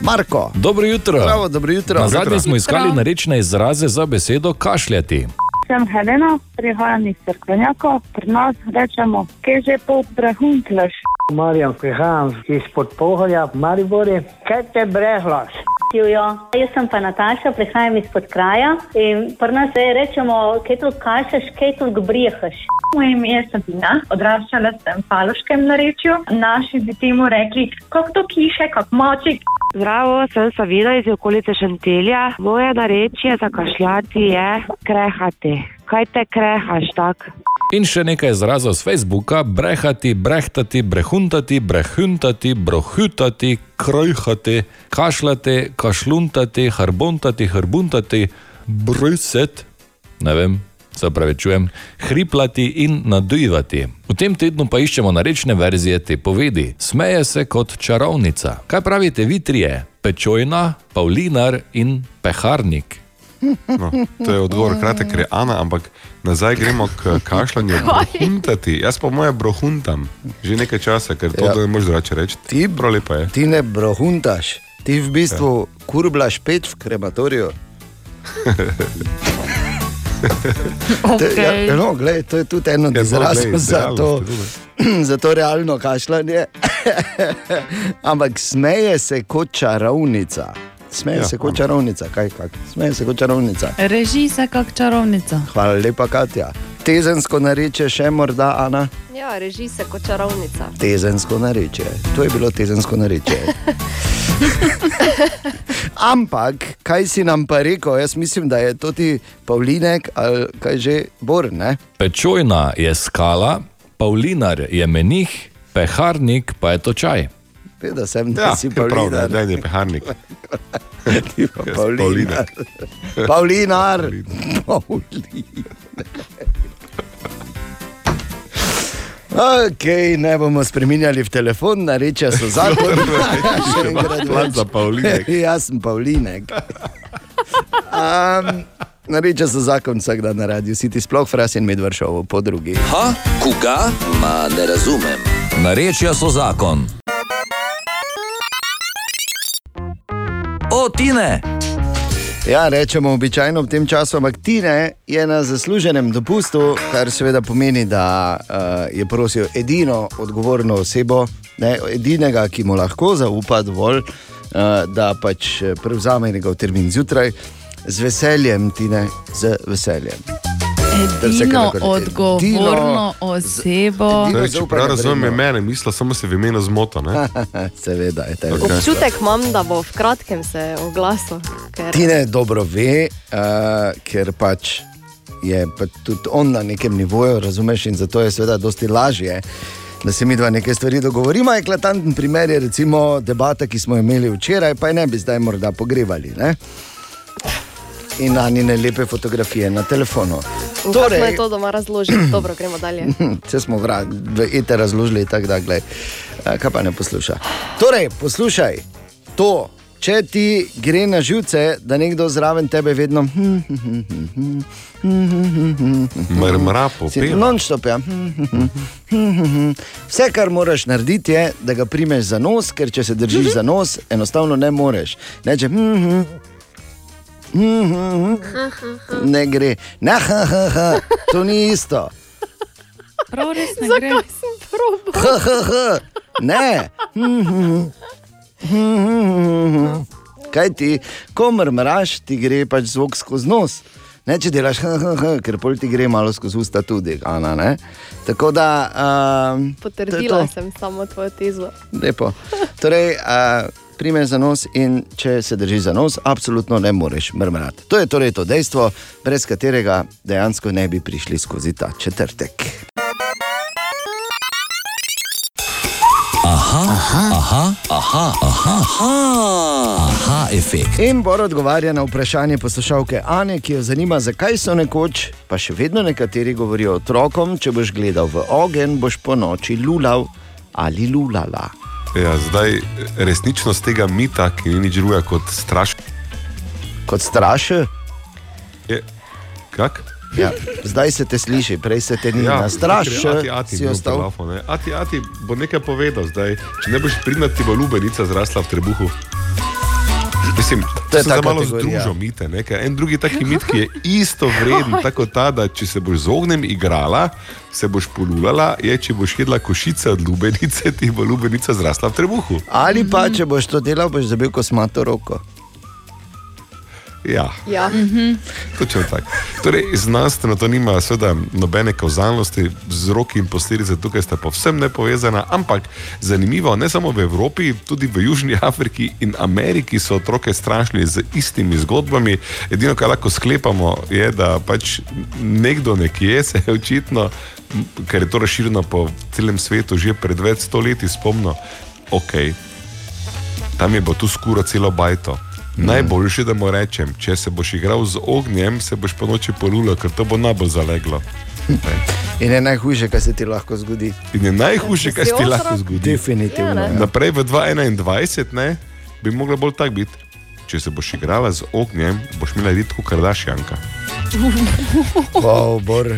Marko. Dobro jutro. Bravo, dobro jutro. Na zadnje Jutro. smo iskali narečne izraze za besedo kašljati. Sem Helena, prihajam iz Crkvenjaka. Pri nas rečemo, kaj že po prehuntlaš. Marjan, prihajam izpod Pohorja, Maribori. Kaj te brehlaš? Jujo. Jaz sem pa Nataša, prihajam izpod kraja in pri nas zdaj rečemo, kaj tu kašeš, kaj tu brihaš. Moje ime je Sabina, odraščala sem v Paloškem narečju. Naši bi temu rekli, kako to kiše, kako moči. Zdravo, sem Savina iz okolice Šantelja. Moje narečje za kašljati je krehati. Kaj te krehaš tak? In še nekaj izrazov z Facebooka: brehati, brehtati, brehuntati, brehuntati, brohutati, krojhati, kašljati, kašluntati, harbontati, harbuntati, bruset, ne vem. Se opravičujem, hriplati in nadujvati. V tem tednu pa iščemo narečne verzije te povedi. Smeje se kot čarovnica. Kaj pravite vi trije? Pečojna, Pavlinar in Peharnik. No, to je odgovor kratek, ker je Ana, ampak nazaj gremo k kašljanju. Brohuntati. Jaz pa moje brohuntam že nekaj časa, ker to Ja. ne moreš drugače reči. Ti, ti ne brohuntaš, ti v bistvu ja. kurblaš peč v krematoriju. Te- Ja, no, glej, to je tudi eno od Ja, no, izrazov za, to, za to realno kašljanje. Ampak smeje se kot čarovnica. Smeje ja, se kot čarovnica, kaj, kaj? Smeje se kot čarovnica. Reži se kot čarovnica. Hvala lepa, Katja. Tezensko nareče še morda, Ana. Ja, reži se kot čarovnica. Tezensko nareče. To je bilo tezensko nareče. Ampak, kaj si nam pa rekel, jaz mislim, da je to ti Pavlinek ali kaj že Bor, ne? Pečojna je skala, Pavlinar je menih, Peharnik pa je točaj. Seveda sem, da Ja, si prav, Pavlinar. ne, ne, peharnik. Ti pa Jaz Pavlinar. Pavlinar. Pavlinar. Pavlinar. Ok, ne bomo spremenjali v telefon, nareča so zakon. Še enkrat več. za Pavlinek. Jaz sem Pavlinek. Um, nareča so zakon vsak dan na radiju, si ti sploh fras in medvršovo po drugi. Ha, koga? Ma ne razumem. Narečja so zakon. O, Tine! Ja, rečemo običajno v tem času, ampak Tine je na zasluženem dopustu, kar seveda pomeni, da uh, je prosil edino odgovorno osebo, ne, edinega, ki mu lahko zaupa dovolj, uh, da pač eh, prevzame njegov termin zjutraj, z veseljem, Tine, z veseljem. Edino odgovorno osebo. Zdaj, če prav razumem, je mene, mislil samo se v imenu zmoto. ne? Seveda je to. Občutek imam, da bo v kratkem se oglasil. Ker... Tine dobro ve, uh, ker pač je pa tudi on na nekem nivoju, razumeš, in zato je seveda dosti lažje. Da se mi dva nekaj stvari dogovorimo. Eklatanten primer je recimo debata, ki smo jo imeli včeraj, pa je ne bi zdaj morda pogrevali. Ne? In na njene lepe fotografije na telefonu. In torej... Kako je to doma razložiti? Dobro, gremo dalje. Vse smo vra, v ETE razložili tako, da glej, a, kaj pa ne posluša. Torej, poslušaj, to, če ti gre na živce, da nekdo zraven tebe vedno. Mrmra Si popeva. Non-stop, ja. Vse, kar moraš narediti, je, da ga primeš za nos, ker če se držiš za nos, enostavno ne moreš. Ne, če, ne gre, ne, ha, ha, ha. to ni isto. Prav res ne gre. Zakaj sem probal? Ha, ha, ha. Ne. Kaj ti, ko mrmraš, ti gre pač zvok skozi nos. Ne, če delaš, ha, ha, ha, ker pol ti gre malo skozi usta tudi. Ana, ne? Tako da. Um, Potrdila sem samo tvojo tezo. Lepo. Torej, uh, primeš za nos in če se držiš za nos, absolutno ne moreš mrmrati. To je torej to dejstvo, brez katerega dejansko ne bi prišli skozi ta četrtek. Aha, aha, aha, aha, aha, aha, aha efekt. In Bor odgovarja na vprašanje poslušalke Ane, ki jo zanima, zakaj so nekoč, pa še vedno nekateri govorijo otrokom, če boš gledal v ogen, boš po noči lulal ali lulala. Ja, zdaj resničnost tega mita, ki ni nič drugega kot straš. Kot straš? Je, kak? Ja, zdaj se te sliši, prej se te ni ja, na straš, ati, ati, si ostal. Telefon, ati, ati bo nekaj povedal zdaj. Če ne boš pridna, ti bo lubenica zrasla v trebuhu. Mislim, To je sem ta zdaj malo kategorija. združil mite. Nekaj. En drugi taki mit, ki je isto vreden, tako ta, da če se boš z ognjem igrala, se boš polulala, je, če boš jedla košice od lubenice, ti bo lubenica zrasla v trebuhu. Ali pa, če boš to delal, boš zabil kosmato roko. Ja. Ja. Točno tako. Torej, znanstveno to nima seveda nobene kauzalnosti, vzroki in posledice tukaj sta povsem nepovezana, ampak zanimivo, ne samo v Evropi, tudi v Južni Afriki in Ameriki so otroke strašili z istimi zgodbami. Edino, kar lahko sklepamo, je, da pač nekdo nekje se je očitno, ker je to razširjeno po celem svetu že pred več stoletji, spomnil, ok, tam je bo tu skuro celo bajto. Najboljše, da mu rečem, če se boš igral z ognjem, se boš po noči polulal, ker to bo najbolj zaleglo. In je najhujše, kar se ti lahko zgodi. In je najhujše, kar se ti lahko zgodi. Definitivno, Ja, ja. Naprej v 2021 ne, bi mogla bolj tak biti. Če se boš igrala z ognjem, boš imela ritko kardašjanka. Wow, bor.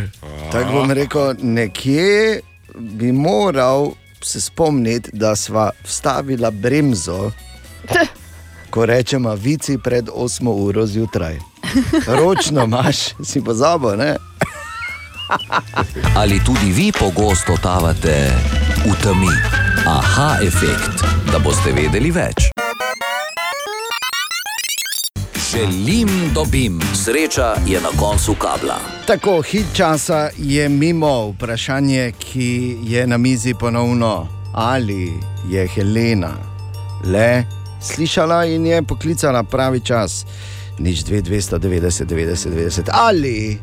Tako bom rekel, nekje bi moral se spomniti, da sva vstavila bremzo, ko rečemo vici pred 8 uro zjutraj. Ročno imaš, si pozabil, ne? Ali tudi vi pogosto totavate v temi? Aha efekt, da boste vedeli več. Želim, dobim, sreča je na koncu kabla. Tako, hit časa je mimo vprašanje, ki je na mizi ponovno. Ali je Helena le slišala in je poklicala pravi čas, nič 2, 290, 90, 90, ali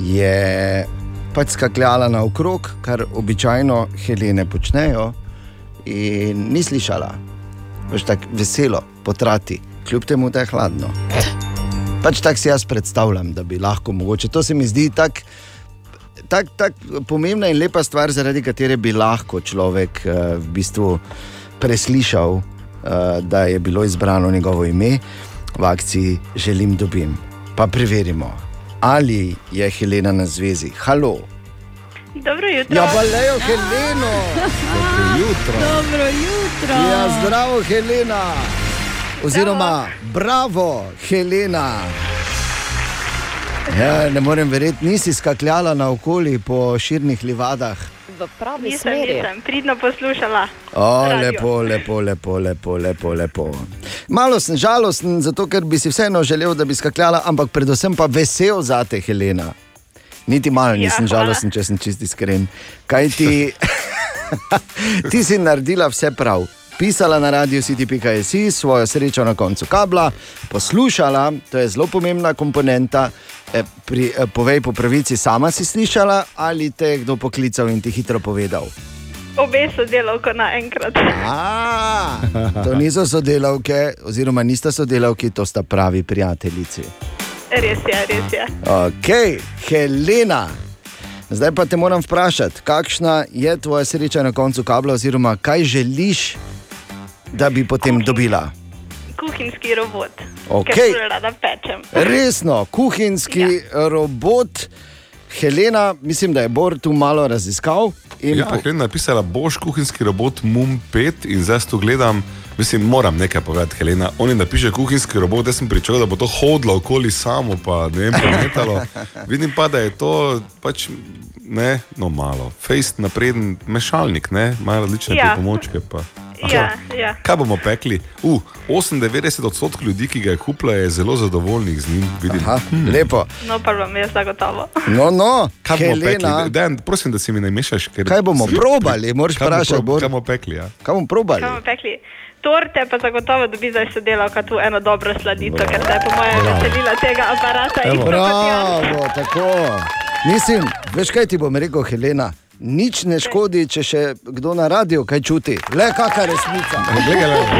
je pač skakljala naokrog, kar običajno Helene počnejo, in ni slišala. Veš tako veselo, potrati, kljub temu, da je hladno. Pač tako si jaz predstavljam, da bi lahko mogoče. To se mi zdi tako tak, tak pomembna in lepa stvar, zaradi katere bi lahko človek uh, v bistvu preslišal, da je bilo izbrano njegovo ime v akciji Želim dobim. Pa preverimo, ali je Helena na zvezi. Halo. Dobro jutro. Ja, pa lejo Heleno. Dobro jutro. Dobro jutro. Ja, zdravo, Helena. Oziroma, bravo, Helena. Ja, ne morem verjeti, nisi skakljala naokoli po širnih livadah. V pravi Nisem, smeri. nisem, pridno poslušala. O, radio. lepo, lepo, lepo, lepo, lepo, lepo. Malo sem žalosten, zato ker bi si vseeno želel, da bi skakljala, ampak predvsem pa vesel za te, Helena. Niti malo Ja, nisem hvala. žalosten, če sem čist iskren. Kaj ti, ti si naredila vse prav. Pisala na radio city.js, svojo srečo na koncu kabla, poslušala, to je zelo pomembna komponenta. E, pri, e, povej po pravici, sama si slišala ali te je kdo poklical in ti hitro povedal? Obe sodelavko naenkrat. To niso sodelavke, oziroma nista sodelavki, to sta pravi prijateljici. Res je, res je. Ok, Helena. Zdaj pa te moram vprašati, kakšna je tvoja sreča na koncu kabla, oziroma kaj želiš, da bi potem dobila? Kuhinjski robot, Okej. ker zelo rada pečem. Resno, kuhinjski ja. robot. Helena, mislim, da je Bor tu malo raziskal. in Ja, po- Helena je napisala, boš kuhinjski robot Mum 5 in zdaj to gledam. Mislim, moram nekaj povedati, Helena. On je napiše kuhinjski robot, jaz sem pričakoval, da bo to hodilo okoli samo, pa ne vem, premetalo. Vidim pa, da je to pač ne, no malo. Face napreden mešalnik, ne, ima različne Ja. pripomočke. Pa. Ja, ja. Kaj bomo pekli? Uh, 98 odstotkov ljudi, ki ga je kupila, je zelo zadovoljnih z njim. Vidim. Aha, lepo. No, pa vam je zagotovo. No, no, Kaj bomo Helena. pekli? Dejan, prosim, da si mi ne mešaš. Ker... Kaj bomo probali? Moraš Kaj bomo vprašati, prob- Bor. Kaj bomo pekli? Ja? Kaj bomo probali? Kaj bomo pekli? Torte pa zagotovo dobi zdaj sodelavka tu eno dobro sladico, ker se je po mojem veselila tega aparata. Kot. Bravo, tako. Mislim, veš kaj ti bom rekel, Helena? Nič ne škodi, če še kdo na radiju kaj čuti. Le kakšna resnica.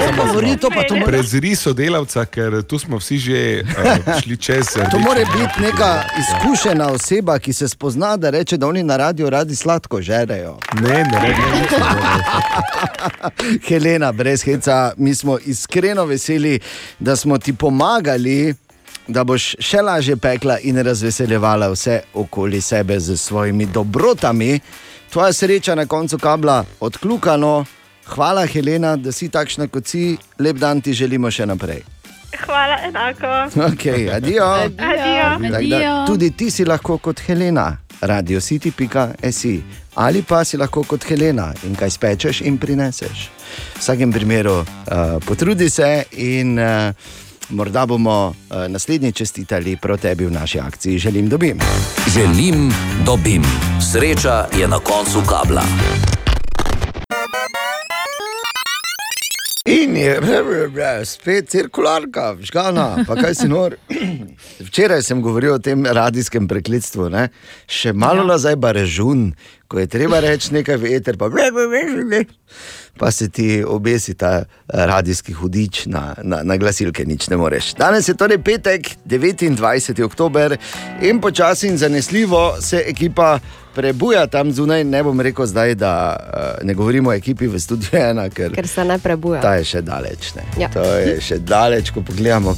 Ne govori to, pa to mora, Prezri sodelavca, ker tu smo vsi že uh, šli čez. to mora biti neka izkušena oseba, ki se spozna, da reče, da oni na radiju radi sladko žerejo. Ne, ne, ne. ne, Helena, brez heca, mi smo iskreno veseli, da smo ti pomagali. Da boš še lažje pekla in razveseljevala vse okoli sebe z svojimi dobrotami. Tvoja sreča na koncu kabla odkljukano. Hvala, Helena, da si takšna kot si. Lep dan ti želimo še naprej. Hvala, enako. Ok, adijo. Adijo. Tako da Tudi ti si lahko kot Helena, radiocity.si ali pa si lahko kot Helena in kaj spečeš in prineseš. V vsakem primeru uh, potrudi se in uh, morda bomo uh, naslednji čestitali prav tebi v naši akciji. Želim dobim. Želim dobim. Sreča je na koncu kabla. In je spet cirkularka, žgana, pa kaj si nor. Včeraj sem govoril o tem radijskem prekletstvu, ne? še malo nazaj pa režun, ko je treba reči nekaj veter, pa, ble, ble, ble, ble, pa se ti obesi ta eh, radijski hudič na, na, na glasilke, nič ne moreš. Danes je torej petek, 29. oktober in počasi in zanesljivo se ekipa prebuja tam zunaj. Ne bom rekel zdaj, da uh, ne govorimo o ekipi v studiu ena, ker, Ker se ne prebuja. Ta je še daleč. ne. Ja. To je še daleč, ko pogledamo.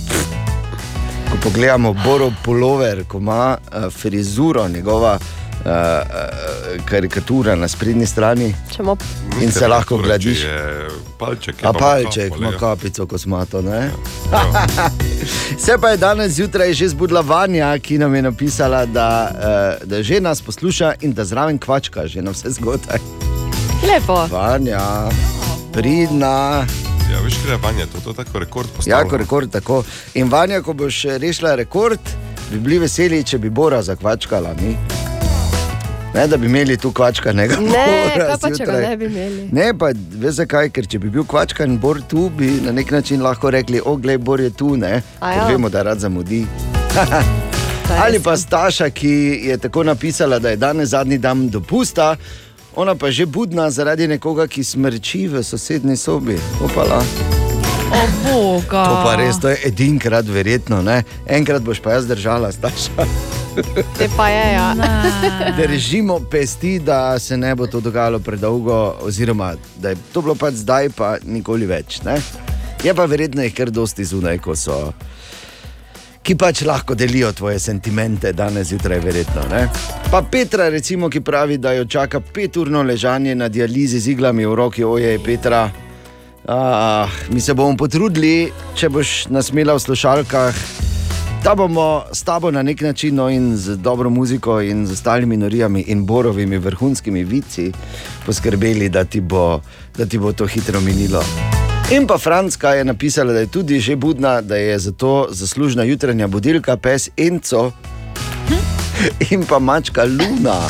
Ko pogledamo Boro Pullover, ko ima uh, frizuro, njegova uh, uh, karikatura na sprednji strani. Čemo... In se lahko glediš. Palček, A palček ima kapico kosmato. Ne? Se pa je danes zjutraj že zbudila Vanja, ki nam je napisala, da, uh, da že nas posluša in da zraven kvačka, že na vse zgodaj. Lepo. Vanja, pridna. Ja, veš, kaj je vanje, to, to je tako rekord Ja, postavljeno. ko rekord tako. In Vanja, ko boš rešila rekord, bi bili veseli, če bi Bora zakvačkala. Mi. Ne, da bi imeli tu kvačkanega. Ne, Bora kaj pa če ga ne bi imeli. Ne, pa veš zakaj, ker če bi bil kvačkan Bor tu, bi na nek način lahko rekli, o, glej, Bor je tu, ne. Ja. Vemo, da rad zamudi. Ali pa Staša, ki je tako napisala, da je danes zadnji dan dopusta, ona pa že budna zaradi nekoga, ki smrči v sosednji sobi. Opala. O, Boga. To pa res, to je edinkrat verjetno, ne? enkrat boš pa jaz držala, staša. Te pa je, ja. Držimo pesti, da se ne bo to dogajalo predolgo, oziroma da je to bilo pač zdaj, pa nikoli več. Ne? Je pa verjetno jih kar dosti zunaj, ko so. Ki pač lahko delijo tvoje sentimente danes zjutraj, verjetno. Ne? Pa Petra, recimo, ki pravi, da jo čaka peturno ležanje na dializi z iglami v roki, oje, Petra. Ah, mi se bomo potrudili, če boš nasmela v slušalkah, da bomo s tabo na nek način no, in z dobro muziko in z ostalimi norijami in borovimi vrhunskimi vici poskrbeli, da ti bo, da ti bo to hitro minilo. In pa Franska je napisala, da je tudi že budna, da je zato zaslužna jutranja budilka, pes Enco in pa mačka Luna.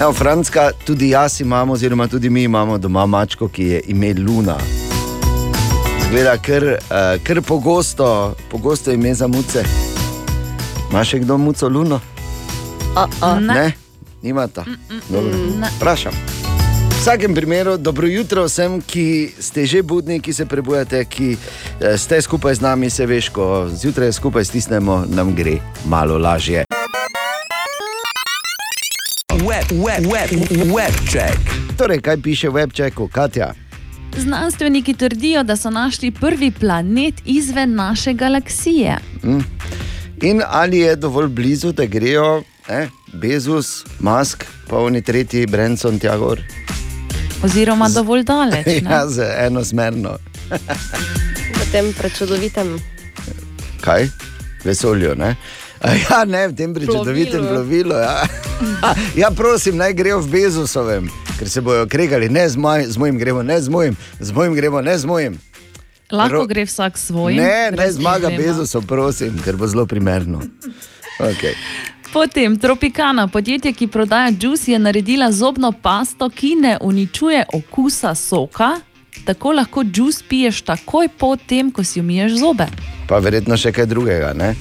Evo, Franska, tudi jaz imam, oziroma tudi mi imamo doma mačko, ki je ime Luna. Zgleda, ker, uh, ker pogosto, pogosto ime za muce. Imaš še kdo muco Luno? Uh-uh. Ne, nimata. Dobro. Vprašam. V vsakem primeru, dobro jutro vsem, ki ste že budni, ki se prebujate, ki eh, ste skupaj z nami, se veš, ko zjutraj skupaj stisnemo, nam gre malo lažje. Web, web, web, web check. Torej, kaj piše v webčeku, Katja? Znanstveniki trdijo, da so našli prvi planet izven naše galaksije. Mm. In ali je dovolj blizu, da grejo eh, Bezus, Musk, pa oni tretji, Brenson, tja gor? Oziroma dovolj daleč. ne? ja, z enosmerno. V tem prečudovitem Kaj? Vesolju, ne? A Ja, ne, v tem prečudovitem Plovilu. plovilu. Ja. ja, prosim, naj grejo v Bezusovem, ker se bojo kregali, ne z, moj, z mojim gremo, ne z mojim, z mojim gremo, ne z mojim. Lahko gre vsak svoj. Ne, ne zmaga Bezusov, prosim, ker bo zelo primerno. Okay. Potem Tropicana, podjetje, ki prodaja džus, je naredila zobno pasto, ki ne uničuje okusa soka. Tako lahko džus piješ takoj po tem, ko si umiješ zobe. Pa verjetno še kaj drugega, ne?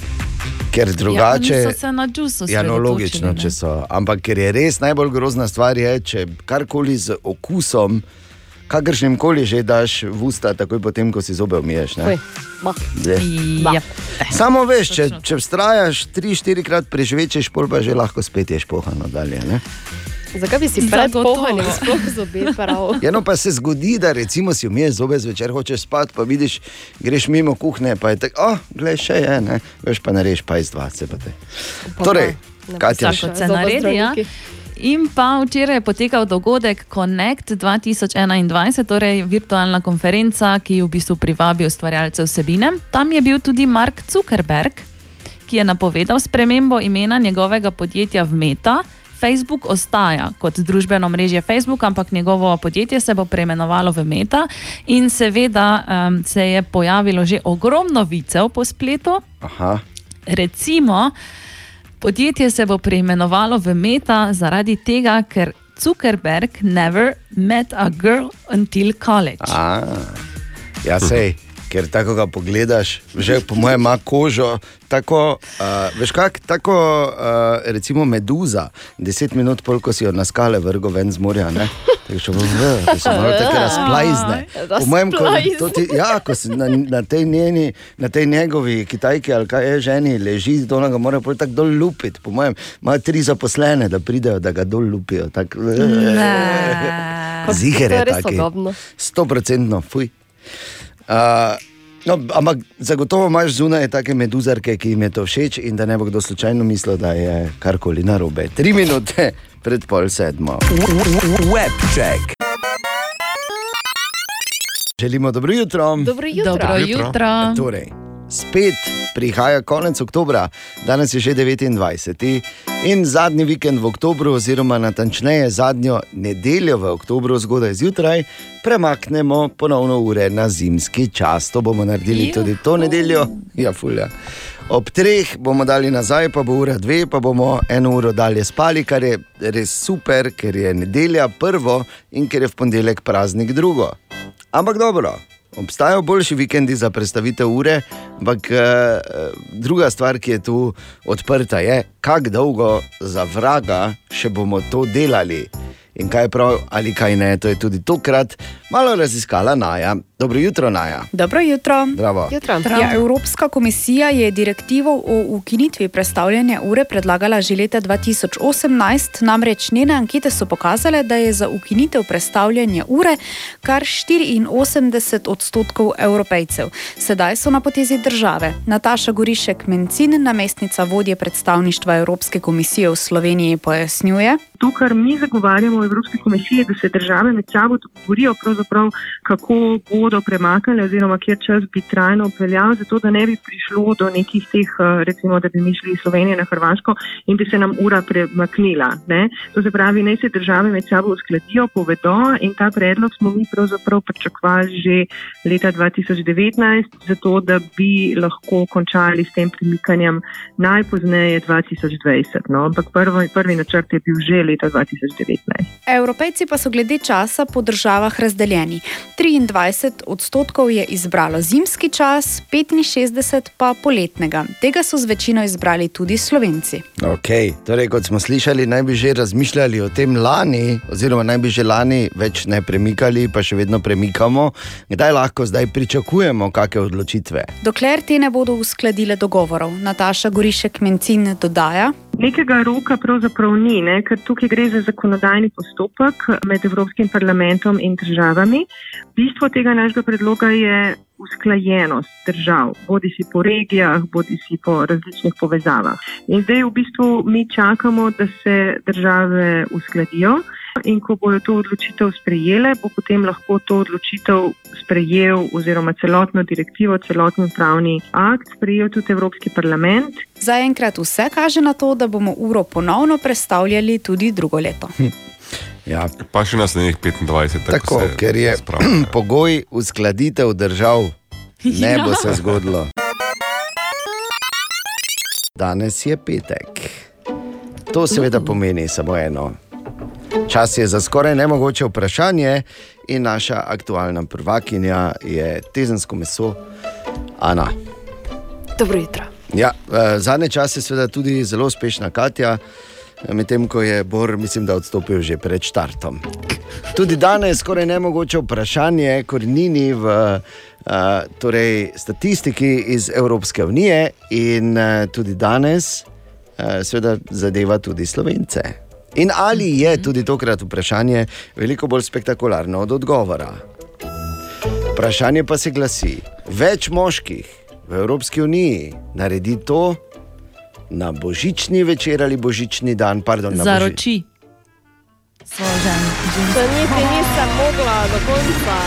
Ker drugače. Ja, se na džus Ja, no, logično, če so. Ampak ker je res najbolj grozna stvar, je, če karkoli z okusom, kakršnim koli že daš v usta, takoj potem, ko si zobe umiješ. ne. Ma. Ja. Samo veš, če, če vztrajaš tri, štirikrat preživečeš, pol pa že lahko spet ješ pohano dalje. Ne? Zakaj bi si pred pohanjem sploh zobe prav? Ja, no pa se zgodi, da recimo si umiješ zobe zvečer, hočeš spati, pa vidiš, greš mimo kuhne, pa je tako, oh, glej, še je, ne, veš pa nareš, pa iz dva se pa te. Torej, Katja, Vsak od se naredi. Ja. In pa včeraj je potekal dogodek Connect 2021, torej virtualna konferenca, ki v bistvu privabi ustvarjalce vsebine. Tam je bil tudi Mark Zuckerberg, ki je napovedal spremembo imena njegovega podjetja v Meta. Facebook ostaja kot družbeno mrežje Facebook, ampak njegovo podjetje se bo preimenovalo v Meta. In seveda um, se je pojavilo že ogromno vicev po spletu. Aha. Recimo, podjetje se bo preimenovalo v Meta zaradi tega, ker Zuckerberg never met a girl until college. A, ja, sej, ker tako ga pogledaš, že po mojem ima kožo. Tako, uh, veš kak, tako uh, recimo meduza, deset minut pol, ko si jo na skale vrgo ven z morja, ne? Tako še v, da se malo tako razplajzne. Po mojem, ko, ti, ja, ko si na, na, tej njeni, na tej njegovi kitajki ali kaj je ženi, leži, to ga mora pol tako dol lupiti. Po mojem, imajo tri zaposlene, da pridejo, da ga dol lupijo. Tak, Ziger je taki. sodobno. Stoprocentno, fuj. Uh, no, ampak zagotovo imaš zunaj take meduzarke, ki jim je to všeč in da ne bo kdo slučajno mislil, da je karkoli narobe. Tri minute pred pol sedmo. Webcheck. Želimo dobro jutro. Dobro jutro. Dobro jutro. Torej, spet prihaja konec oktobra, danes je že 29. in zadnji vikend v oktobru, oziroma natančneje zadnjo nedeljo v oktobru, zgodaj zjutraj, premaknemo ponovno ure na zimski čas. To bomo naredili tudi to nedeljo, ja, fulja. Ob treh bomo dali nazaj, pa bo ura dve, pa bomo eno uro dalje spali, kar je res super, ker je nedelja prvo in ker je v ponedeljek praznik drugo. Ampak dobro, obstajajo boljši vikendi za predstavitev ure, ampak eh, druga stvar, ki je tu odprta, je, kako dolgo za vraga še bomo to delali. In kaj je prav ali kaj ne. To je tudi tokrat malo raziskala Naja. Dobro jutro, Naja. Dobro jutro. Zdravo. Ja, Evropska komisija je direktivo o ukinitvi predstavljanja ure predlagala že leta 2018, namreč njene ankete so pokazale, da je za ukinitev predstavljanja ure kar 84 odstotkov evropejcev. Sedaj so na potezi države. Nataša Gorišek Mencin, namestnica vodje predstavništva Evropske komisije v Sloveniji, pojasnjuje. To, kar mi zagovarjamo v Evropski komisiji, da se države med sabo dogovorijo, kako bodo premaknili, oziroma kjer čas bi trajno obveljal, zato da ne bi prišlo do nekih teh, eh, recimo, da bi mi šli iz Slovenije na Hrvaško in bi se nam ura premaknila. Ne? To se pravi, naj se države med sabo uskladijo, povedo in ta predlog smo mi pravzaprav pričakovali že leta 2019, zato da bi lahko končali s tem premikanjem najpozneje 2020. No? Ampak prvi, prvi načrt je bil že leta 2019. Evropejci pa so glede časa po državah razdeljeni. 23 odstotkov je izbralo zimski čas, 65 pa poletnega. Tega so z večino izbrali tudi Slovenci. Okay. Torej, kot smo slišali, naj bi že razmišljali o tem lani, oziroma naj bi že lani več ne premikali, pa še vedno premikamo. Kdaj lahko zdaj pričakujemo kakšne odločitve? Dokler te ne bodo uskladile dogovorov, Nataša Gorišek Mencin dodaja. Nekega roka pravzaprav ni, ne? ker tukaj gre za zakonodajni postopek med Evropskim parlamentom in državami. Bistvo tega našega predloga je usklajenost držav, bodi si po regijah, bodi si po različnih povezavah. In zdaj v bistvu mi čakamo, da se države uskladijo. In ko bodo to odločitev sprejele, bo potem lahko to odločitev sprejel, oziroma celotno direktivo, celotni pravni akt sprejel tudi Evropski parlament. Zaenkrat vse kaže na to, da bomo uro ponovno predstavljali tudi drugo leto. Ja. Pa še naslednjih 25, tako, Tako, ker je pogoj uskladitev držav, ne bo se zgodilo. Danes je petek. To seveda pomeni samo eno. Čas je za skoraj nemogoče vprašanje, in naša aktualna prvakinja je tezensko meso, Ana. Dobro jutro. Ja, eh, zadnje čase je seveda tudi zelo uspešna Katja, medtem ko je Bor, mislim, da odstopil že pred štartom. Tudi danes je skoraj nemogoče vprašanje, korenini v uh, torej, statistiki iz Evropske unije, in uh, tudi danes, uh, seveda, zadeva tudi slovence. In ali je tudi tokrat vprašanje veliko bolj spektakularno od odgovora? Vprašanje pa se glasi: več moških v Evropski uniji naredi to na božični večer ali božični dan, pardon, na boži... Zaroči svojo ženo. To niti nisem mogla do konca.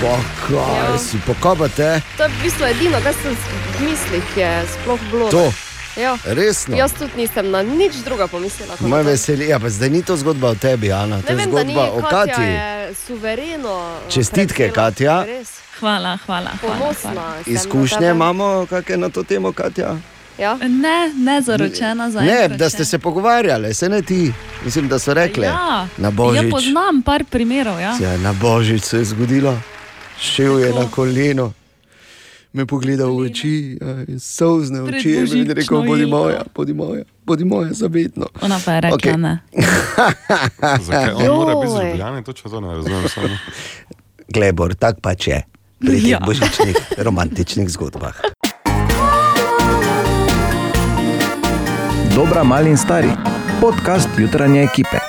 Pa kaj si, pokabate? To je v bistvu edino, kar sem v mislih je sploh bilo. To? Ja. Resno? Jaz tudi nisem na nič druga pomislila. Moj to. veseli, ja, pa zdaj ni to zgodba o tebi, Ana, to Ne je vem, da ni, zgodba o Katja Katji. je suvereno. Čestitke, prevzela, Katja. res. Hvala, hvala. Sem na Izkušnje imamo, kakšne na to temo, Katja? Ja? Ne, ne zaročena za Ne, da ste se pogovarjali, se ne ti. Mislim, da so rekli. Ja, Na ja, božič. poznam par primerov. Ja. Ja, na božič se je zgodilo, šel je na koleno. Me pogleda v oči, sozne oči, in mi je rekel: Bodi jelko." moja, bodi moja, bodi moja, zavedno. Ona pa je rekla okay. ne. Zakaj on mora biti zljubljen, točno to ne razumem. Samo. Glebor, tak pač je pri teh Ja. božičnih romantičnih zgodbah. Dobra, mali in stari. Podcast jutranje ekipe.